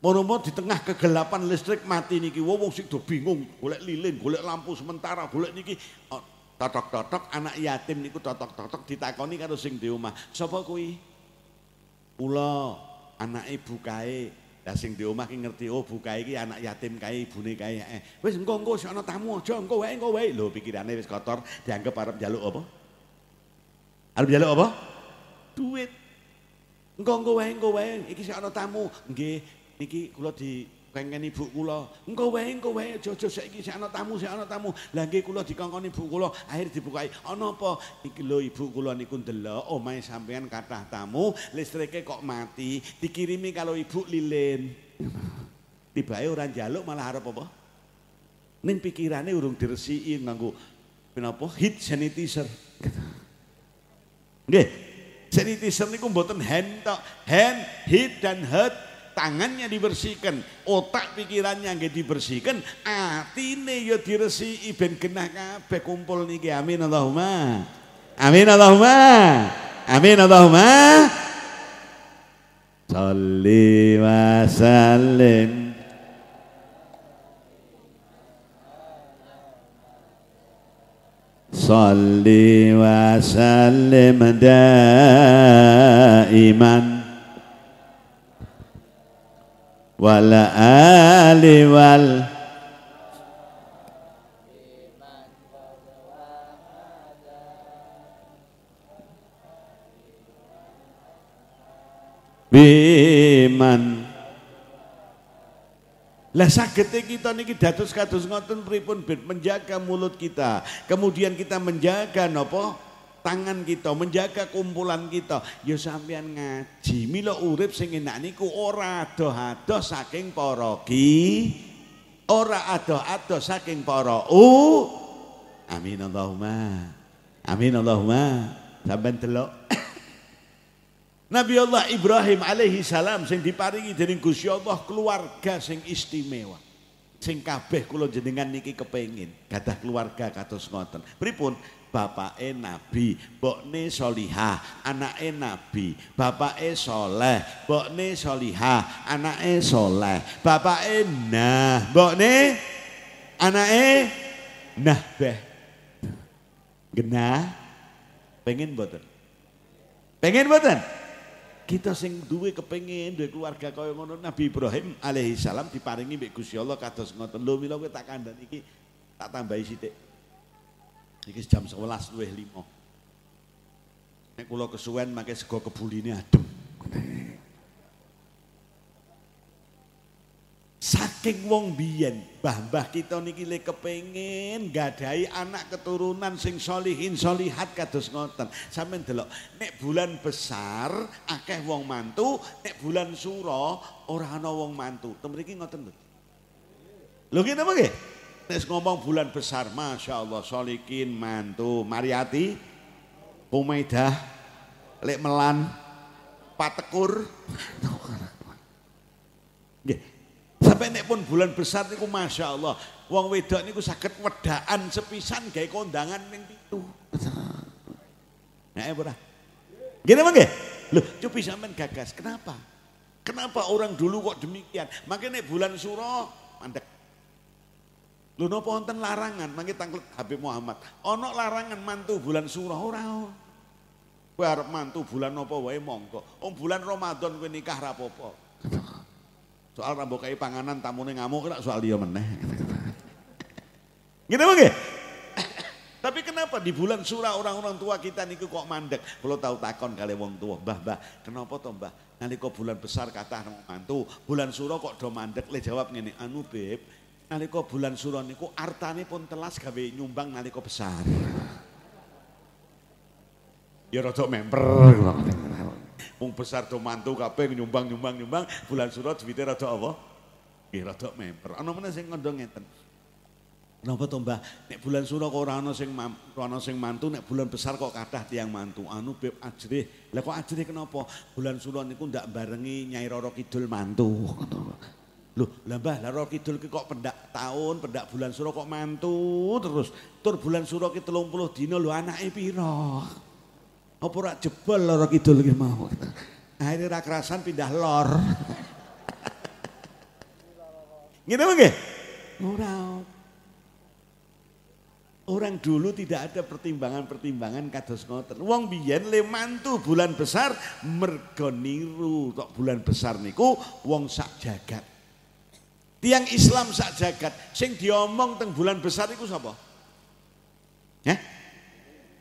Mono di tengah kegelapan listrik mati niki wong wong sing do bingung, golek lilin, golek lampu sementara, golek niki oh, totok-totok anak yatim niku totok-totok ditakoni karo sing di omah. Sapa kuwi? Kula, anak ibu kae. Lah sing di omah ki ngerti oh bukae iki anak yatim kae ibune kae. Eh, wis engko engko sik ana tamu aja, engko wae engko wae. Lho pikirane wis kotor, dianggap arep njaluk apa? Arep njaluk apa? Duit. Engko engko wae engko wae iki sik ana tamu. Nggih, niki kula di pengen ibu kula. Engko wae engko wae aja-aja saiki sik ana tamu, sik ana tamu. Lah nggih kula dikongkon ibu kula, akhir dibukai. Ana apa? Iki lho ibu kula niku ndelok omahe sampean kathah tamu, listrike kok mati, dikirimi kalau ibu lilin. Tibae ora njaluk malah arep apa? Ning pikirane urung diresiki nganggo menapa? Heat sanitizer. Nggih. Sanitizer niku mboten hand tok, hand, heat dan head tangannya dibersihkan, otak pikirannya nggak dibersihkan, atine ya diresiki ben genah kabeh kumpul niki. Amin Allahumma. Amin Allahumma. Amin Allahumma. Salli wa sallim Salli wa sallim daiman wal ali wal biman lah sagete kita niki dados kados ngoten pripun menjaga mulut kita. Kemudian kita menjaga nopo? Tangan kita, menjaga kumpulan kita. Ya sampean ngaji. Mila urip sing enak niku ora adoh-adoh saking para ki. Ora adoh-adoh saking para u. Amin Allahumma. Amin Allahumma. Sampeyan delok Nabi Allah Ibrahim alaihi salam sing diparingi dening Gusti Allah keluarga sing istimewa. Sing kabeh kula jenengan niki kepengin gadah keluarga kados ngoten. Pripun? Bapake nabi, mbokne solihah, anake nabi, bapake soleh, mbokne solihah, anake soleh, bapake nah, mbokne? Anake? Nah beh. Genah? Pengen mboten? Pengen mboten? kita sing duwe kepengin duwe keluarga kaya ngono Nabi Ibrahim alaihi salam diparingi mbek Gusti Allah kados ngoten. Lho mila kowe tak kandhan iki tak tambahi sithik iki jam 11 luwih 5 nek kula kesuwen make sego kebuline adem Saking wong biyen, mbah-mbah kita niki le kepengin gadai anak keturunan sing solihin solihat kados ngoten. Sampeyan delok, nek bulan besar akeh wong mantu, nek bulan suro ora ana wong mantu. Tem mriki ngoten lho. Lho ngene apa nggih? Nek ngomong bulan besar, Masya Allah, solikin mantu, Mariati, Umaidah, Lek Melan, Patekur. Sampai nek pun bulan besar niku Masya Allah. Wong wedok niku sakit wedaan sepisan gawe kondangan ning pitu. Nah, ora. Gini mangke? Loh, coba sampean gagas. Kenapa? Kenapa orang dulu kok demikian? Makanya bulan suro mandek. Lho napa wonten larangan? Mangke tanglet Habib Muhammad. Ono larangan mantu bulan suro ora. Arep mantu bulan apa wae monggo. Om bulan Ramadan kowe nikah ra apa-apa. Soal rambut kayak panganan tamune ngamuk kena soal dia meneh. Gitu bang Tapi kenapa di bulan surah orang-orang tua kita niku kok mandek? Kalau tahu takon kali wong tua, Mbah, Mbah, kenapa toh Mbah? Nalika bulan besar kata mantu, bulan surah kok do mandek? Le jawab ngene, anu Beb, nalika bulan surah niku artane pun telas gawe nyumbang nalika besar. Ya rada member. Wong besar do mantu kabeh nyumbang nyumbang nyumbang bulan surah duwite rada apa? Nggih rada member. Ana meneh sing ngondong ngeten. Kenapa to Mbah? Nek bulan sura kok ora ana sing ana sing mantu, nek bulan besar kok kathah tiang mantu. Anu beb ajrih. Lah kok ajrih kenapa? Bulan sura niku ndak barengi Nyai Roro Kidul mantu. Loh, lah Roro Kidul ki kok pendak tahun, pendak bulan sura kok mantu terus. Tur bulan sura ki 30 dina lho anake pira? Apa ora jebol Roro Kidul ki mau? Akhirnya ra kerasan pindah lor. Ngene nggih? Ora. Orang dulu tidak ada pertimbangan-pertimbangan kados ngoten. Wong biyen le mantu bulan besar mergo niru tok bulan besar niku wong sak jagat. Tiang Islam sak jagat sing diomong teng bulan besar iku sapa? Ya?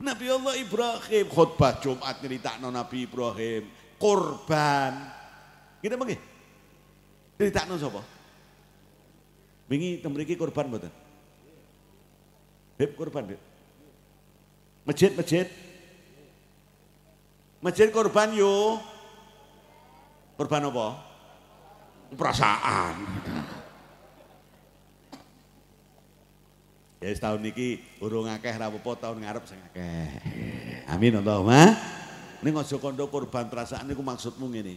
Nabi Allah Ibrahim khutbah Jumat nyeritakno Nabi Ibrahim korban. Gitu nggih? Nyeritakno sapa? Wingi teng mriki korban mboten? Beb korban, Beb. Masjid, masjid. Masjid korban yo. Korban apa? Perasaan. Ya setahun niki urung akeh ra apa tahun ngarep sing akeh. Amin Allahumma. Ning aja kandha korban perasaan niku maksudmu ngene.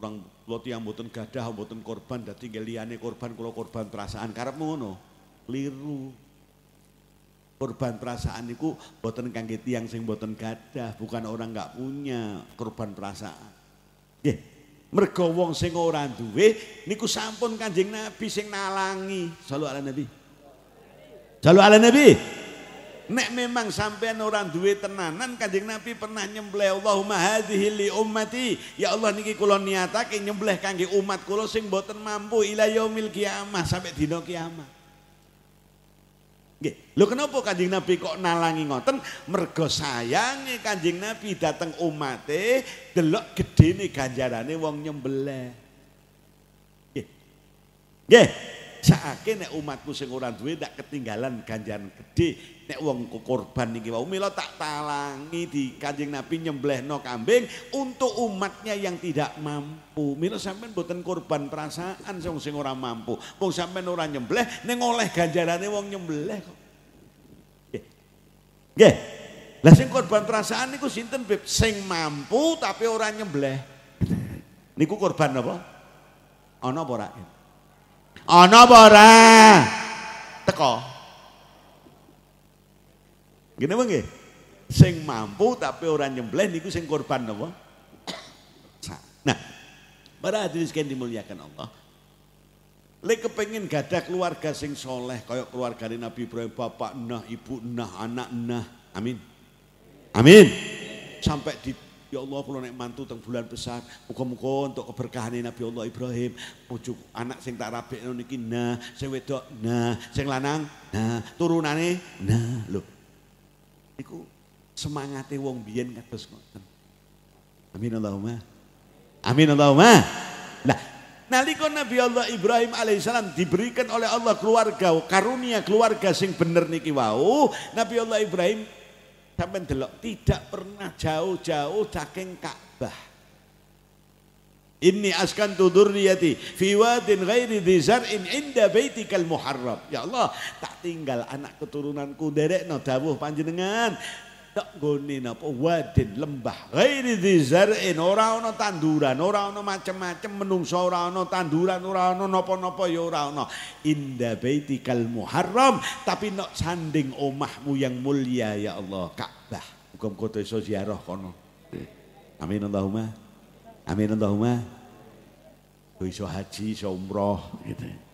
Kurang kula tiyang mboten gadah mboten korban dadi liyane korban kula korban perasaan karepmu ngono. Keliru korban perasaan itu boten kangge tiang sing boten gadah, bukan orang nggak punya korban perasaan. Nggih. Mergo wong sing ora duwe niku sampun Kanjeng Nabi sing nalangi. Sallu ala Nabi. Sallu ala Nabi. Nek memang sampean orang duwe tenanan Kanjeng Nabi pernah nyembelih Allahumma hadhihi li ummati. Ya Allah niki kula niatake nyembelih kangge umat kula sing boten mampu ila yaumil kiamah sampai dina kiamat. Nggih. Lho kenapa Kanjeng Nabi kok nalangi ngoten? Mergo sayange Kanjeng Nabi dateng umate delok gedene ganjarane wong nyembelih. Nggih. Nggih. Saake nek umatku sing ora duwe ketinggalan ganjaran gede nek wong korban niki wau mila tak talangi di Kanjeng Nabi nyembelihno kambing untuk umatnya yang tidak mampu. Mila sampean boten korban perasaan sing sing ora mampu. Wong sampean ora nyembelih ning oleh ganjarane wong nyembelih kok. Nggih. Nggih. Lah sing korban perasaan niku sinten Beb? Sing mampu tapi ora nyembelih. Niku korban apa? Ana apa ora? Ana apa ora? Teko. Apa nggih? Sing mampu tapi orang nyembelih niku sing korban apa? Nah, para hadirin sekalian dimuliakan Allah. Lek kepengin gadah keluarga sing soleh kaya keluarga Nabi Ibrahim, bapak nah, ibu nah, anak nah. Amin. Amin. Sampai di Ya Allah kalau naik mantu teng bulan besar, muka-muka untuk keberkahan Nabi Allah Ibrahim, pucuk anak sing tak rapi niki nah, sing wedok nah, sing lanang nah, turunane nah, lho. Iku semangate wong biyen kados ngoten. Amin Allahumma. Amin Allahumma. Nah, nalika Nabi Allah Ibrahim alaihissalam diberikan oleh Allah keluarga, karunia keluarga sing bener niki wau, Nabi Allah Ibrahim sampai delok tidak pernah jauh-jauh saking Ka'bah. Inni askan dzurriyyati fi wadin ghairi dzi zar'in inda baitikal muharram. Ya Allah, tak tinggal anak keturunanku derekno dawuh panjenengan. Tak gone napa wadin lembah ghairi dzi zar'in ora ana tanduran, ora ana macem-macem menungso ora ana tanduran, ora ana napa-napa ya ora ana. Inda baitikal muharram, tapi nok sanding omahmu yang mulia ya Allah, Ka'bah. Muga-muga iso ziarah kono. Amin Allahumma. Amin Allahumma. Iso haji, iso umroh gitu.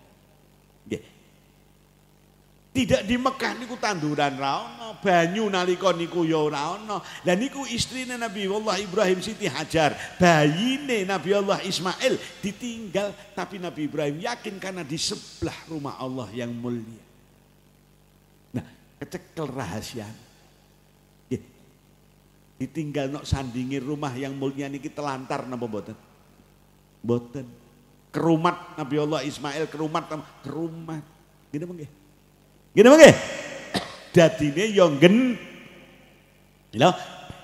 Tidak di Mekah niku tanduran ra ono, banyu nalika niku ya ora ono. Lah niku istrine Nabi Allah Ibrahim Siti Hajar, bayine Nabi Allah Ismail ditinggal tapi Nabi Ibrahim yakin karena di sebelah rumah Allah yang mulia. Nah, Kecekel rahasia. Nggih. Ditinggal nok sandingi rumah yang mulia niki telantar napa mboten? Mboten. Kerumat Nabi Allah Ismail kerumat kerumat. Gini mengke. Gini mengke. Dadine yo gen. Lho,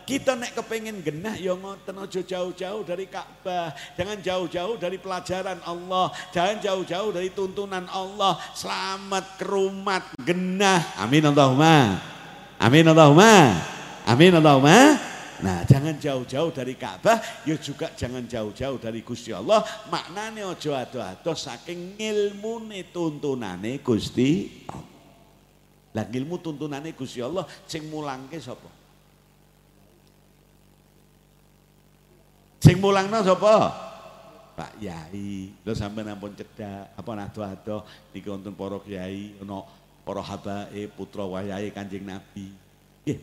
kita nek kepengen genah ya ngoten aja jauh-jauh dari Ka'bah, jangan jauh-jauh dari pelajaran Allah, jangan jauh-jauh dari tuntunan Allah. Selamat kerumat genah. Amin Allahumma. Amin Allahumma. Amin Allahumma. Nah, jangan jauh-jauh dari Ka'bah, ya juga jangan jauh-jauh dari Gusti Allah. Maknane aja ado-ado saking ngilmune tuntunane Gusti. Lah ilmu tuntunane Gusti Allah sing mulangke sapa? Sing mulangno sapa? Pak Yai. Lho sampean ampun cedak apa ado-ado niki wonten para kiai ana para habae putra wayahe Kanjeng Nabi. Nggih.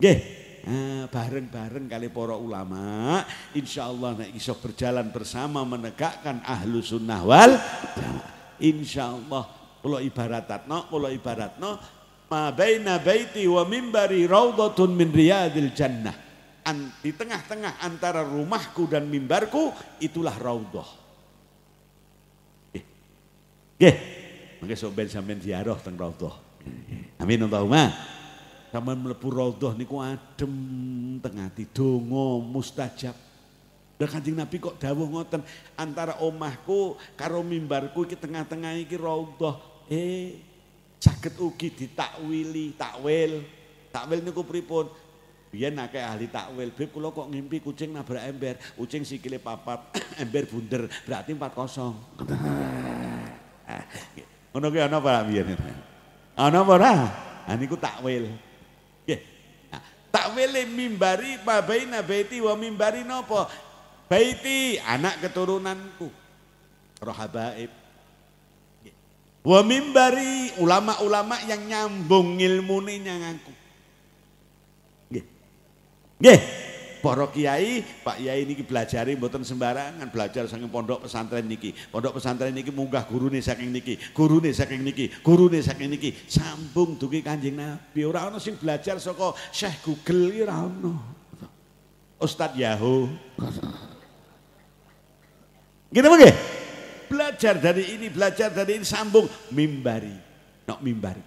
Nggih. Nah, bareng-bareng kali para ulama, insya Allah nek iso berjalan bersama menegakkan ahlu sunnah wal insya Allah kalau ibaratatno, kalau ibaratno ma baina baiti wa mimbari raudhatun min riyadil jannah an, di tengah-tengah antara rumahku dan mimbarku itulah raudhah. Nggih. Nggih. Mangke sok ben sampean ziarah teng raudhah. Amin Allahumma. Sampeyan mlebu raudhah niku adem teng ati donga mustajab. Dan kanjeng Nabi kok dawuh ngoten antara omahku karo mimbarku iki tengah-tengah iki raudhah. Eh saged ugi ditakwili, takwil. Takwil niku pripun? Biyen akeh ahli takwil, beb kula kok ngimpi kucing nabrak ember, kucing sikile papat, ember bunder, berarti 4-0. Ngono ki ana apa biyen? Ana apa ora? Ah niku takwil. Nggih. Nah, mimbari babaina baiti wa mimbari napa? Baiti anak keturunanku. Rohabaib. Wa mimbari ulama-ulama yang nyambung ilmune nyanganku. Nggih, para kiai, Pak Yai niki belajari mboten sembarangan, belajar saking pondok pesantren niki. Pondok pesantren niki munggah gurune saking niki, gurune saking niki, gurune saking niki, sambung dugi Kanjeng Nabi. Ora ana sing belajar saka Syekh Google iki ora ana. Ustaz Yahoo. Gitu nggih? Belajar dari ini, belajar dari ini sambung mimbari. Nok mimbari.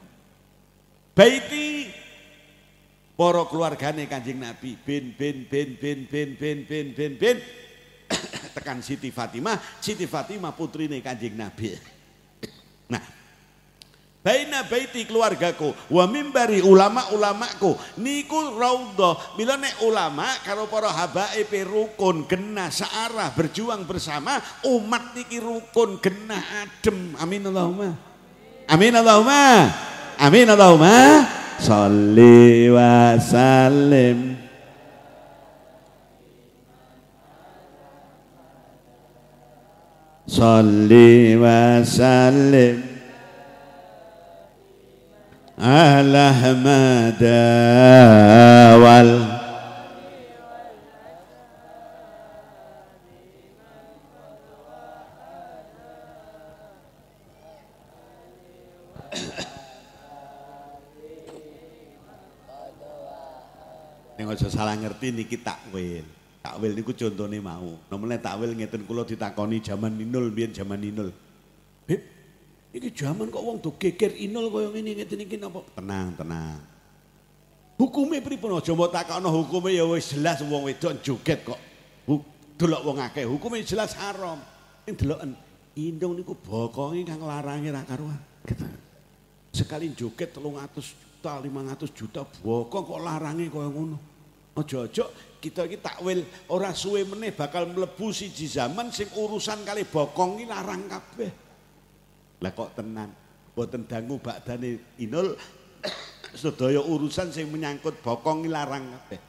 Baiti para keluargane Kanjeng Nabi bin bin bin bin bin bin bin bin bin tekan Siti Fatimah, Siti Fatimah putrine Kanjeng Nabi. Nah, Baina baiti keluargaku wa mimbari ulama-ulamaku. Niku raudhah mila nek ulama karo para habaib rukun genah searah berjuang bersama umat niki rukun genah adem. Amin Allahumma. Amin Allahumma. Amin Allahumma. Salli wa sallim. Salli wa sallim Ahmada wal Ning aja salah ngerti niki takwil. Takwil niku contone mau. Nomene takwil ngeten kula ditakoni zaman Inul biyen zaman Inul. Beb, iki zaman kok wong do geger Inul kaya ngene ngeten iki napa? Tenang, tenang. Hukume pripun aja mbok takokno hukume ya wis jelas wong wedok joget kok. Delok wong akeh hukume jelas haram. Ning deloken indung niku bokonge kang larange ra karuan. Sekali joget 300 juta, 500 juta bokong kok larange kaya ngono. Ojo-ojo kita iki takwil ora suwe meneh bakal mlebu siji zaman sing urusan kali bokong iki larang kabeh. Lah kok tenan mboten dangu bakdane inul sedaya urusan sing menyangkut bokong larang kabeh.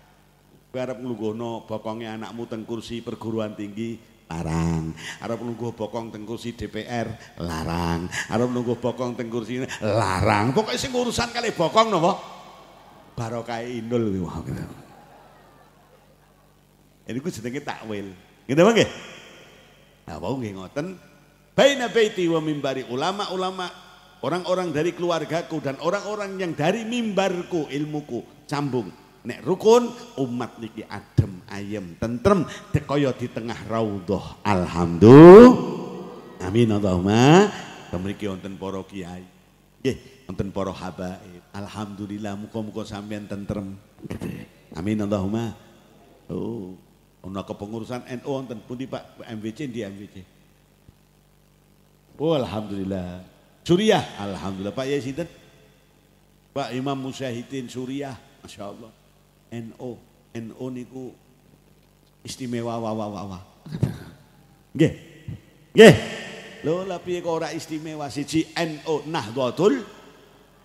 Arep nglungguhno bokonge anakmu teng kursi perguruan tinggi larang. Arep nunggu bokong teng kursi DPR larang. Arep nunggu bokong teng kursi larang. Pokoke sing urusan kali bokong napa? Barokah inul kuwi. Ini ku jenenge takwil. Gitu bang Nah, mau nggih ngoten. Baina baiti wa mimbari. Ulama-ulama orang-orang dari keluargaku dan orang-orang yang dari mimbarku ilmuku sambung nek rukun umat niki adem ayem tentrem kaya di tengah raudhah. Alhamdulillah. Amin Allahumma. Mriki wonten para kiai. Nggih wonten para habaib. Alhamdulillah muga-muga sampean tentrem. Amin Allahumma. Oh ana kepengurusan NU wonten. Pundi Pak? MWC di MWC Oh alhamdulillah. Suriah, alhamdulillah. Pak Yai sinten? Pak Imam Musyahidin Suriah, Masya Allah. NO, NO niku istimewa wa wa wa wa. Nggih. Lho lah piye kok ora istimewa siji NO Nahdlatul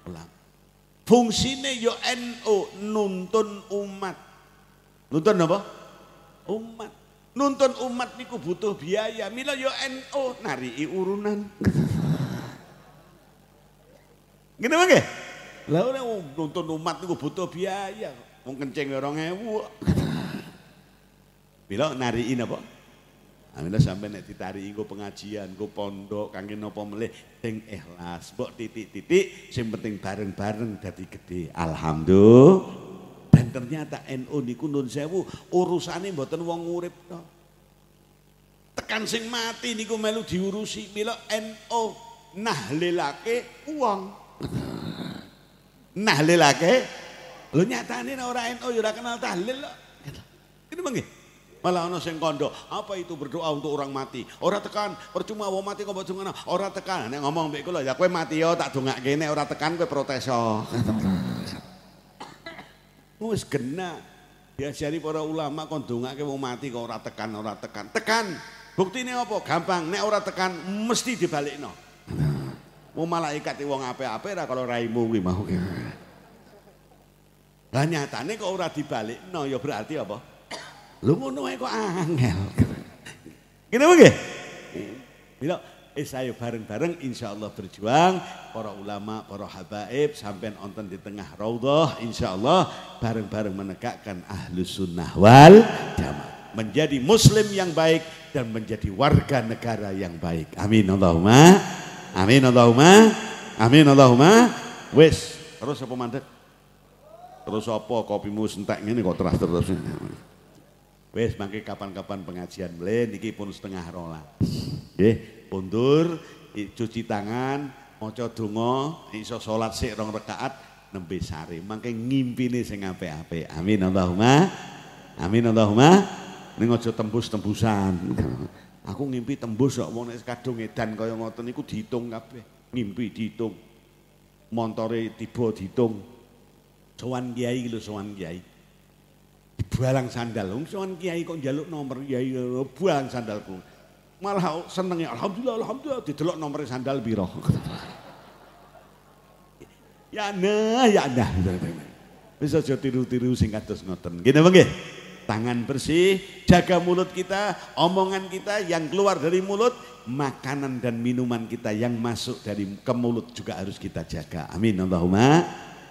Ulama. Fungsine yo NO nuntun umat. Nuntun apa? Umat. Nuntun umat niku butuh biaya. Mila yo NO narii urunan. Gini nggih? Lah nuntun umat niku butuh biaya. Wong kencing 2000. Mila narii napa? Amila sampai nek ditari nggo pengajian, nggo pondok, kangge napa melih sing ikhlas. Titik-titik sing penting bareng-bareng dadi gede. Alhamdulillah. Ternyata NU niku nun sewu urusane mboten wong urip to. Tekan sing mati niku melu diurusi mila NU nahlilake uang. nahlilake lho nyatane ora NU ya ora kenal tahlil kok. Kene nggih. Malah ana sing kondo, apa itu berdoa untuk orang mati? Ora tekan, percuma wong mati kok mbok dongakno. Ora tekan. Nek ngomong mbek kula ya kowe mati yo tak dongake nek ora tekan kowe protes Wis gena. Diajari para ulama kon dongake wong mati kok ora tekan, ora tekan. Tekan. Buktine apa? Gampang. Nek ora tekan mesti dibalikno. Mau malaikat wong apik-apik ora kalau raimu kuwi mau. Lah nyatane kok ora dibalikno ya berarti apa? Lu ngono ae kok angel. Nggih? Bila eh saya bareng-bareng insya Allah berjuang. Para ulama, para habaib sampai nonton di tengah raudhah insya Allah bareng-bareng menegakkan ahlus sunnah wal jamaah. Menjadi muslim yang baik dan menjadi warga negara yang baik. Amin Allahumma. Amin Allahumma. Amin Allahumma. Wis terus apa mandek? Terus apa kopimu sentek ini kok terus terus? Wes mangke kapan-kapan pengajian mlen niki pun setengah rolas. Nggih, pundur, cuci tangan, maca donga, iso salat sik rong rakaat nembe sare. Mangke ngimpine sing apik-apik. Amin Allahumma. Amin Allahumma. Ning aja tembus-tembusan. Aku ngimpi tembus kok wong nek kadung edan kaya ngoten niku diitung kabeh. Ngimpi diitung. Montore tiba diitung. Sowan kiai lho sowan kiai. Bualang sandal. Wong sowan kiai kok njaluk nomor kiai bualang sandalku. Malah seneng ya alhamdulillah alhamdulillah didelok nomor sandal piro. ya nah ya nah. Bisa aja tiru-tiru sing kados ngoten. Gini nggih? Tangan bersih, jaga mulut kita, omongan kita yang keluar dari mulut, makanan dan minuman kita yang masuk dari ke mulut juga harus kita jaga. Amin Allahumma.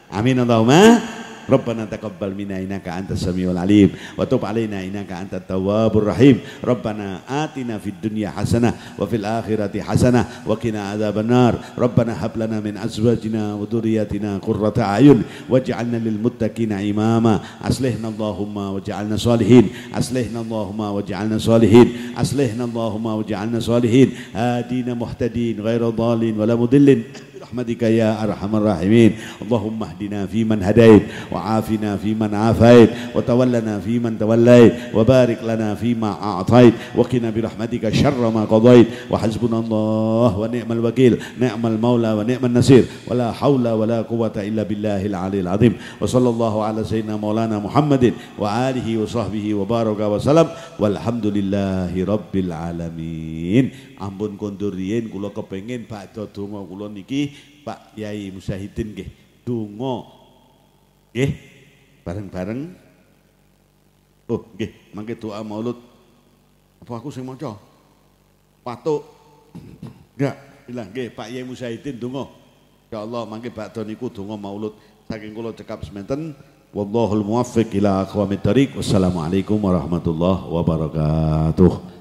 Amin Allahumma. ربنا تقبل منا إنك أنت السميع العليم وتب علينا إنك أنت التواب الرحيم. ربنا آتنا في الدنيا حسنة وفي الآخرة حسنة وقنا عذاب النار. ربنا هب لنا من أزواجنا وذرياتنا قرة أعين واجعلنا للمتقين إماما. أصلحنا اللهم واجعلنا صالحين. أصلحنا اللهم واجعلنا صالحين. أصلحنا اللهم واجعلنا صالحين. هادين مهتدين غير ضالين ولا مضل برحمتك يا أرحم الراحمين. اللهم اهدنا فيمن هديت وعافنا فيمن عافيت وتولنا فيمن توليت وبارك لنا فيما أعطيت وقنا برحمتك شر ما قضيت وحسبنا الله ونعم الوكيل. نعم المولى ونعم النصير. ولا حول ولا قوة إلا بالله العلي العظيم. وصلى الله على سيدنا مولانا محمد وآله وصحبه وبارك وسلم والحمد لله رب العالمين. Ampun kondur riyin kula kepengin bakda donga. Kula niki Pak Yai Musahidin nggih donga. Nggih bareng-bareng. Oh nggih mangke doa maulud. Apa aku sing maca? Patuk. Enggak bilang nggih Pak Yai Musahidin donga. Ya Allah mangke bakda niku donga maulud. Saking kula cekap sementen Wallahul muwaffiq ila aqwamit thariq. Wassalamualaikum warahmatullahi wabarakatuh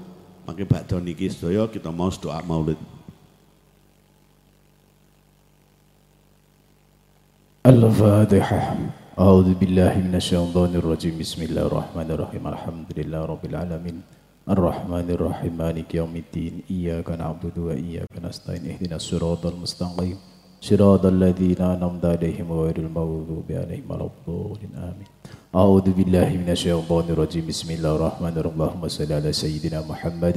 pakai bakdo niki sedaya kita mau doa maulid Al-Fatihah أعوذ بالله من الشيطان الرجيم بسم الله الرحمن الرحيم الحمد لله رب العالمين الرحمن الرحيم مالك يوم الدين إياك نعبد وإياك نستعين اهدنا الصراط المستقيم صراط الذين أنعمت عليهم غير المغضوب عليهم ولا الضالين. آمين. أعوذ بالله من الشيطان الرجيم. بسم الله الرحمن الرحيم. اللهم صل على سيدنا محمد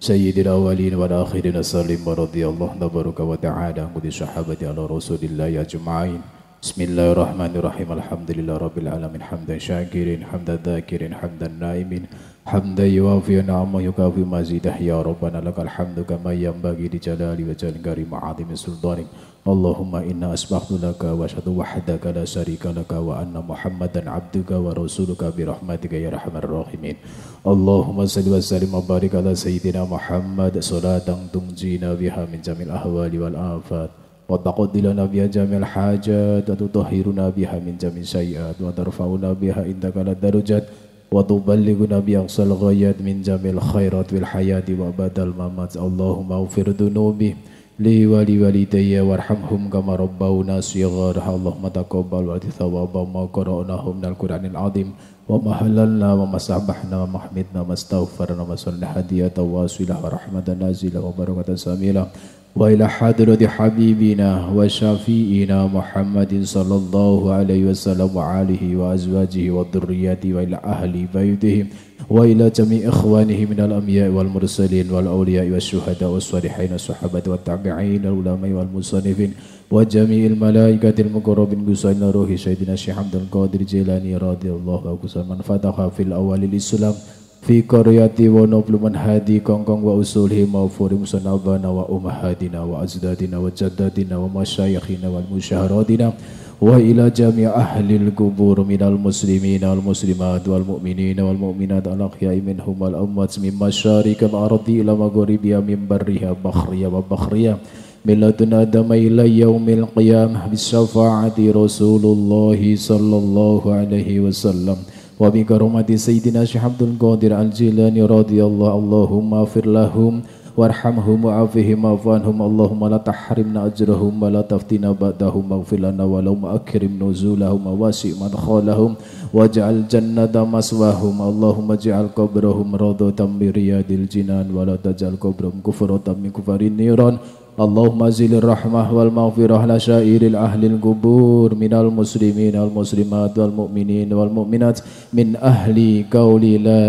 سيد الأولين والآخرين. وسلم ورضي الله تبارك وتعالى عن الصحابة على رسول الله أجمعين. بسم الله الرحمن الرحيم. الحمد لله رب العالمين. حمدا شاكرين حمدا ذاكرين حمدا نائمين. حمدا يوافي نعمه يكافي مزيده. يا ربنا لك الحمد كما ينبغي لجلال وجل كريم عظيم سلطانك. Allahumma inna asbahtu laka wa syadu wahdaka la syarika laka wa anna muhammadan abduka wa rasuluka bi ya rahman rahimin. Allahumma salli wa sallim wa barik ala sayyidina Muhammad. Salatan tunjina biha min jamil ahwali wal afat. Wa taqaddi biha jamil hajat. Wa tutahhiruna biha min jamil sayiat wa tarfa'una biha indaka la darujat. Wa tuballighuna bi aqsal min jamil khairat fil hayati wa badal mamat. Allahumma ufir dhunubi li wali walidayya warhamhum kama rabbawna shighara Allahumma taqabbal wa thawaba ma qara'nahum minal qur'anil azim. Wa ma halalna wa ma masabahna wa mahmidna wa mastaghfarna wa salli hadiyata wa wasilah wa rahmatan nazila wa barakatan samila. وإلى حضرة حبيبنا وشفيئنا محمد صلى الله عليه وسلم وعليه وأزواجه وذرياته وإلى أهل بيته وإلى جميع إخوانه من الأنبياء والمرسلين والأولياء والشهداء والصالحين والصحابة والتابعين العلماء والمصنفين وجميع الملائكة المقربين بسائل روح سيدنا الشيخ عبد القادر الجيلاني رضي الله عنه من فتح في الأول الإسلام fi qaryati wa nabluman hadi kongkong wa usulhi mawfurim sanabana wa umahadina wa azdadina wa jaddadina wa masyayikhina wa musyahradina wa ila jami ahlil qubur minal muslimin wal muslimat wal mu'minin wal mu'minat al ahyai minhum wal amwat min masyarikal ardi ila maghribiha min barriha bakhriya wa bakhriya من لدن آدم إلى يوم القيامة بشفاعة رسول الله صلى الله عليه وسلم وبكرامة سيدنا شيخ عبد القادر الجيلاني رضي الله اللهم اغفر لهم وارحمهم وعافهم واعف عنهم. اللهم لا تحرمنا أجرهم ولا تفتنا بعدهم. واغفر لنا ولو أكرم نزولهم وواسع مدخلهم. واجعل جنة مسواهم. اللهم اجعل قبرهم روضة من رياض الجنان. ولا تجعل قبرهم كفرة من كفر النيران. اللهم زل الرحمة والمغفرة على الأهل القبور من المسلمين والمسلمات والمؤمنين والمؤمنات من أهل قول لا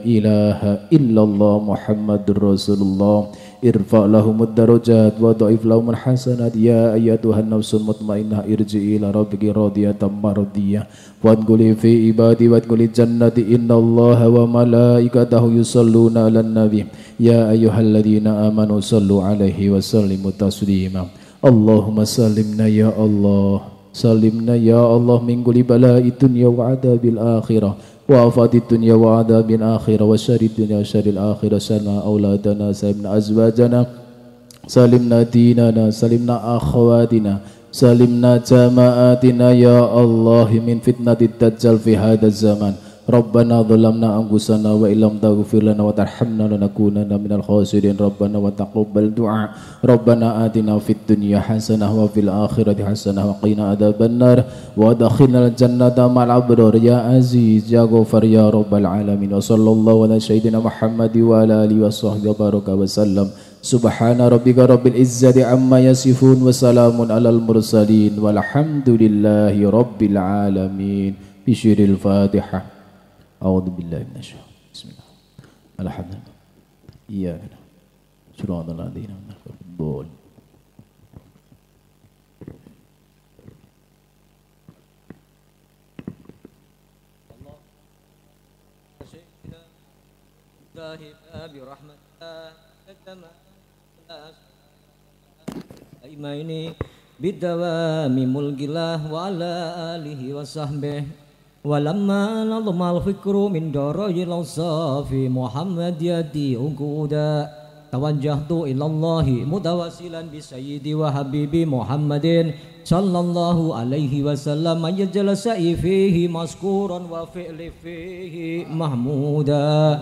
إله إلا الله محمد رسول الله ارفع لهم الدرجات وضعف لهم الحسنات يا أيتها النفس المطمئنة ارجعي إلى ربك راضية مرضية وادخلي في عبادي وادخلي الجنة إن الله وملائكته يصلون على النبي يا أيها الذين آمنوا صلوا عليه وسلموا تسليما اللهم سلمنا يا الله سلمنا يا الله من كل بلاء الدنيا وعذاب الآخرة وآفات الدنيا وعذاب الآخرة وشر الدنيا وشر الآخرة. سلمنا أولادنا سلمنا أزواجنا سلمنا ديننا سلمنا أخواتنا سلمنا جماعاتنا. يا الله من فتنة الدجال في هذا الزمان. ربنا ظلمنا أنفسنا وإن لم تغفر لنا وترحمنا لنكونن من الخاسرين. ربنا وتقبل دعاء. ربنا آتنا في الدنيا حسنة وفي الآخرة حسنة وقنا عذاب النار. وادخلنا الجنة مع الأبرار. يا عزيز يا غفر يا رب العالمين. وصلى الله على سيدنا محمد وعلى آله وصحبه وبارك وسلم. سبحان ربك رب العزة عما يصفون وسلام على المرسلين. والحمد لله رب العالمين. بشير الفاتحة. أعوذ بالله من الشيطان. بسم الله. الحمد لله. إياك نعبد. صراط الذين أنعمت عليهم. الله برحمة كما إيماني بالدوام ملك الله وعلى آله وصحبه. ولما نظم الفكر من درج الأوصاف محمد يدي عقودا توجهت إلى الله متوسلا بسيدي وحبيبي محمد صلى الله عليه وسلم أن يجعل سعي فيه مذكورا وفعل فيه محمودا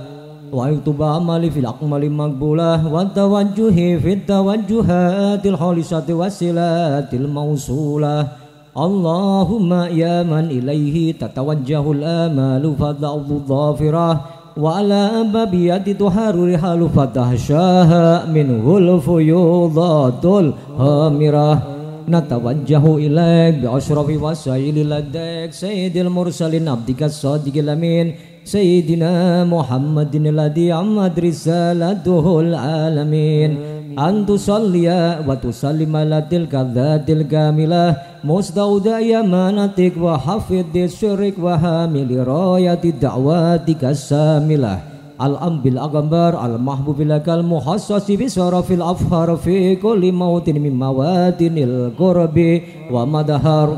ويكتب عملي في الأقمال مقبولة والتوجه في التوجهات الخالصة والصلات الموصولة اللهم يا من إليه تتوجه الآمال فضعض الظافرة وعلى باب يد تحار رحال فتحشاها منه الفيوضات الهامرة. نتوجه إليك بأشرف وسائل لديك. سيد المرسلين عبدك الصادق الأمين. سيدنا محمد الذي عمت رسالته العالمين. أن تصلي وتسلم على تلك الذات الكاملة مستودع يمانتك وحفظ سرك وحامل راية دعواتك الساملة الأنب الأغمبر المحبوب لك المحسس بشرف الأفهار في كل موت من مواتن القرب ومدهر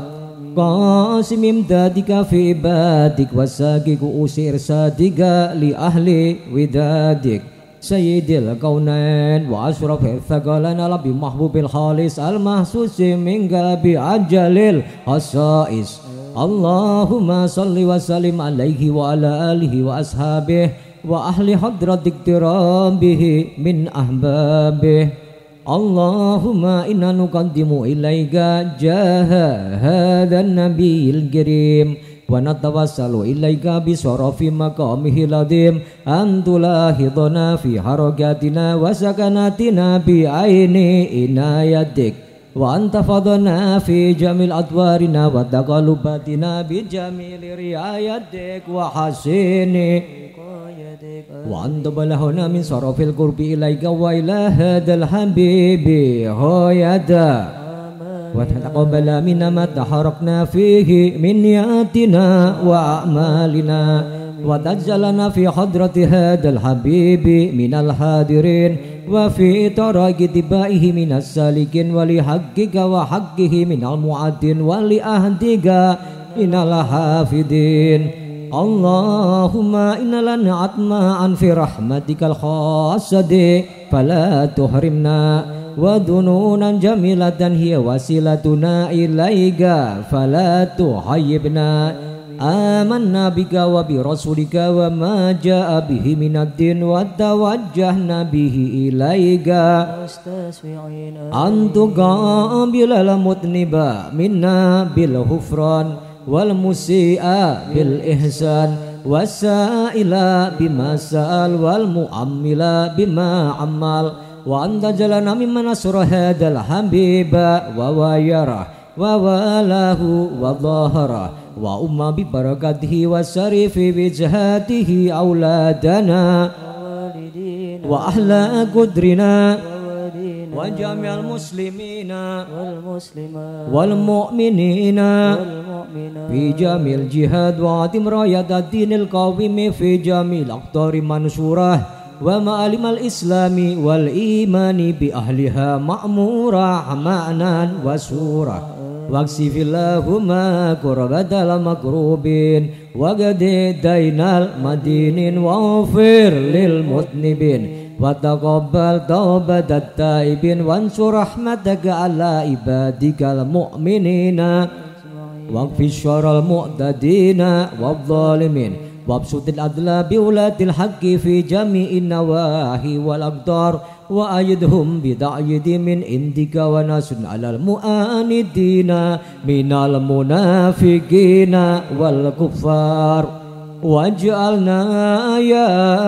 قاسم امدادك في عبادك وساقك أسير صادق لأهل ودادك سيد الكونين وأشرف الثقلين ربي محبوب الخالص المحسوس منك بعجل الخصائص. اللهم صل وسلم عليه وعلى آله وأصحابه وأهل حضرة اقترام به من أحبابه. اللهم إنا نقدم إليك جاه هذا النبي الكريم. ونتوسل إليك بشرف مقامه العظيم أن تلاحظنا في حركاتنا وسكناتنا بعين عنايتك وأن تفضنا في جميع أدوارنا وتقلباتنا بجميل رعايتك وحسين وأن تبلغنا من صرف القرب إليك وإلى هذا الحبيب هويدا. وتتقبل منا ما تحركنا فيه من نياتنا وأعمالنا. وتجعلنا في حضرة هذا الحبيب من الحاضرين وفي طريق اتباعه من السالكين ولحقك وحقه من المعدين ولأهدك من الحافظين اللهم إن لنا عطماء في رحمتك الخاصة فلا تحرمنا. ودنونا جميلة هي وسيلتنا إليك فلا تحيبنا آمنا بك وبرسولك وما جاء به من الدين وتوجهنا به إليك أن تقابل المذنب منا بالغفران والمسيء بالإحسان والسائل بما سأل والمؤمل بما عمل وأن تجعلنا ممن نصر هذا الحبيب ووايره ووالاه وظاهره وأم ببركته وسرف بجهاته أولادنا وأحلى قدرنا وجميع المسلمين والمسلمات والمؤمنين في جميع الجهاد وعدم راية الدين القويم في جميع الأقطار منشورة ومعالم الإسلام والإيمان بأهلها مأمورة معنى وسورة واكشف اللهم كربة المكروبين وقد دين المدينين واغفر للمذنبين. وتقبل توبة التائبين وانشر رحمتك على عبادك المؤمنين. واكفي شر المعتدين والظالمين. وابسط العدل بولاة الحق في جميع النواحي والأقدار وأيدهم بتأييد من عندك ونصر على المؤاندين من المنافقين والكفار. واجعلنا يا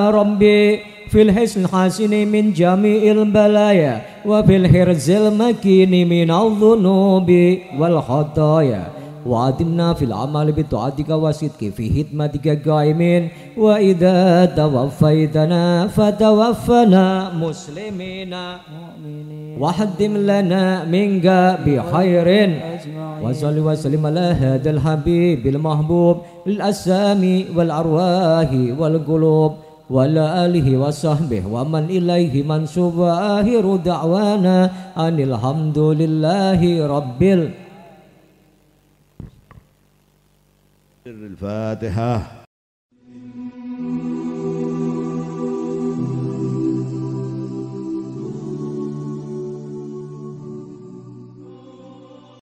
ربي في الحسن الحسن من جميع البلايا وفي الحرز المكين من الذنوب والخطايا. وعدمنا في العمل بطاعتك وصدق في خدمتك قائمين. وإذا توفيتنا فتوفنا مسلمين. وحدم لنا منك بخير. وصل وسلم على هذا الحبيب المحبوب للأسامي والأرواح والقلوب وعلى آله وصحبه ومن إليه منسوب آخر دعوانا أن الحمد لله رب العالمين الفاتحة.